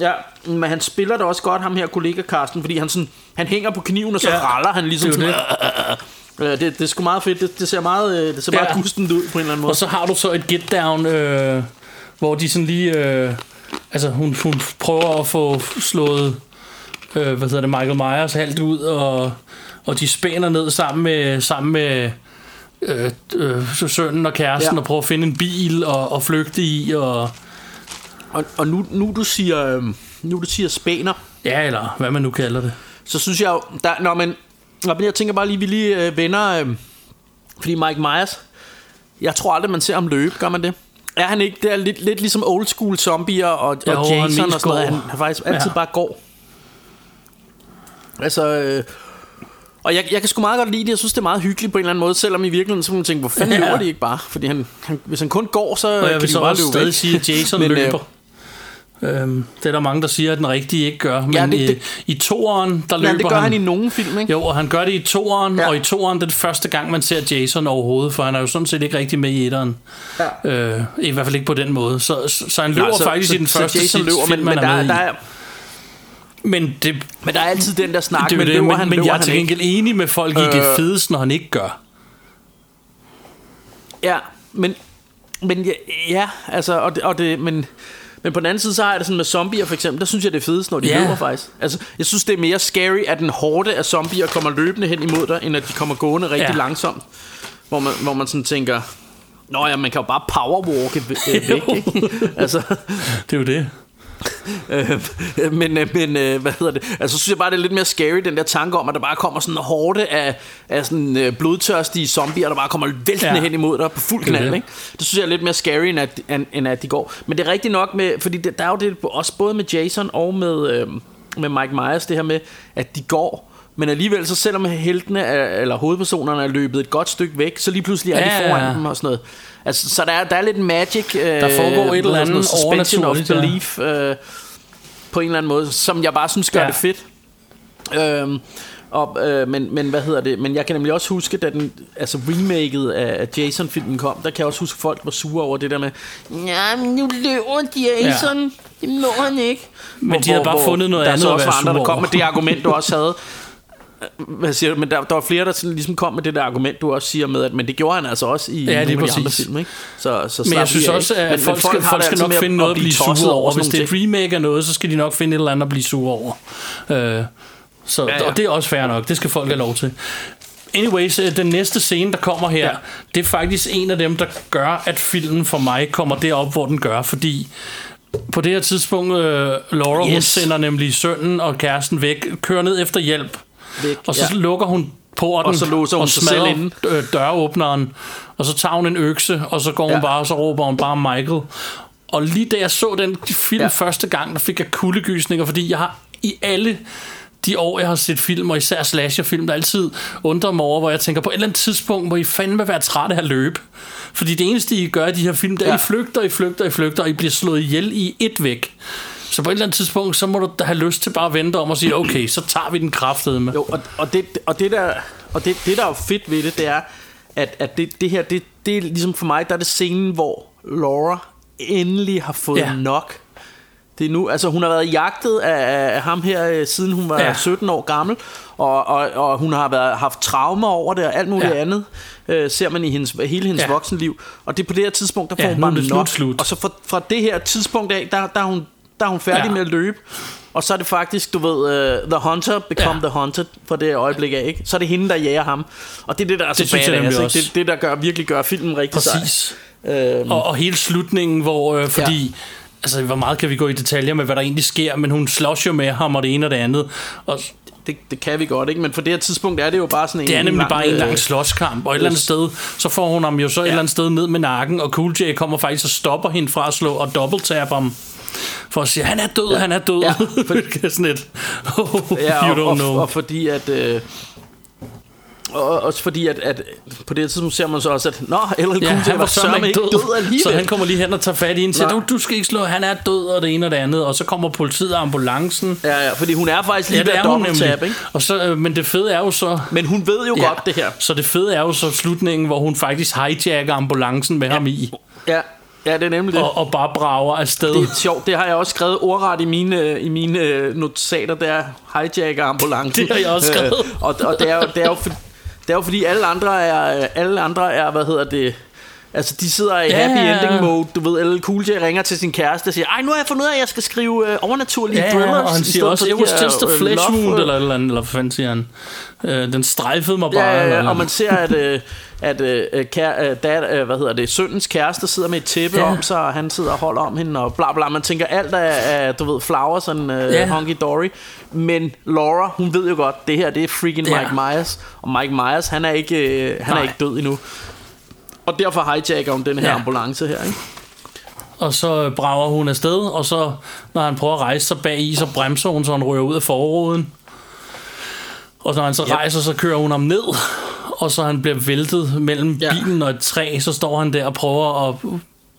ja, men han spiller det også godt, ham her kollega Karsten, fordi han, sådan, han hænger på kniven, og så Ja, raller han ligesom det sådan, det. Øh, det, det er sgu meget fedt. Det, det ser meget, øh, det ser meget Ja. gustent ud på en eller anden måde. Og så har du så et get down, øh, hvor de sådan lige... Øh, altså, hun, hun prøver at få slået, øh, hvad hedder det, Michael Myers halvt ud, og, og de spænder ned sammen med, sammen med øh, øh, sønnen og kæresten. Ja. og prøver at finde en bil og, og flygte i, og Og, og nu, nu du siger, øh, nu du siger spæner, ja, eller hvad man nu kalder det. så synes jeg jo, der, når man, når man, jeg tænker bare lige, vi lige øh, vender, øh, fordi Mike Myers, jeg tror aldrig, man ser ham løbe, gør man det? Er han ikke, det er lidt, lidt ligesom old school zombier og, Jo, og Jason og sådan noget, han, han faktisk altid Ja. bare går. Altså, øh, og jeg, jeg kan sgu meget godt lide det, jeg synes det er meget hyggeligt på en eller anden måde, selvom i virkeligheden, så kan man tænke, hvor fanden Ja. løber de ikke bare? Fordi han, han, hvis han kun går, så Og jeg kan vil de så bare løbe stadig væk. sige, at Jason Men, øh, løber. Øhm, det er der mange, der siger, at den rigtige ikke gør. Men Ja, det- i, det- i toeren, der løber Ja, det gør han... han i nogle film, ikke? Jo, og han gør det i toeren, ja. Og i toeren det er det første gang, man ser Jason overhovedet, for han er jo sådan set ikke rigtig med i etteren. Ja. Øh, I hvert fald ikke på den måde. Så, så, så han løber Nej, så, faktisk i den første så Jason sit- løber, film, men, men, han er der, med der, i. er, Men det, men der er altid den der snak, det men det, løber men, han, men løber jeg er til ikke. gengæld enig med folk i, det Øh. fedest, når han ikke gør. Ja, men, men ja, ja altså, og det, og det, men, men på den anden side, så har jeg det sådan med zombier for eksempel, der synes jeg, det er fedest, når de ja. løber faktisk. Altså, jeg synes, det er mere scary, at en hårde af zombier kommer løbende hen imod dig, end at de kommer gående rigtig ja. langsomt. Hvor man, hvor man sådan tænker, Nå ja, man kan jo bare powerwalke væ- væk, ikke? altså, Det er jo det. Øh, men, øh, men øh, hvad hedder det? Altså, så synes jeg bare, det er lidt mere scary, den der tanke om, at der bare kommer sådan en hårde af, af sådan blodtørstige zombier, der bare kommer væltende Ja. hen imod dig på fuld knald, det. ikke? Det synes jeg er lidt mere scary, end at, end, at de går. Men det er rigtigt nok med, fordi der er jo det også både med Jason og med, øh, med Mike Myers, det her med, at de går, men alligevel, så selvom heltene er, eller hovedpersonerne er løbet et godt stykke væk, så lige pludselig er Ja, de foran ja. dem og sådan noget. Altså, så der er, der er lidt magic. Øh, Der foregår et eller andet suspension of overnaturligt, ja. belief øh, på en eller anden måde, som jeg bare synes gør Ja. det fedt. Øhm, og, øh, men, men hvad hedder det? Men jeg kan nemlig også huske, da den altså remaket af af Jason-filmen kom, der kan jeg også huske, at folk var sure over det der med, ja, men nu løber Jason, ja. det må han ikke. Men de havde bare fundet noget der andet så også var andre, der kom med det argument, du også havde. Hvad siger du? Men der, der var flere, der sådan ligesom kom med det der argument, du også siger med, at men det gjorde han altså også i Ja, nogle af de andre præcis. film, ikke? Så, så Men jeg synes af. også, at Men- men folk skal, folk skal nok finde noget at blive sure over. Hvis det er et remake af noget, så skal de nok finde et eller andet at blive sure over. Øh, så, Ja, ja. Og det er også fair nok. Det skal folk have lov til. Anyways, øh, den næste scene, der kommer her, ja. Det er faktisk en af dem, der gør, at filmen for mig kommer derop, hvor den gør. Fordi på det her tidspunkt, øh, Laura, yes. hun sender nemlig sønnen og kæresten væk, kører ned efter hjælp. Væk, Og så ja. lukker hun porten Og så låser hun og sig selv smadrer, inde. øh, døråbneren, og så tager hun en økse, og så går hun Ja. bare, og så råber hun bare Michael. Og lige da jeg så den film ja. Første gang, der fik jeg kuldegysninger, fordi jeg har i alle de år, jeg har set film, og især slasherfilm, der altid undrer mig over, hvor jeg tænker, på et eller andet tidspunkt må I fandme være trætte af at løbe. Fordi det eneste, I gør i de her film, er, Ja. ja. I flygter, I flygter, I flygter, og I bliver slået ihjel i et væk. Så på et eller andet tidspunkt, så må du da have lyst til bare at vente om og sige, okay, så tager vi den kraftede med. Jo, og, og, det, og det der og det, det der er jo fedt ved det, det er, at, at det, det her, det, det er ligesom for mig, der er det scenen, hvor Laura endelig har fået ja. Nok. Det er nu, altså hun har været jagtet af, af ham her, øh, siden hun var ja. Ja. 17 år gammel, og, og, og hun har været, haft traumer over det, og alt muligt ja. Andet, øh, ser man i hendes, hele hendes ja. Voksenliv. Og det er på det her tidspunkt, der får Ja, hun bare nok. slut, slut. Og så fra, fra det her tidspunkt af, der, der, er, hun, der er hun færdig ja. Ja. med at løbe. Og så er det faktisk, du ved, uh, The Hunter become ja. Ja. The Hunted for det øjeblik af, ikke? Så er det hende, der jager ham. Og det er det, der er så Det jeg badass, ikke? også. Det, det, der gør, virkelig gør filmen rigtig sej. Præcis. Øhm, Og, og hele slutningen, hvor, øh, fordi... Ja. Altså, hvor meget kan vi gå i detaljer med, hvad der egentlig sker, men hun slås jo med ham og det ene og det andet. Og det, det kan vi godt, ikke? Men for det her tidspunkt er det jo bare sådan en det er nemlig lang, bare en øh, lang slåskamp, og et eller andet sted, så får hun ham jo så et eller andet sted ned med nakken, og Cool J kommer faktisk og stopper hende fra at slå og dobbelttabber ham. For at sige, han er død, ja. han er død. Ja, Ja, sådan et, oh, Ja, you og, don't og, know. og fordi at... Øh, og også fordi, at, at på det tidspunkt ser man så også, at Nå, LL Cool Ja, han var sørme ikke død, død alligevel. så han kommer lige hen og tager fat i hende, du, du skal ikke slå, han er død, og det ene og det andet, og så kommer politiet og ambulancen. Ja, ja, fordi hun er faktisk lige Ja, det er hun nemlig. ikke? Og så, øh, men det fede er jo så... Men hun ved jo ja. godt det her. Så det fede er jo så slutningen, hvor hun faktisk hijacker ambulancen med ja. ham i, Ja, ja det er nemlig det. og, og bare brager afsted. Det er sjovt, det har jeg også skrevet ordret i mine, i mine øh, notater, der er hijacker ambulancen. Det har jeg også skrevet. Øh, og, og det er jo, det er jo, for, det er jo fordi alle andre er, alle andre er, hvad hedder det, Altså, de sidder i Ja, happy ending mode. Du ved, LL Cool J ringer til sin kæreste og siger, ej, nu har jeg fundet ud af, at jeg skal skrive øh, overnaturlige Ja, thrillers. og han siger også, it was just a øh, flesh wound, eller, eller, eller hvad fanden siger han? Øh, den strejfede mig bare. Ja, ja, eller, ja, og man ser, at, øh, at øh, kære, øh, dad, øh, hvad hedder det, søndens kæreste sidder med et tæppe ja. Om sig, og han sidder og holder om hende, og bla bla. Man tænker, alt er, er du ved, flowers and uh, Ja. hunky dory. Men Laura, hun ved jo godt, det her, det er freaking Ja. Mike Myers. Og Mike Myers, han er ikke, øh, han er ikke død endnu. Og derfor hijacker hun den her Ja. ambulance her, ikke? Og så brager hun afsted, og så, når han prøver at rejse sig bag i, så bremser hun, så han rører ud af forruden. Og når han så Yep. rejser, så kører hun ham ned, og så han bliver væltet mellem Ja. bilen og et træ, så står han der og prøver at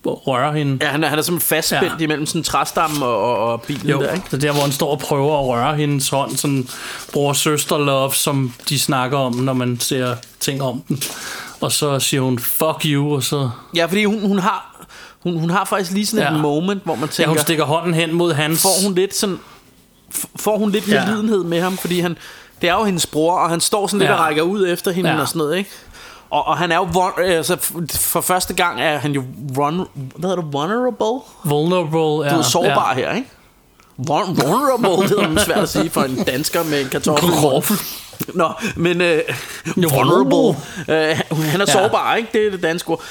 røre hende. Ja, han er, han er simpelthen fastspændt ja. Ja. imellem sådan en træstamme og, og, og bilen Jo, der, ikke? det er der, hvor han står og prøver at røre hendes hånd, sådan bror-søster-love, som de snakker om, når man ser ting om den. Og så siger hun, fuck you, og så... Ja, fordi hun, hun har... Hun, hun har faktisk lige sådan et Ja. moment, hvor man Ja, tænker... hun stikker hånden hen mod hans... får hun lidt sådan får hun lidt Ja. medlidenhed med ham, fordi han det er jo hendes bror, og han står sådan lidt Ja. og rækker ud efter hende Ja. og sådan noget, ikke? Og, og han er jo vul- altså, for første gang er han jo run, hvad hedder det, vulnerable? Vulnerable, ja. Du er sårbar ja. her, ikke? Vul- vulnerable, det er svært at sige for en dansker med en kartoffel. Kartoffel. Nå, men øh, vulnerable. Øh, han er Ja. sårbar, ikke? Det er det danske ord.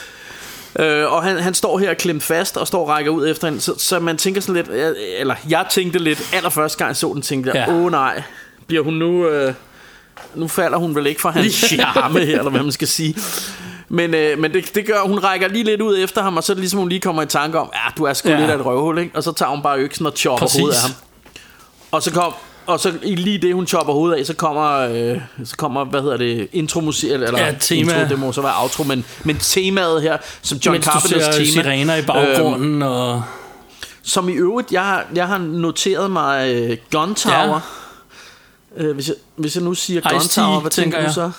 Øh, og han, han står her klemt fast og står og rækker ud efter hende så, så man tænker sådan lidt øh, Eller jeg tænkte lidt Allerførste gang jeg så den tænkte jeg Ja. Åh nej Bliver hun nu øh, Nu falder hun vel ikke fra hans charme her Eller hvad man skal sige men, øh, men det, det gør, hun rækker lige lidt ud efter ham Og så er det ligesom hun lige kommer i tanke om Ja du er sgu ja. Lidt af et røvhul ikke? Og så tager hun bare øksen og chopper Præcis. hovedet af ham og så kom og så lige det hun chopper hovedet af, så kommer øh, så kommer hvad hedder det intro musik eller Ja, tema. intro, det må så være outro, men men temaet her som John Mens du Carpenters ser tema, sirener i baggrunden, øhm, og... som i øvrigt jeg jeg har noteret mig øh, Gun Tower. Ja. Øh, hvis jeg hvis jeg nu siger Gun Tower, hvad tænker tænker du så?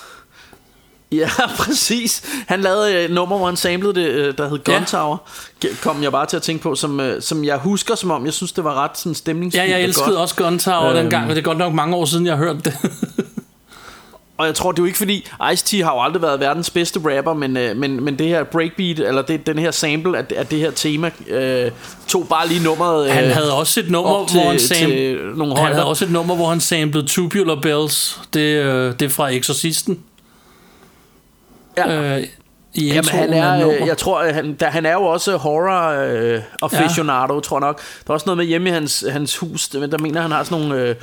Ja, præcis. Han lavede øh, et nummer, hvor han samlede det, øh, der hed Gun Ja. Tower. Kom jeg bare til at tænke på, som, øh, som jeg husker som om, jeg synes, det var ret sådan stemningsfuldt. Ja, jeg og elskede godt. også Gun Tower Øhm. dengang, og det er godt nok mange år siden, jeg har hørt det. Og jeg tror, det er jo ikke fordi, Ice-T har jo aldrig været verdens bedste rapper, men, øh, men, men det her breakbeat, eller det, den her sample af, af det her tema, øh, tog bare lige nummeret øh, Han havde også et nummer, til, hvor han, til sam... nogle han højder. havde også et nummer, hvor han samplede Tubular Bells. Det, øh, det er fra Exorcisten. Ja. Øh, i Jamen, han er, øh, jeg tror, øh, han, der, han er jo også horror øh, aficionado, ja. tror jeg nok. Der er også noget med hjemme i hans, hans hus, men der mener han har sådan nogle, øh,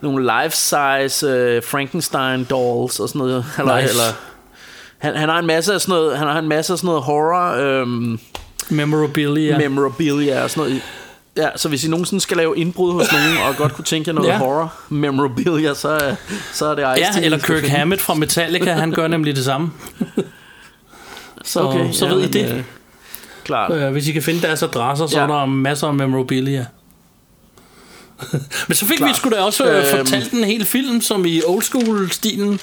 nogle life-size øh, Frankenstein dolls og sådan noget. Eller, Nice. eller, han, han har en masse af sådan noget, han har en masse af sådan noget horror øh, Memorabilia. memorabilia og sådan noget. Ja, så hvis I nogensinde skal lave indbrud hos nogen, og godt kunne tænke jer noget Ja. ja. horror memorabilia, så, er- så er det Ice-T, Ja, eller Kirk finde. Hammett fra Metallica, han gør nemlig det samme. Så, okay, så ved I det. Øh, klart. Øh, hvis I kan finde deres adresser, så Ja. er der masser af memorabilia. Men så fik Klar. vi sgu da også øh, Øhm. fortalt en hel film, som i old school stilen. Det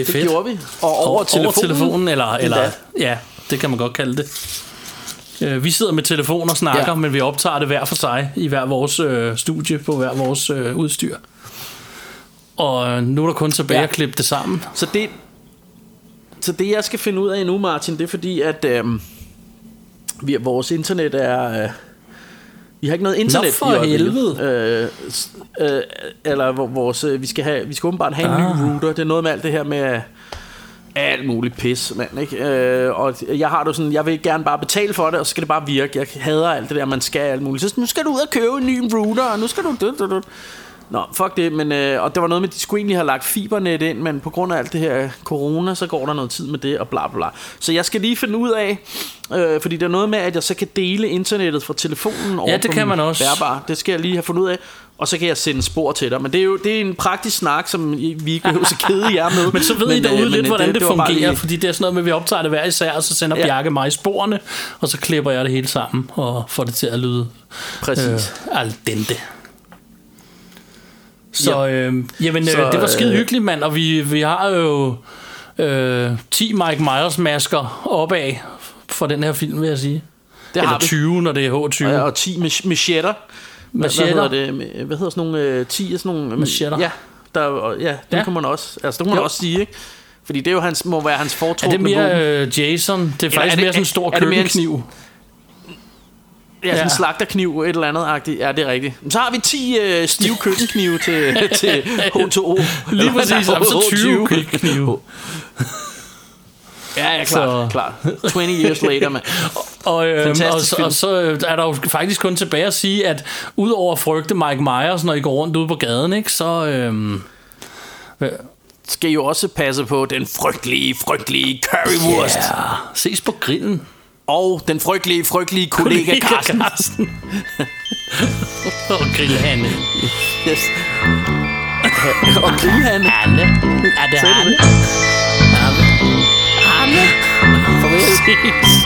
er Det fedt. gjorde vi. Og over, telefonen. over telefonen, eller, eller Endda. ja, det kan man godt kalde det. Øh, Vi sidder med telefon og snakker, ja. Ja. men vi optager det hver for sig i hver vores øh, studie på hver vores øh, udstyr. Og øh, nu er der kun tilbage Ja. at klippe det sammen. Så det, så det jeg skal finde ud af nu, Martin, det er fordi, at øhm, vi, vores internet er... Øh, vi har ikke noget internet Nå, for i helvede. Øh, øh, eller hvor- vores, øh, vi skal have, vi skal åbenbart have en Ah. ny router. Det er noget med alt det her med alt muligt pis, mand, ikke? Øh, og jeg har det sådan, jeg vil gerne bare betale for det, og så skal det bare virke. Jeg hader alt det der, man skal alt muligt. Så nu skal du ud og købe en ny router, og nu skal du... Du, du, du. Nå, fuck det, men, øh, og det var noget med, at de skulle egentlig have lagt fibernet ind, men på grund af alt det her corona, så går der noget tid med det, og bla bla bla. Så jeg skal lige finde ud af, øh, fordi der er noget med, at jeg så kan dele internettet fra telefonen over det på kan man også. bærbare. Det skal jeg lige have fundet ud af, og så kan jeg sende spor til dig. Men det er jo det er en praktisk snak, som I- vi ikke behøver at kede jer med. Men så ved men, I øh, derude men, lidt, øh, hvordan det, det bare fungerer, lige- fordi det er sådan noget med, at vi optager det hver især, og så sender ja. Ja. Bjarke mig sporene, og så klipper jeg det hele sammen, og får det til at lyde Præcis. øh, al dente. Så Ja. øh, jamen, Så, så, det var skide øh, hyggeligt, mand, og vi, vi har jo øh, 10 Mike Myers masker opad for den her film, vil jeg sige. Det Eller har vi. 20, når det er H20. Ja, og 10 mach- machetter. Hvad, Machetter. hvad hedder det? Hvad hedder sådan nogle øh, 10 af sådan nogle... Machetter. Ja, der, ja, det Ja. kan man også. Altså, det kan man Jo. også sige, ikke? Fordi det er jo hans, må være hans er foretrukne det mere våben. øh, Jason? Det er Eller faktisk er det- mere sådan en stor er det mere en- køkkenkniv. Ja, sådan en slagterkniv, et eller andet agtigt. Ja, det er rigtigt. Men Så har vi 10 øh, stive køkkenknive til, til H2O. Lige præcis, og så 20 H20. køkkenknive. Ja, ja, klart, Så- klart. 20 years later, mand. Og, øh, og, så- og så øh, er der jo faktisk kun tilbage at sige, at udover at frygte Mike Myers, når I går rundt ude på gaden, ikke, så... Øh, Skal jo også passe på den frygtelige, frygtelige currywurst. ja, ses på grillen. Og den frygtelige, frygtelige kollega Carsten. Carsten. og grillhanne. Yes. og grillhanne. Hanne. Er det Hanne? det? Hanne. Farvel. Ses.